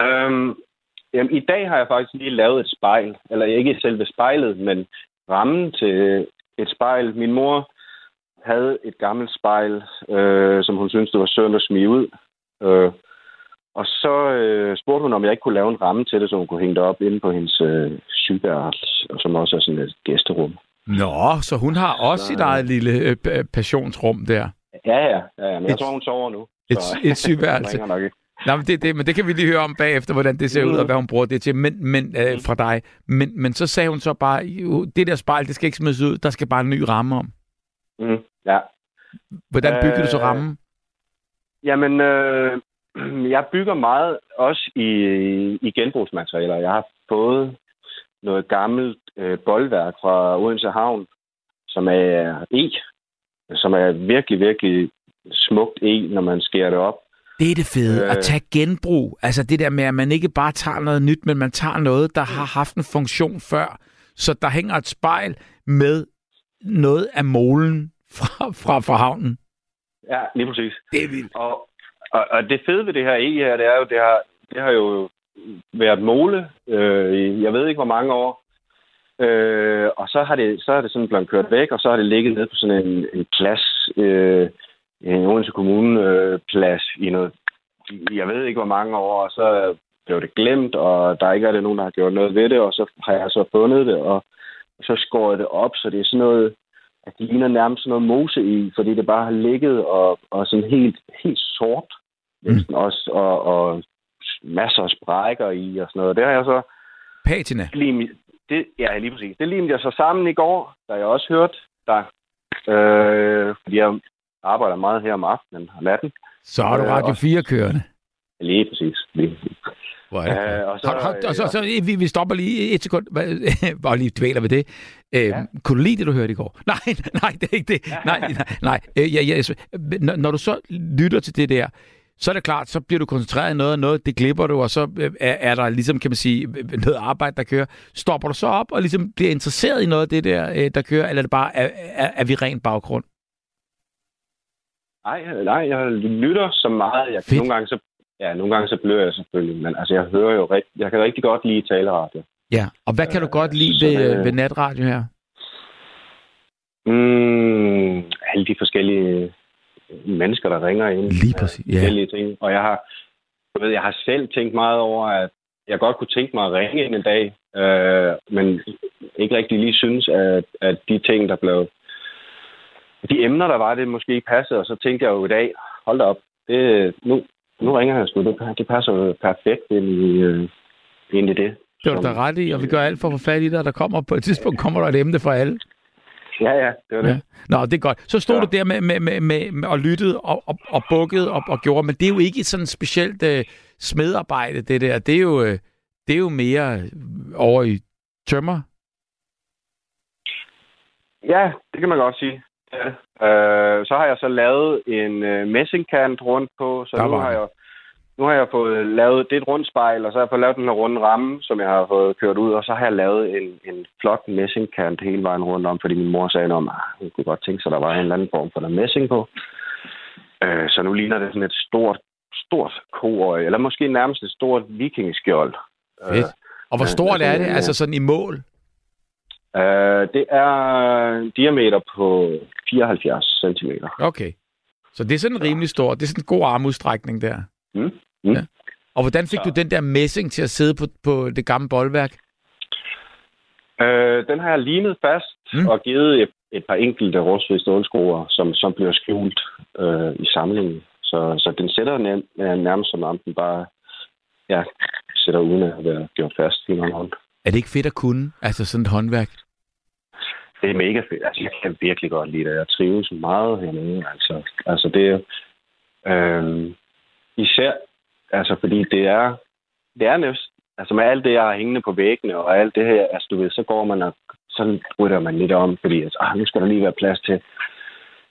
Øhm, jamen, i dag har jeg faktisk lige lavet et spejl. Eller ikke selve spejlet, men rammen til et spejl. Min mor havde et gammelt spejl, øh, som hun syntes, det var synd at smide ud. Øh, og så øh, spurgte hun, om jeg ikke kunne lave en ramme til det, så hun kunne hænge det op inde på hendes øh, sygeværelse, som også er sådan et gæsterum. Nå, så hun har også så, sit eget lille øh, passionsrum der. Ja, ja, ja, men jeg et, tror, hun sover nu. Et, så, et sygeværelse. Nej, men det, det, men det kan vi lige høre om bagefter, hvordan det ser mm. ud, og hvad hun bruger det til men, men, øh, fra dig. Men, men så sagde hun så bare, det der spejl, det skal ikke smides ud, der skal bare en ny ramme om. Mm, ja. Hvordan bygger øh, du så øh, rammen? Jamen, øh, jeg bygger meget også i, i genbrugsmaterialer. Jeg har fået noget gammelt øh, boldværk fra Odense Havn, som er e, som er virkelig, virkelig smukt e, når man skærer det op. Det er det fede, øh, at tage genbrug. Altså det der med, at man ikke bare tager noget nyt, men man tager noget, der har haft en funktion før. Så der hænger et spejl med noget af målen fra, fra, fra havnen. Ja, lige præcis. Det er vildt. Og, og, og det fede ved det her e her, det er jo, det har, det har jo været måle øh, i, jeg ved ikke hvor mange år. Øh, og så har, det, så har det sådan blevet kørt væk, og så har det ligget ned på sådan en, en plads, øh, en Odense Kommune øh, plads i noget, jeg ved ikke hvor mange år, og så blev det glemt, og der ikke er det nogen, der har gjort noget ved det, og så har jeg så fundet det, og så skåret det op, så det er sådan noget, at det ligner nærmest sådan noget mose i, fordi det bare har ligget og, og sådan helt, helt sort. Mm. Også, og, og masser af sprækker i og sådan noget. Det har jeg så... Patina? Lige, det, ja, lige præcis. Det limte jeg så sammen i går, da jeg også hørte der. Øh, fordi jeg arbejder meget her om aftenen og natten. Så har du øh, Radio 4 kørende? Lige præcis. Lige præcis. Hvor er det? Øh, og så, har, og så, så, så vi, vi stopper lige et sekund, bare lige dvæler ved det. Øh, ja. Kunne du lide det, du hørte i går? Nej, nej, det er ikke det. Nej, nej, nej. Øh, ja, ja, når, når du så lytter til det der, så er det klart, så bliver du koncentreret i noget, og noget, det glipper du, og så øh, er, er der ligesom, kan man sige, noget arbejde, der kører. Stopper du så op og ligesom bliver interesseret i noget af det der, øh, der kører, eller er det bare, er, er, er vi ren baggrund? Nej, nej, jeg lytter så meget. Jeg kan nogle gange så Ja, nogle gange så blør jeg selvfølgelig, men altså jeg hører jo rigt, jeg kan rigtig godt lide taleradio. Ja, og hvad kan du godt lide ved, øh, ved natradio her? Mm, alle de forskellige mennesker, der ringer ind. Lige præcis, ja. Ting. Og jeg har, jeg, ved, jeg har selv tænkt meget over, at jeg godt kunne tænke mig at ringe ind en dag, øh, men ikke rigtig lige synes, at, at de ting, der blev... De emner, der var, det måske ikke passede, og så tænkte jeg jo i dag, hold da op, det, nu, nu ringer han sgu. Det, det passer jo perfekt ind i, øh, ind i det. Det var du da ret i, og vi gør alt for at få fat i dig. Der kommer på et tidspunkt kommer der et emne for alle. Ja, ja, det var det. Ja. Nå, det er godt. Så stod ja. du der med, med, med, med, og lyttede og, og, og bukkede og, og gjorde, men det er jo ikke sådan specielt uh, smedarbejde, det der. Det er jo, uh, det er jo mere over i tømmer. Ja, det kan man godt sige. Ja. Øh, så har jeg så lavet en øh, messingkant rundt på, så nu har jeg nu har jeg fået lavet, det et rundt spejl, og så har jeg fået lavet den her runde ramme, som jeg har fået kørt ud, og så har jeg lavet en, en flot messingkant hele vejen rundt om, fordi min mor sagde, at hun kunne godt tænke sig, at der var en eller anden form for der messing på. Øh, så nu ligner det sådan et stort, stort kor, eller måske nærmest et stort vikingeskjold. Fedt. Og hvor stort øh, er det, altså sådan i mål? Uh, det er diameter på 74 cm. Okay. Så det er sådan rimelig stort. Det er sådan en god armudstrækning der. Mm. Mm. Ja. Og hvordan fik så. du den der messing til at sidde på, på det gamle boldværk? Uh, den har jeg limet fast mm. og givet et, et par enkelte rustfri stålskruer, som, som bliver skjult uh, i samlingen. Så, så den sætter nær, nærmest som om den bare ja, sætter uden at være gjort fast i en hånd. Er det ikke fedt at kunne? Altså sådan et håndværk? Det er mega fedt. Altså, jeg kan virkelig godt lide det. Jeg trives meget hernede. Altså, altså det, øh, især, altså fordi det er, det er nævst, altså med alt det, jeg har hængende på væggene og alt det her, altså du ved, så går man og så rytter man lidt om, fordi altså, ah, nu skal der lige være plads til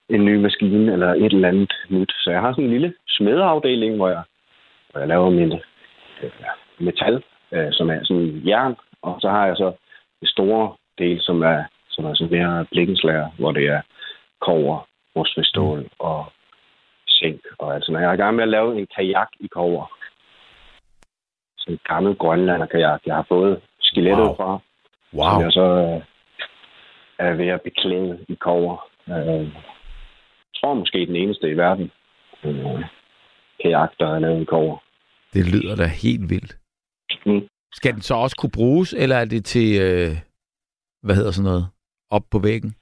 en ny maskine eller et eller andet nyt. Så jeg har sådan en lille smedeafdeling, hvor jeg, hvor jeg laver min øh, metal, øh, som er sådan jern, og så har jeg så det store del, som er, som er sådan mere blikkenslager, hvor det er kover, rustfri og zink. Og altså, når jeg er i gang med at lave en kajak i kover, sådan en gammel grønlander-kajak, jeg har fået skelettet Wow. fra, Wow. som jeg så øh, er ved at beklæde i kover. Øh, jeg tror måske den eneste i verden, øh, kajak, der er lavet i kover. Det lyder da helt vildt. Mm. Skal den så også kunne bruges, eller er det til, øh, hvad hedder sådan noget, op på væggen?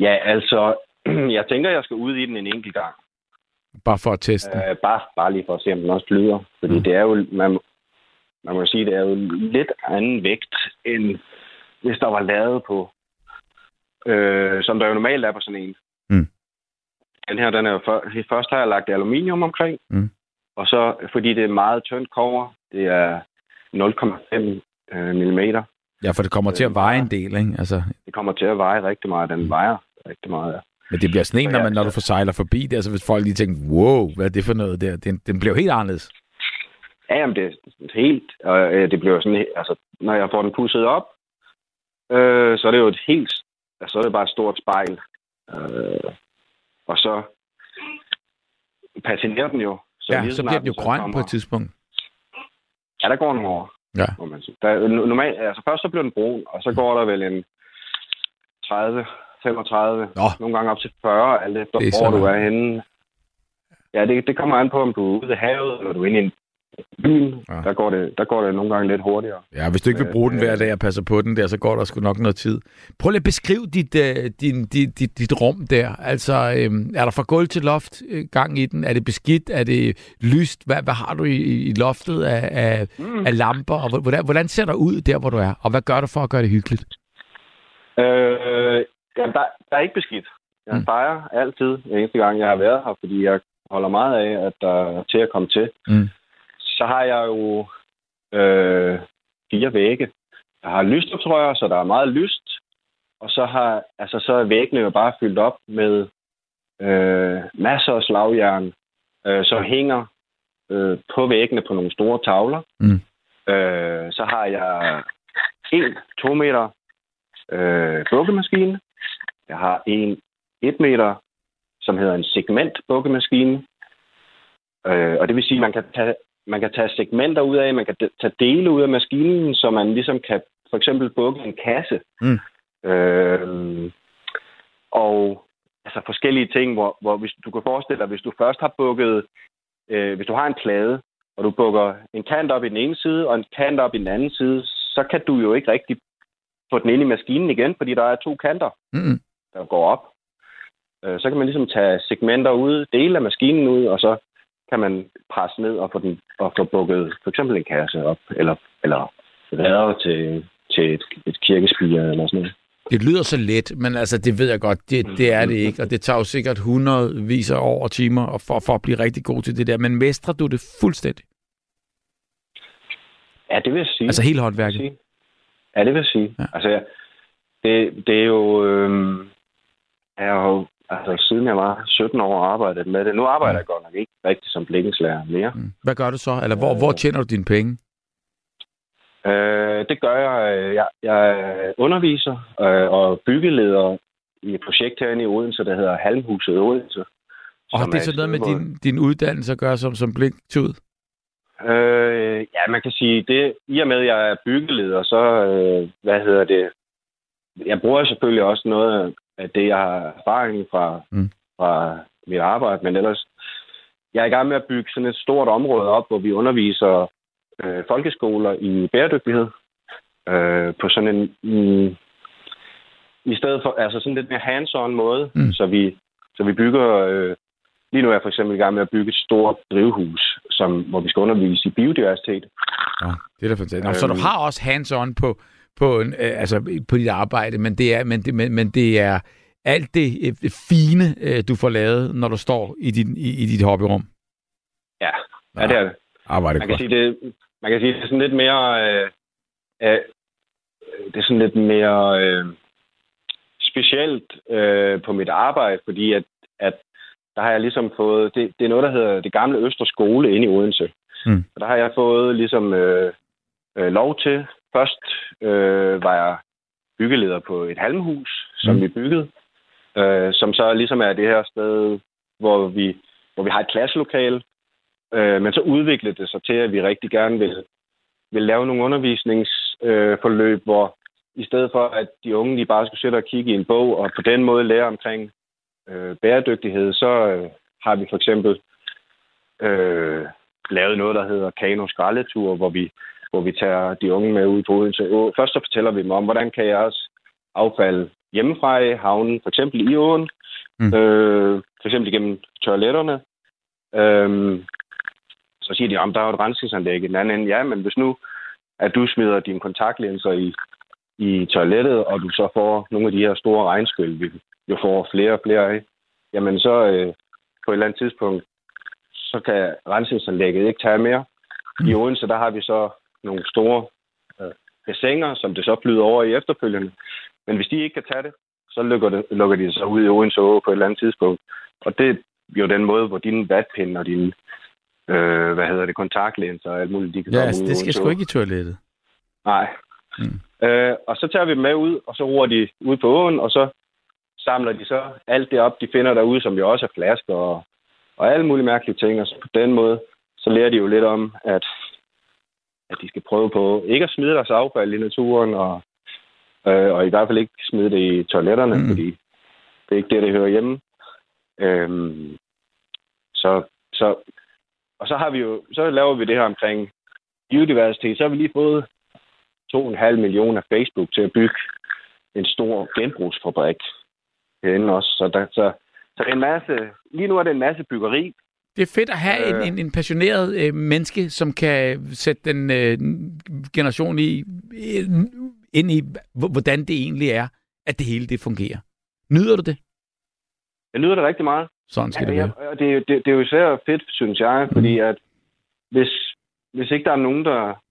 Ja, altså, jeg tænker, jeg skal ud i den en enkelt gang. Bare for at teste den. Øh, bare, bare lige for at se, om den også flyder. Fordi Mm. mm. det er jo, man, man må sige, det er jo lidt anden vægt, end hvis der var lavet på, øh, som der jo normalt er på sådan en. Mm. Den her, den er jo for, først har jeg lagt aluminium omkring, Mm. og så, fordi det er meget tyndt kover, det er 0,5 øh, mm. Ja, for det kommer til at veje en del, ikke? Altså, Det kommer til at veje rigtig meget. Den vejer rigtig meget, ja. Men det bliver sådan en, Så når, man, når så- du får sejler forbi det. Altså, hvis folk lige tænker, wow, hvad er det for noget der? Den, den bliver jo helt anderledes. Ja, jamen, det er helt... Og, øh, det bliver sådan... Altså, når jeg får den pusset op, øh, så er det jo et helt... Altså, så er det bare et stort spejl. Øh, og så patinerer den jo. Så ja, så bliver den jo så grøn kommer- på et tidspunkt. Ja, der går nogle år. Ja. Må man sige. Der, no- normalt, altså først så bliver den brun, og så går der vel en 30, 35, Nå. nogle gange op til 40, alt efter Det er hvor du er henne. Ja, det, det kommer an på, om du er ude i havet, eller du er inde i en byen. Ja. Der, går det, der går det nogle gange lidt hurtigere. Ja, hvis du ikke vil bruge den hver dag og passer på den der, så går der sgu nok noget tid. Prøv lige at beskrive dit, uh, din, dit, dit, dit rum der. Altså, øhm, er der fra gulv til loft øh, gang i den? Er det beskidt? Er det lyst? Hvad, hvad har du i, i loftet af, af, Mm. af lamper? Og hvor- hvordan, hvordan ser der ud der, hvor du er? Og hvad gør du for at gøre det hyggeligt? Øh, jamen, der, der er ikke beskidt. Jeg Mm. mm. fejrer altid, hver eneste gang jeg har været her, fordi jeg holder meget af, at der er til at komme til. Mm. Så har jeg jo øh, fire vægge. Jeg har lysoptrøjer, så der er meget lyst. Og så, har, altså, så er væggene jo bare fyldt op med øh, masser af slagjern, øh, som hænger øh, på væggene på nogle store tavler. Mm. Øh, så har jeg en 2 meter øh, bukkemaskine. Jeg har en 1 meter, som hedder en segment bukkemaskine. Øh, og det vil sige, at man kan tage, man kan tage segmenter ud af, man kan de- tage dele ud af maskinen, så man ligesom kan for eksempel bukke en kasse. Mm. Øh, og altså forskellige ting, hvor, hvor hvis, du kan forestille dig, hvis du først har bukket, øh, hvis du har en plade, og du bukker en kant op i den ene side, og en kant op i den anden side, så kan du jo ikke rigtig få den ind i maskinen igen, fordi der er to kanter, Mm-mm. Der går op. Øh, så kan man ligesom tage segmenter ud, dele af maskinen ud, og så kan man presse ned og få, den, og få bukket for eksempel en kasse op, eller, eller vader til, til et, et kirkespire eller sådan noget. Det lyder så let, men altså, det ved jeg godt, det, det er det ikke. Og det tager jo sikkert hundredvis af år og timer og for, for at blive rigtig god til det der. Men mestrer du det fuldstændig? Ja, det vil jeg sige. Altså hele jeg håndværket? Ja, det vil jeg sige. Ja. Altså, det, det er jo... Øh, jeg har jo altså, siden jeg var 17 år arbejdet med det. Nu arbejder jeg godt nok ikke rigtig som blikkenslager mere. Mm. Hvad gør du så? Eller hvor, hvor tjener du dine penge? Øh, det gør jeg. øh, Jeg, jeg underviser øh, og byggeleder i et projekt herinde i Odense, der hedder Halmhuset Odense. Og har det så et noget med din, din uddannelse at gøre som, som blinktud? Øh, ja, man kan sige, det i og med, at jeg er byggeleder, så, øh, hvad hedder det, jeg bruger selvfølgelig også noget af det, jeg har erfaring fra, Mm. fra mit arbejde, men ellers, jeg er i gang med at bygge sådan et stort område op, hvor vi underviser øh, folkeskoler i bæredygtighed øh, på sådan en, mm, i stedet for, altså sådan lidt mere hands-on måde, Mm. mm. så vi, så vi bygger, øh, lige nu er jeg for eksempel i gang med at bygge et stort drivhus, som, hvor vi skal undervise i biodiversitet. Ja, det er da fantastisk. Nå, så du Øhm. har også hands-on på, på, en, øh, altså, på dit arbejde, men det er, men det, men, men det er alt det øh, fine, øh, du får lavet, når du står i, din, i, i dit hobbyrum. Ja, ja det er det. Arbejde man kan sige, det, man kan sige, det er sådan lidt mere... Øh, øh, det er sådan lidt mere øh, specielt øh, på mit arbejde, fordi at, at der har jeg ligesom fået... Det, det er noget, der hedder det gamle Østre Skole inde i Odense. Mm. Og der har jeg fået ligesom øh, øh, lov til. Først øh, var jeg byggeleder på et halmhus, som mm. vi byggede, øh, som så ligesom er det her sted, hvor vi, hvor vi har et klasselokale. Øh, men så udviklede det sig til, at vi rigtig gerne vil, vil lave nogle undervisningsforløb, øh, hvor i stedet for, at de unge de bare skulle sætte og kigge i en bog og på den måde lære omkring øh, bæredygtighed, så øh, har vi for eksempel øh, lavet noget, der hedder Kano Skraldetur, hvor vi, hvor vi tager de unge med ud på Odense Først så fortæller vi dem om, hvordan kan jeres affald hjemmefra i havnen, for eksempel i åen, mm. øh, for eksempel igennem toiletterne. Øh, så siger de, om der er et rensningsanlæg i den anden ende. Ja, men hvis nu, at du smider dine kontaktlinser i, i toilettet, og du så får nogle af de her store regnskyld, vi jo får flere og flere af, jamen så øh, på et eller andet tidspunkt, så kan rensningsanlægget ikke tage mere. I mm. Odense, der har vi så nogle store øh, bassiner, som det så flyder over i efterfølgende. Men hvis de ikke kan tage det, så lukker, det, lukker de sig ud i Odense Å på et eller andet tidspunkt. Og det er jo den måde, hvor dine vatpinde og dine øh, hvad hedder det, kontaktlinser og alt muligt, de kan ja, altså, det skal sgu ikke i toilettet. Nej. Mm. Øh, og så tager vi dem med ud, og så roer de ud på åen, og så samler de så alt det op, de finder derude, som jo også er flasker og, og alle mulige mærkelige ting. Og så på den måde, så lærer de jo lidt om, at, at de skal prøve på ikke at smide deres affald i naturen, og, øh, og i hvert fald ikke smide det i toiletterne, mm. fordi det er ikke det, det hører hjemme. Øhm, så, så, og så har vi jo, så laver vi det her omkring biodiversitet. Så har vi lige fået 2,5 millioner Facebook til at bygge en stor genbrugsfabrik herinde også. Så, der, så, så en masse, lige nu er det en masse byggeri. Det er fedt at have øh, en, en, en passioneret øh, menneske, som kan sætte den øh, generation i, ind i, hvordan det egentlig er, at det hele det fungerer. Nyder du det? Jeg nyder det rigtig meget. Sådan skal ja, det være. Det, det, det, det er jo især fedt, synes jeg, fordi mm. at hvis, hvis ikke der er nogen, der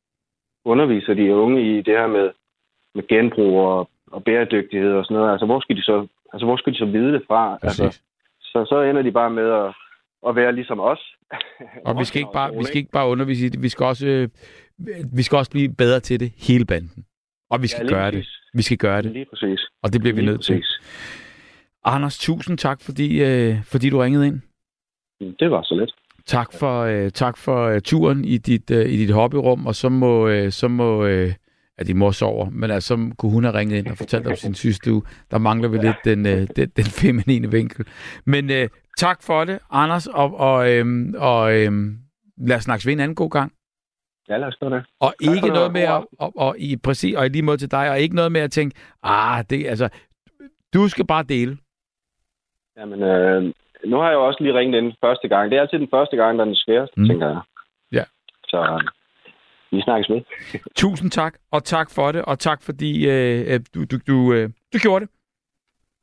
underviser de unge i det her med, med genbrug og, og bæredygtighed og sådan noget, altså hvor skal de så, altså, hvor skal de så vide det fra? Altså, så, så ender de bare med at, at være ligesom os. og vi skal, ikke bare, vi skal ikke bare undervise i det, vi skal også, øh, vi skal også blive bedre til det, hele banden. Og vi skal ja, gøre præcis. det. Vi skal gøre det. Lige præcis. Og det bliver vi nødt præcis. til. Anders, tusind tak, fordi, øh, fordi du ringede ind. Det var så let. Tak for, øh, tak for uh, turen i dit, uh, i dit hobbyrum, og så må, uh, så må uh, ja, din mor sover, men altså, så kunne hun have ringet ind og fortalt om sin sidste Der mangler vi lidt den, uh, den, den feminine vinkel. Men uh, tak for det, Anders, og, og, øhm, og øhm, lad os snakkes ved en anden god gang. Ja, lad os det. Og ikke noget med at, og, og, i, præcis, og i lige måde til dig, og ikke noget med at tænke, ah, det, altså, du skal bare dele. Jamen, øh, nu har jeg jo også lige ringet ind første gang. Det er altid den første gang, der er den sværeste, mm. tænker jeg. Ja. Så vi snakkes med. Tusind tak, og tak for det, og tak fordi øh, øh, du, du, du, øh, du gjorde det.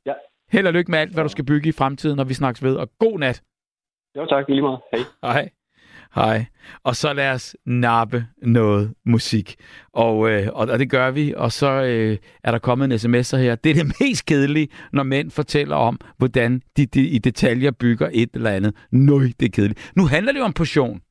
Ja. Held og lykke med alt, hvad du skal bygge i fremtiden, når vi snakkes ved, og god nat. Jo tak, lige meget. Hej. Hej. Hej. Og så lad os nappe noget musik. Og, øh, og, og det gør vi. Og så øh, er der kommet en sms her. Det er det mest kedelige, når mænd fortæller om, hvordan de, de i detaljer bygger et eller andet. Nøj, det er kedeligt. Nu handler det jo om portion.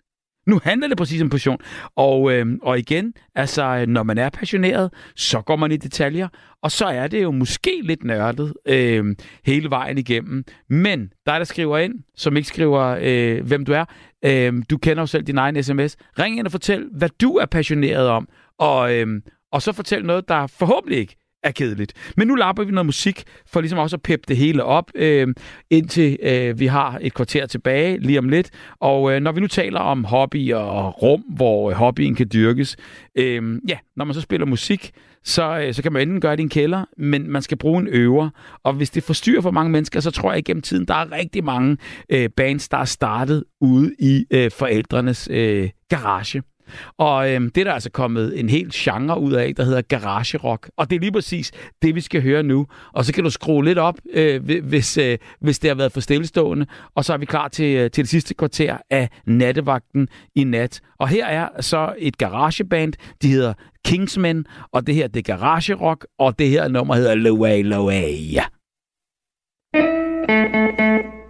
Nu handler det præcis om passion. Og, øh, og igen, altså, når man er passioneret, så går man i detaljer, og så er det jo måske lidt nørdet øh, hele vejen igennem. Men dig, der skriver ind, som ikke skriver, øh, hvem du er, øh, du kender jo selv din egen sms. Ring ind og fortæl, hvad du er passioneret om, og, øh, og så fortæl noget, der forhåbentlig ikke er kedeligt. Men nu lapper vi noget musik, for ligesom også at peppe det hele op, øh, indtil øh, vi har et kvarter tilbage lige om lidt. Og øh, når vi nu taler om hobby og rum, hvor øh, hobbyen kan dyrkes, øh, ja, når man så spiller musik, så, øh, så kan man enten gøre det i en kælder, men man skal bruge en øver. Og hvis det forstyrrer for mange mennesker, så tror jeg igennem tiden, der er rigtig mange øh, bands, der er startet ude i øh, forældrenes øh, garage. Og øhm, det er der altså kommet en hel genre ud af, der hedder garage rock. Og det er lige præcis det, vi skal høre nu. Og så kan du skrue lidt op, øh, hvis, øh, hvis det har været for stillestående. Og så er vi klar til, øh, til det sidste kvarter af nattevagten i nat. Og her er så et garageband. De hedder Kingsmen, og det her det er garage rock, og det her nummer hedder Loway Loway. you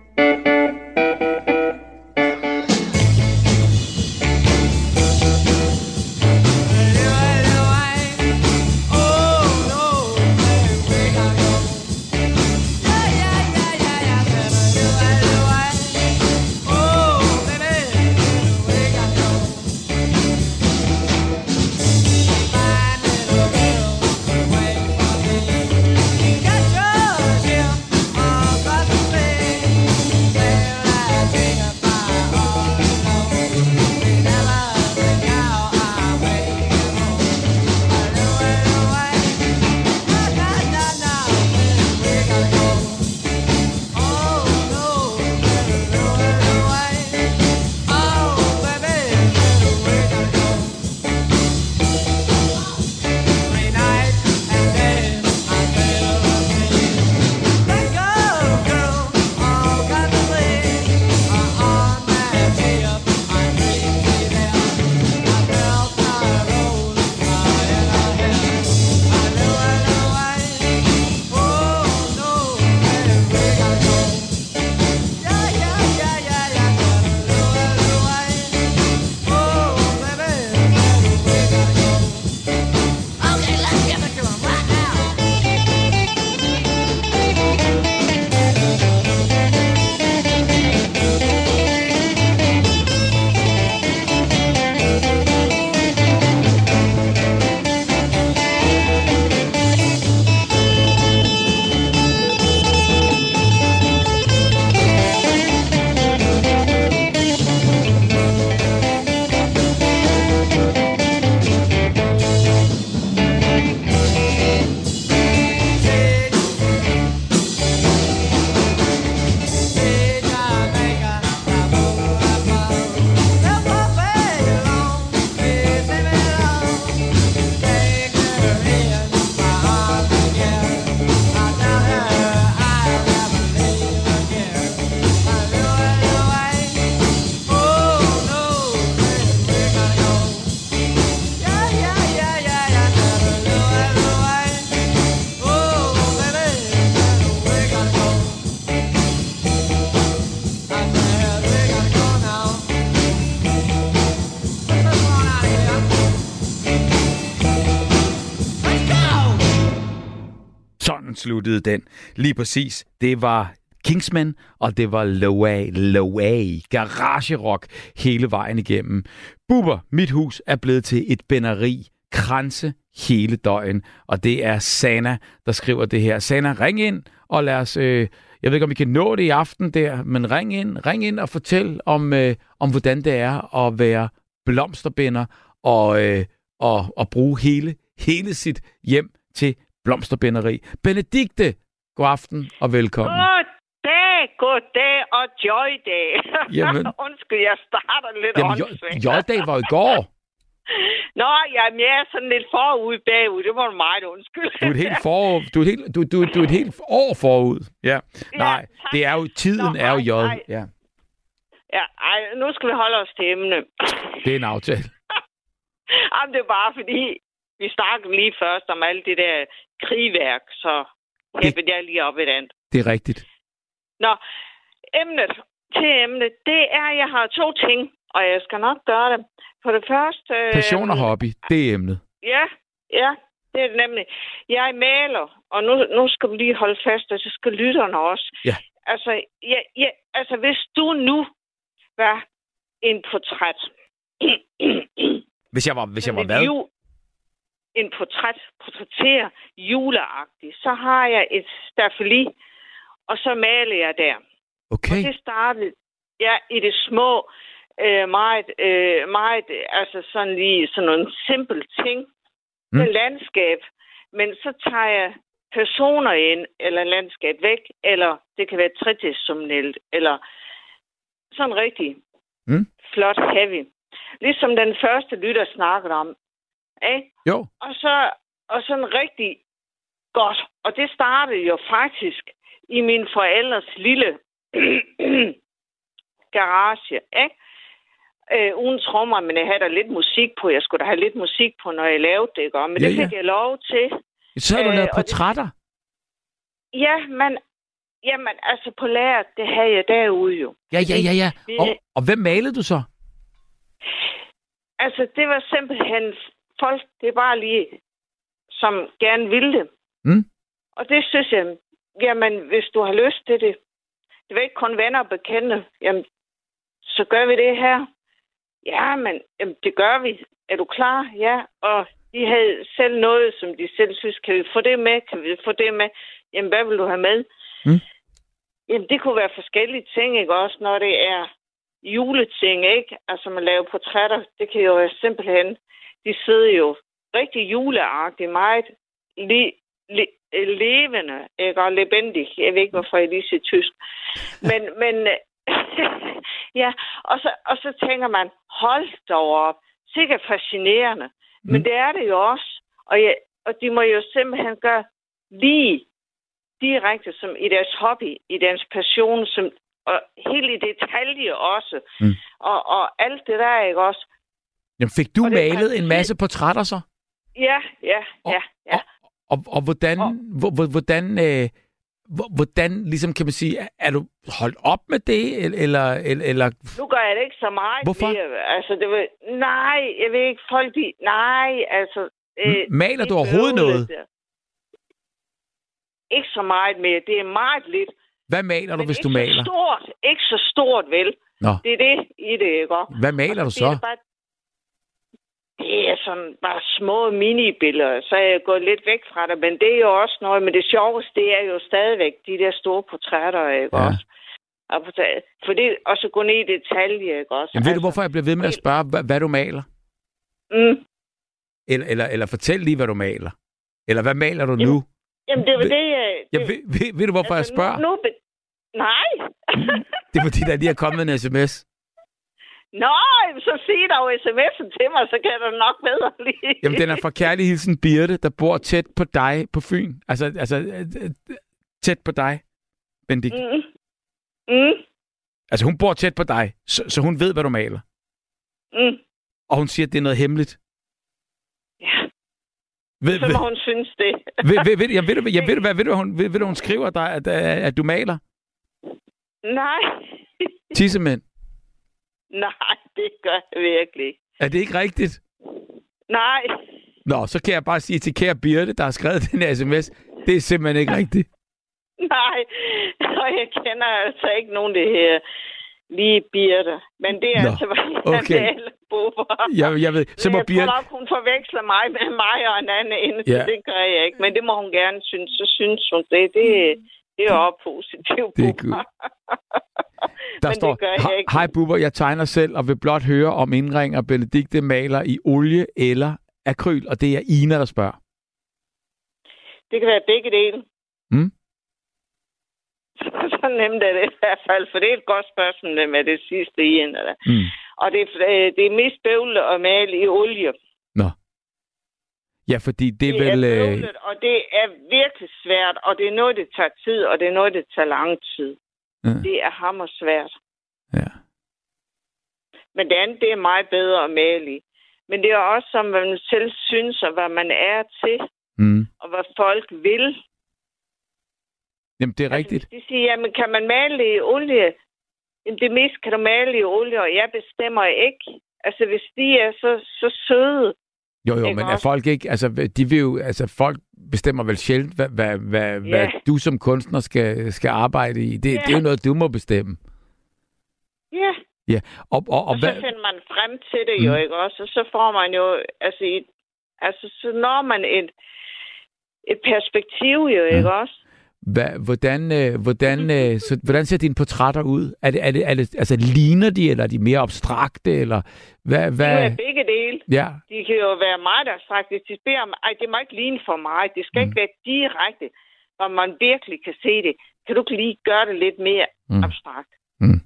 sluttede den. Lige præcis. Det var Kingsman, og det var Loway, Loway, garage rock hele vejen igennem. Buber, mit hus er blevet til et bænderi, kranse hele døgn, og det er Sana, der skriver det her. Sana, ring ind, og lad os, øh, jeg ved ikke, om vi kan nå det i aften der, men ring ind, ring ind og fortæl om, øh, om hvordan det er at være blomsterbinder og, øh, og, og bruge hele, hele sit hjem til blomsterbinderi. Benedikte, god aften og velkommen. God dag, god dag og joy day. Jamen, Undskyld, jeg starter lidt jamen, åndssvagt. dag var i går. Nå, jamen, jeg er sådan lidt forud bagud. Det var du meget undskyld. Du er et helt, for, du er et helt, du, du, du er et helt år forud. Ja. ja Nej, tak. det er jo, tiden Nå, er jo jod. Ja. Ja, ej, nu skal vi holde os til emne. Det er en aftale. Jamen, det er bare fordi, vi snakkede lige først om alt det der krigværk, så hæppede jeg lige op et andet. Det er rigtigt. Nå, emnet til emnet, det er, at jeg har to ting, og jeg skal nok gøre det. For det første... Passion og hobby, det er emnet. Ja, ja, det er det nemlig. Jeg er maler, og nu, nu skal vi lige holde fast, og så skal lytterne også. Ja. Altså, ja, ja, altså, hvis du nu var en portræt... hvis jeg var, hvis jeg var hvad? En portræt, portrætterer juleagtigt, så har jeg et stafeli, og så maler jeg der. Okay. Og det startede ja, i det små, øh, meget, øh, meget, altså sådan lige sådan nogle simple ting. Mm. Det landskab. Men så tager jeg personer ind, eller landskab væk, eller det kan være tredimensionelt, eller sådan rigtig mm. flot, heavy. Ligesom den første lytter snakkede om. Ikke? Jo. Og så og sådan rigtig godt. Og det startede jo faktisk i min forældres lille garage, ikke? Øh, uden trommer, men jeg havde da lidt musik på. Jeg skulle da have lidt musik på, når jeg lavede det, ikke? Men Ja, det ja. fik jeg lov til. Så har du Øh, lavet og det- portrætter. Ja, men jamen, altså på lærer, det havde jeg derude jo. Ja, ja, ja, ja. Og, og hvem malede du så? Altså, det var simpelthen folk, det er bare lige, som gerne ville det. Mm. Og det synes jeg, jamen, hvis du har lyst til det, det var ikke kun venner og bekendte, jamen, så gør vi det her. Ja, men jamen, det gør vi. Er du klar? Ja. Og de havde selv noget, som de selv synes, kan vi få det med? Kan vi få det med? Jamen, hvad vil du have med? Mm. Jamen, det kunne være forskellige ting, ikke? Også når det er juleting, ikke? Altså, man laver portrætter, det kan jo være simpelthen, de sidder jo rigtig juleagtigt, meget li, li, levende, ikke? Og lebendig. Jeg ved ikke, hvorfor jeg lige siger tysk. Men, men ja, og så, og så tænker man, hold da op, sikkert fascinerende. Men Mm. det er det jo også. Og, jeg, og de må jo simpelthen gøre lige direkte som i deres hobby, i deres passion, som, og helt i detalje også. Mm. Og, og alt det der, ikke også? Jamen, fik du Og malet en masse portrætter så? Ja, ja, ja, ja. Og, og hvordan, Og- hvor, hvor- hvordan, øh, hvor- hvordan, ligesom kan man sige, er- du holdt op med det, eller, eller, eller, Nu gør jeg det ikke så meget Hvorfor? mere. Altså, det var, nej, jeg ved ikke, folk de, nej, altså... M- maler du er overhovedet noget? der. Ikke så meget mere. Det er meget lidt. hvad maler du, hvis ikke du maler? Så stort. Ikke så stort, vel? Nå. Det er det i det, ikke? Hvad maler Og du så? Det, bare, det er sådan bare små minibilleder, så er jeg gået lidt væk fra det, men det er jo også noget, men det sjoveste, det er jo stadigvæk de der store portrætter, ikke Ja. også? Og, for det, og så gå ned i detalje, ikke også? Jamen, ved du, Altså, hvorfor jeg bliver ved med at spørge, hvad, hvad du maler? Mm, Eller, eller, eller fortæl lige, hvad du maler. Eller hvad maler du Jamen, nu? jamen, det var det, jeg... Det- ved, ved, ved du, hvorfor jeg altså, spørger? Nu, nu, nej. Det er fordi, der lige er kommet en sms. Nå, så sig dog sms'en til mig, så kan jeg da nok bedre lige. Jamen, den er fra Kærlig Hilsen Birte, der bor tæt på dig på Fyn. Altså, altså tæt på dig, Bendik. Mm. Mm. Altså, hun bor tæt på dig, så, så hun ved, hvad du maler. Mm. Og hun siger, at det er noget hemmeligt. Ja, Ved, så ved, må hun synes det. ved, ved, ved, jeg ved, du- jeg ved, du hvad, ved, du, hvad hun, ved, ved, du, hun skriver dig, at, at, at du maler? Nej. Tissemænd. Nej, det gør jeg virkelig ikke. Er det ikke rigtigt? Nej. Nå, så kan jeg bare sige til kære Birte, der har skrevet den her sms, det er simpelthen ikke rigtigt. Nej, og jeg kender altså ikke nogen det her lige Birte. Men det er Nå, altså, hvad jeg okay. bubber. Jeg, jeg ved, så må jeg Birte... nok, hun forveksler mig med mig og en anden inde, Ja. det gør jeg ikke. Men det må hun gerne synes. Så synes hun det. Det, det er jo positivt. Det er. Der Men står, det gør jeg "Hej- ikke. hej Bubber, jeg tegner selv og vil blot høre om indringer Benedikte maler i olie eller akryl, og det er Ina, der spørger. Det kan være begge dele. Mm. så nemt er det i hvert fald, for det er et godt spørgsmål det med det sidste i en. Mm. Og det, er- øh, det er mest bøvlet at male i olie. Nå. Ja, fordi det er Det vel... er øh, bøvlet, og det er virkelig svært, og det er noget, det tager tid, og det er noget, det tager lang tid. Ja. Det er hammer svært. Ja. Men det andet, det er meget bedre at male i. Men det er også, som man selv synes, og hvad man er til, Mm. og hvad folk vil. Jamen, det er Altså, rigtigt. de siger, jamen, kan man male i olie? Jamen, det mest kan du male i olie, og jeg bestemmer ikke. Altså, hvis de er så, så søde. Jo, jo, ikke men er også? folk ikke... Altså, de vil jo... Altså, folk bestemmer vel sjældent, hvad, hvad, hvad, Ja. hvad du som kunstner skal, skal arbejde i. Det, Ja. det er jo noget, du må bestemme. Ja, Ja, og, og, og og så hvad... finder man frem til det jo, Mm. ikke også? Og så får man jo, altså, et, altså så når man et, et perspektiv jo, ikke også? Hvad, hvordan, øh, hvordan, øh, så, hvordan ser dine portrætter ud? Er det, er det, er det, altså, ligner de, eller er de mere abstrakte, eller hvad? Det hvad? er begge dele. Ja, De kan jo være meget abstrakt. Hvis de beder om, ej, det må ikke ligne for mig. Det skal Mm. ikke være direkte, hvor man virkelig kan se det. Kan du ikke lige gøre det lidt mere mm. abstrakt? Mm.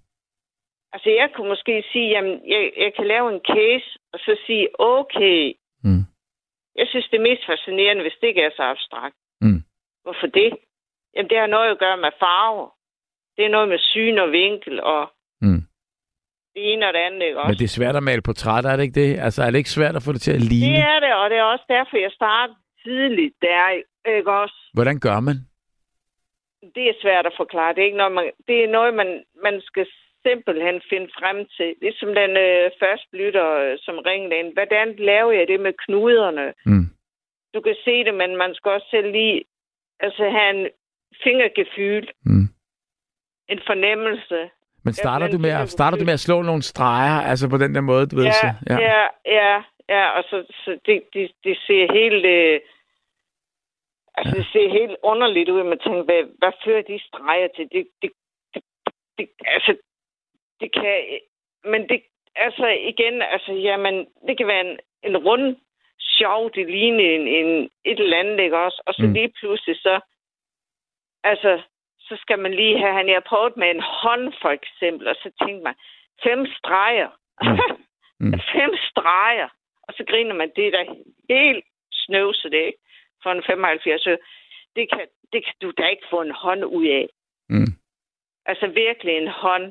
Altså, jeg kunne måske sige, jamen, jeg, jeg kan lave en case, og så sige, okay, Mm. jeg synes, det er mest fascinerende, hvis det ikke er så abstrakt. Mm. Hvorfor det? Jamen, det har noget at gøre med farver. Det er noget med syn og vinkel, og Mm. det ene og det andet, ikke også? Men det er svært at male portrætter, er det ikke det? Altså, er det ikke svært at få det til at ligne? Det er det, og det er også derfor, jeg startede tidligt der, ikke også? Hvordan gør man? Det er svært at forklare. Det er, ikke noget, man, det er noget, man, man skal simpelthen finde frem til. Ligesom den øh, første lytter, øh, som ringede ind. Hvordan laver jeg det med knuderne? Mm. Du kan se det, men man skal også selv lige altså, have en fingergefyl, Mm. en fornemmelse. Men starter, du med, at, starter du med at slå nogle streger, altså på den der måde, du ved? Ja, Så, ja, ja, ja, ja og så, så det, det, det ser helt... Øh, altså, det ser helt underligt ud, man tænker, hvad, hvad fører de streger til? Det, det, det, det, altså, det kan... Men det, altså igen, altså, jamen, det kan være en, en rund sjov, det ligner en, en, et eller andet, ikke også? Og så mm. lige pludselig så... Altså, så skal man lige have... Han jeg prøvet med en hånd, for eksempel, og så tænkte man, fem streger. Mm. Mm. fem streger. Og så griner man, det er da helt snøvset, det ikke? For en 75 det kan, det kan du da ikke få en hånd ud af. Mm. Altså virkelig en hånd.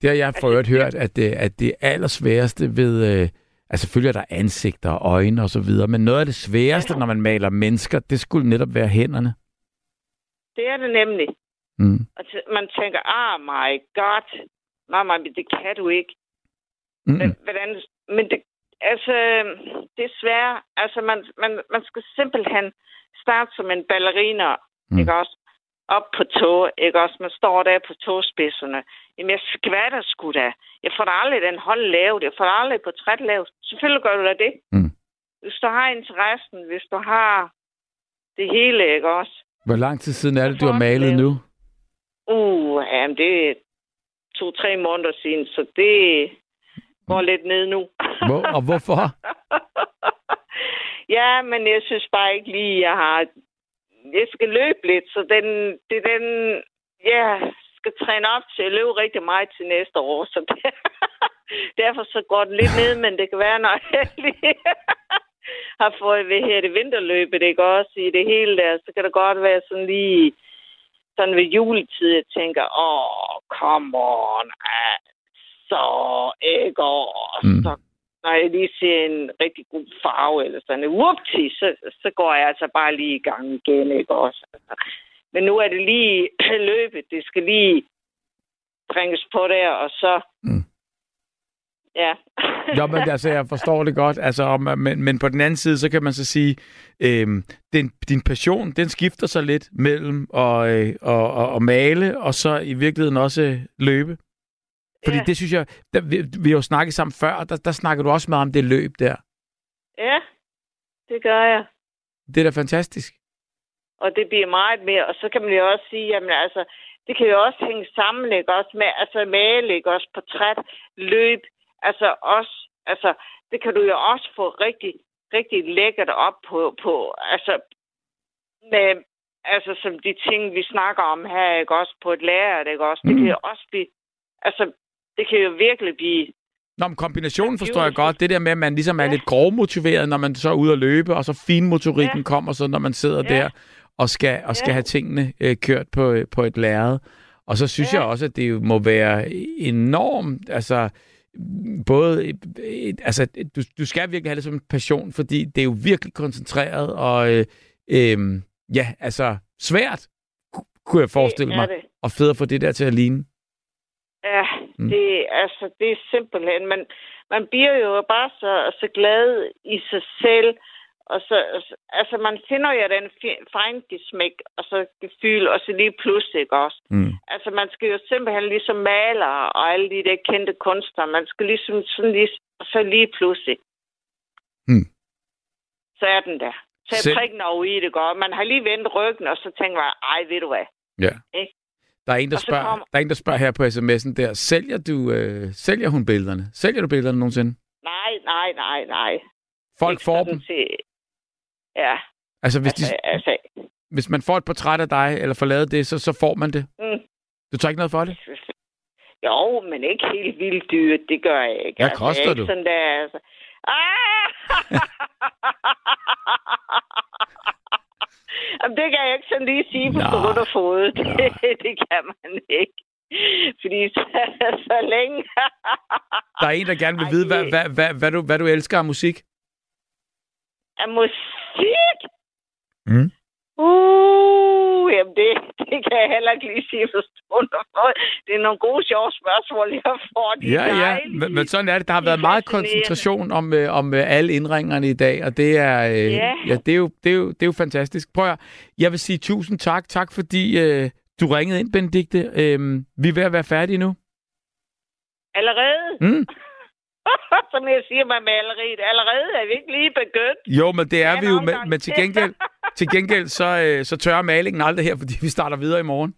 Det har jeg for Altså, øvrigt det- hørt, at det, at det allersværeste ved... Øh, altså selvfølgelig er der ansigter og øjne og så videre, men noget af det sværeste, Ja. når man maler mennesker, det skulle netop være hænderne. Det er det nemlig. Mm. Og t- man tænker, ah my god, mamma, men det kan du ikke. Mm. Men, hvordan, men det, altså, det er svært. Altså, man, man, man skal simpelthen starte som en ballerina, Mm. ikke også? Op på tog, ikke også? Man står der på togspidserne. Jamen, jeg skvatter sgu da. Jeg får da aldrig den hånd lavet. Jeg får da aldrig portræt lavet. Selvfølgelig gør du da det. Mm. Hvis du har interessen, hvis du har det hele, ikke også? Hvor lang tid siden er det, du har malet nu? Uh, jamen, det er to-tre måneder siden, så det går lidt ned nu. Hvor, og hvorfor? ja, men jeg synes bare ikke lige, jeg har... Jeg skal løbe lidt, så den, det er den... Jeg skal træne op til at løbe rigtig meget til næste år, så det, derfor så går det lidt ned, men det kan være, når jeg lige har fået ved her det vinterløbet, ikke også, i det hele der, så kan det godt være sådan lige sådan ved juletid, jeg tænker, åh, come on, så ikke, og Mm. så når jeg lige ser en rigtig god farve, eller sådan en whoopty, så, så går jeg altså bare lige i gang igen, ikke også? Men nu er det lige løbet, det skal lige bringes på der, og så... Mm. Ja. Jo, men altså, jeg forstår det godt. Altså, men, men på den anden side, så kan man så sige, øhm, din, din passion, den skifter sig lidt mellem at, øh, og, og, og male, og så i virkeligheden også øh, løbe. Fordi ja. det synes jeg, der, vi, vi har jo snakket sammen før, og der, der snakker du også meget om det løb der. ja, det gør jeg. Det er da fantastisk. Og det bliver meget mere. Og så kan man jo også sige, jamen altså, det kan jo også hænge sammen, ikke også, med altså male, ikke også, portræt, løb, altså også, altså, det kan du jo også få rigtig, rigtig lækkert op på, på altså, med, altså, som de ting, vi snakker om her, ikke også, på et lærer, ikke også, det Mm. kan jo også blive, altså, det kan jo virkelig blive, Nå, men kombinationen forstår jeg godt. Det der med, at man ligesom er Ja. lidt grovmotiveret, når man så er ude at løbe, og så finmotorikken Ja. kommer så, når man sidder Ja. der og skal, og skal Ja. have tingene øh, kørt på, øh, på et lærred. Og så synes Ja. jeg også, at det må være enormt, altså både, altså du, du skal virkelig have det som en passion, fordi det er jo virkelig koncentreret og øh, øh, ja, altså svært, ku- kunne jeg forestille mig, det. og fedt at få det der til at ligne. Ja, mm. det, altså, det er simpelthen, man, man bliver jo bare så, så glad i sig selv, og så, altså, man finder jo den fejngesmæk, og så gefyl, og så lige pludselig, ikke også? Mm. Altså, man skal jo simpelthen ligesom maler og alle de der kendte kunstnere, man skal ligesom sådan lige, og så lige pludselig. Mm. Så er den der. Så Selv- er prikken over i det godt. Man har lige vendt ryggen, og så tænker man, ej, ved du hvad? Ja. Ikke? Der er en, der spørger, kommer- der er en, der spørger her på sms'en der, sælger du, øh, sælger hun billederne? Sælger du billederne nogensinde? Nej, nej, nej, nej. Folk Ikke får dem. Til, ja, Altså, hvis, altså, de, altså, hvis man får et portræt af dig, eller får lavet det, så, så får man det. mm, Du tager ikke noget for det? Jo, men ikke helt vildt dyrt. Det gør jeg ikke. Hvad koster jeg er du? Ikke sådan der, altså. Ah! Jamen, det kan jeg ikke sådan lige sige på Nå. stående fod. Det, det kan man ikke. Fordi så, så længe... Der er en, der gerne vil Ej, vide, hvad, hvad, hvad, hvad, du, hvad du elsker af musik. Af musik? Mm. Uh, jamen det, det kan jeg heller ikke lige sige fod. Det er nogle gode, sjove spørgsmål, jeg får. De Ja, ja, men, men sådan er det. Der har været meget koncentration om, øh, om øh, alle indringerne i dag, og det er, øh, Ja. ja, det er, jo, det, er jo, det er jo fantastisk. Prøv at, jeg vil sige tusind tak. Tak fordi øh, du ringede ind, Benedikte. Øh, vi er ved at være færdige nu. Allerede? Mm. Som jeg siger med maleriet, allerede er vi ikke lige begyndt. Jo, men det er Ja, vi jo, men, men til gengæld, til gengæld så, øh, så tørrer malingen aldrig her, fordi vi starter videre i morgen.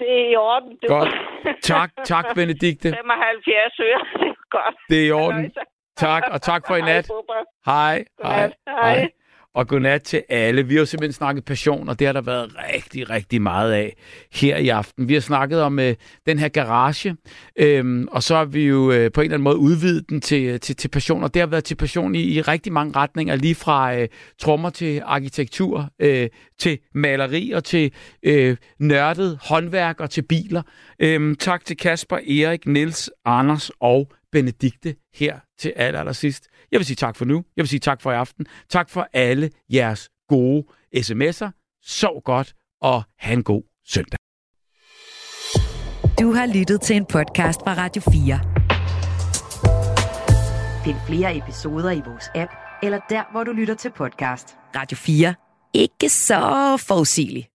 Det er i orden. Du. Godt. Tak, tak, Benedikte. 75 øre, det er godt. Det er i orden. Tak, og tak for i Hej, nat. Bubber. Hej. Godnat. Hej. Og godnat til alle. Vi har jo simpelthen snakket passion, og det har der været rigtig, rigtig meget af her i aften. Vi har snakket om øh, den her garage, øhm, og så har vi jo øh, på en eller anden måde udvidet den til, øh, til, til passion, og det har været til passion i, i rigtig mange retninger, lige fra øh, trommer til arkitektur, øh, til maleri og til øh, nørdet håndværk og til biler. Øhm, tak til Kasper, Erik, Niels, Anders og Benedikte her til aller, aller sidst. Jeg vil sige tak for nu. Jeg vil sige tak for i aften. Tak for alle jeres gode sms'er. Sov godt, og have en god søndag. Du har lyttet til en podcast fra Radio 4. Find flere episoder i vores app, eller der, hvor du lytter til podcast. Radio 4. Ikke så forudsigeligt.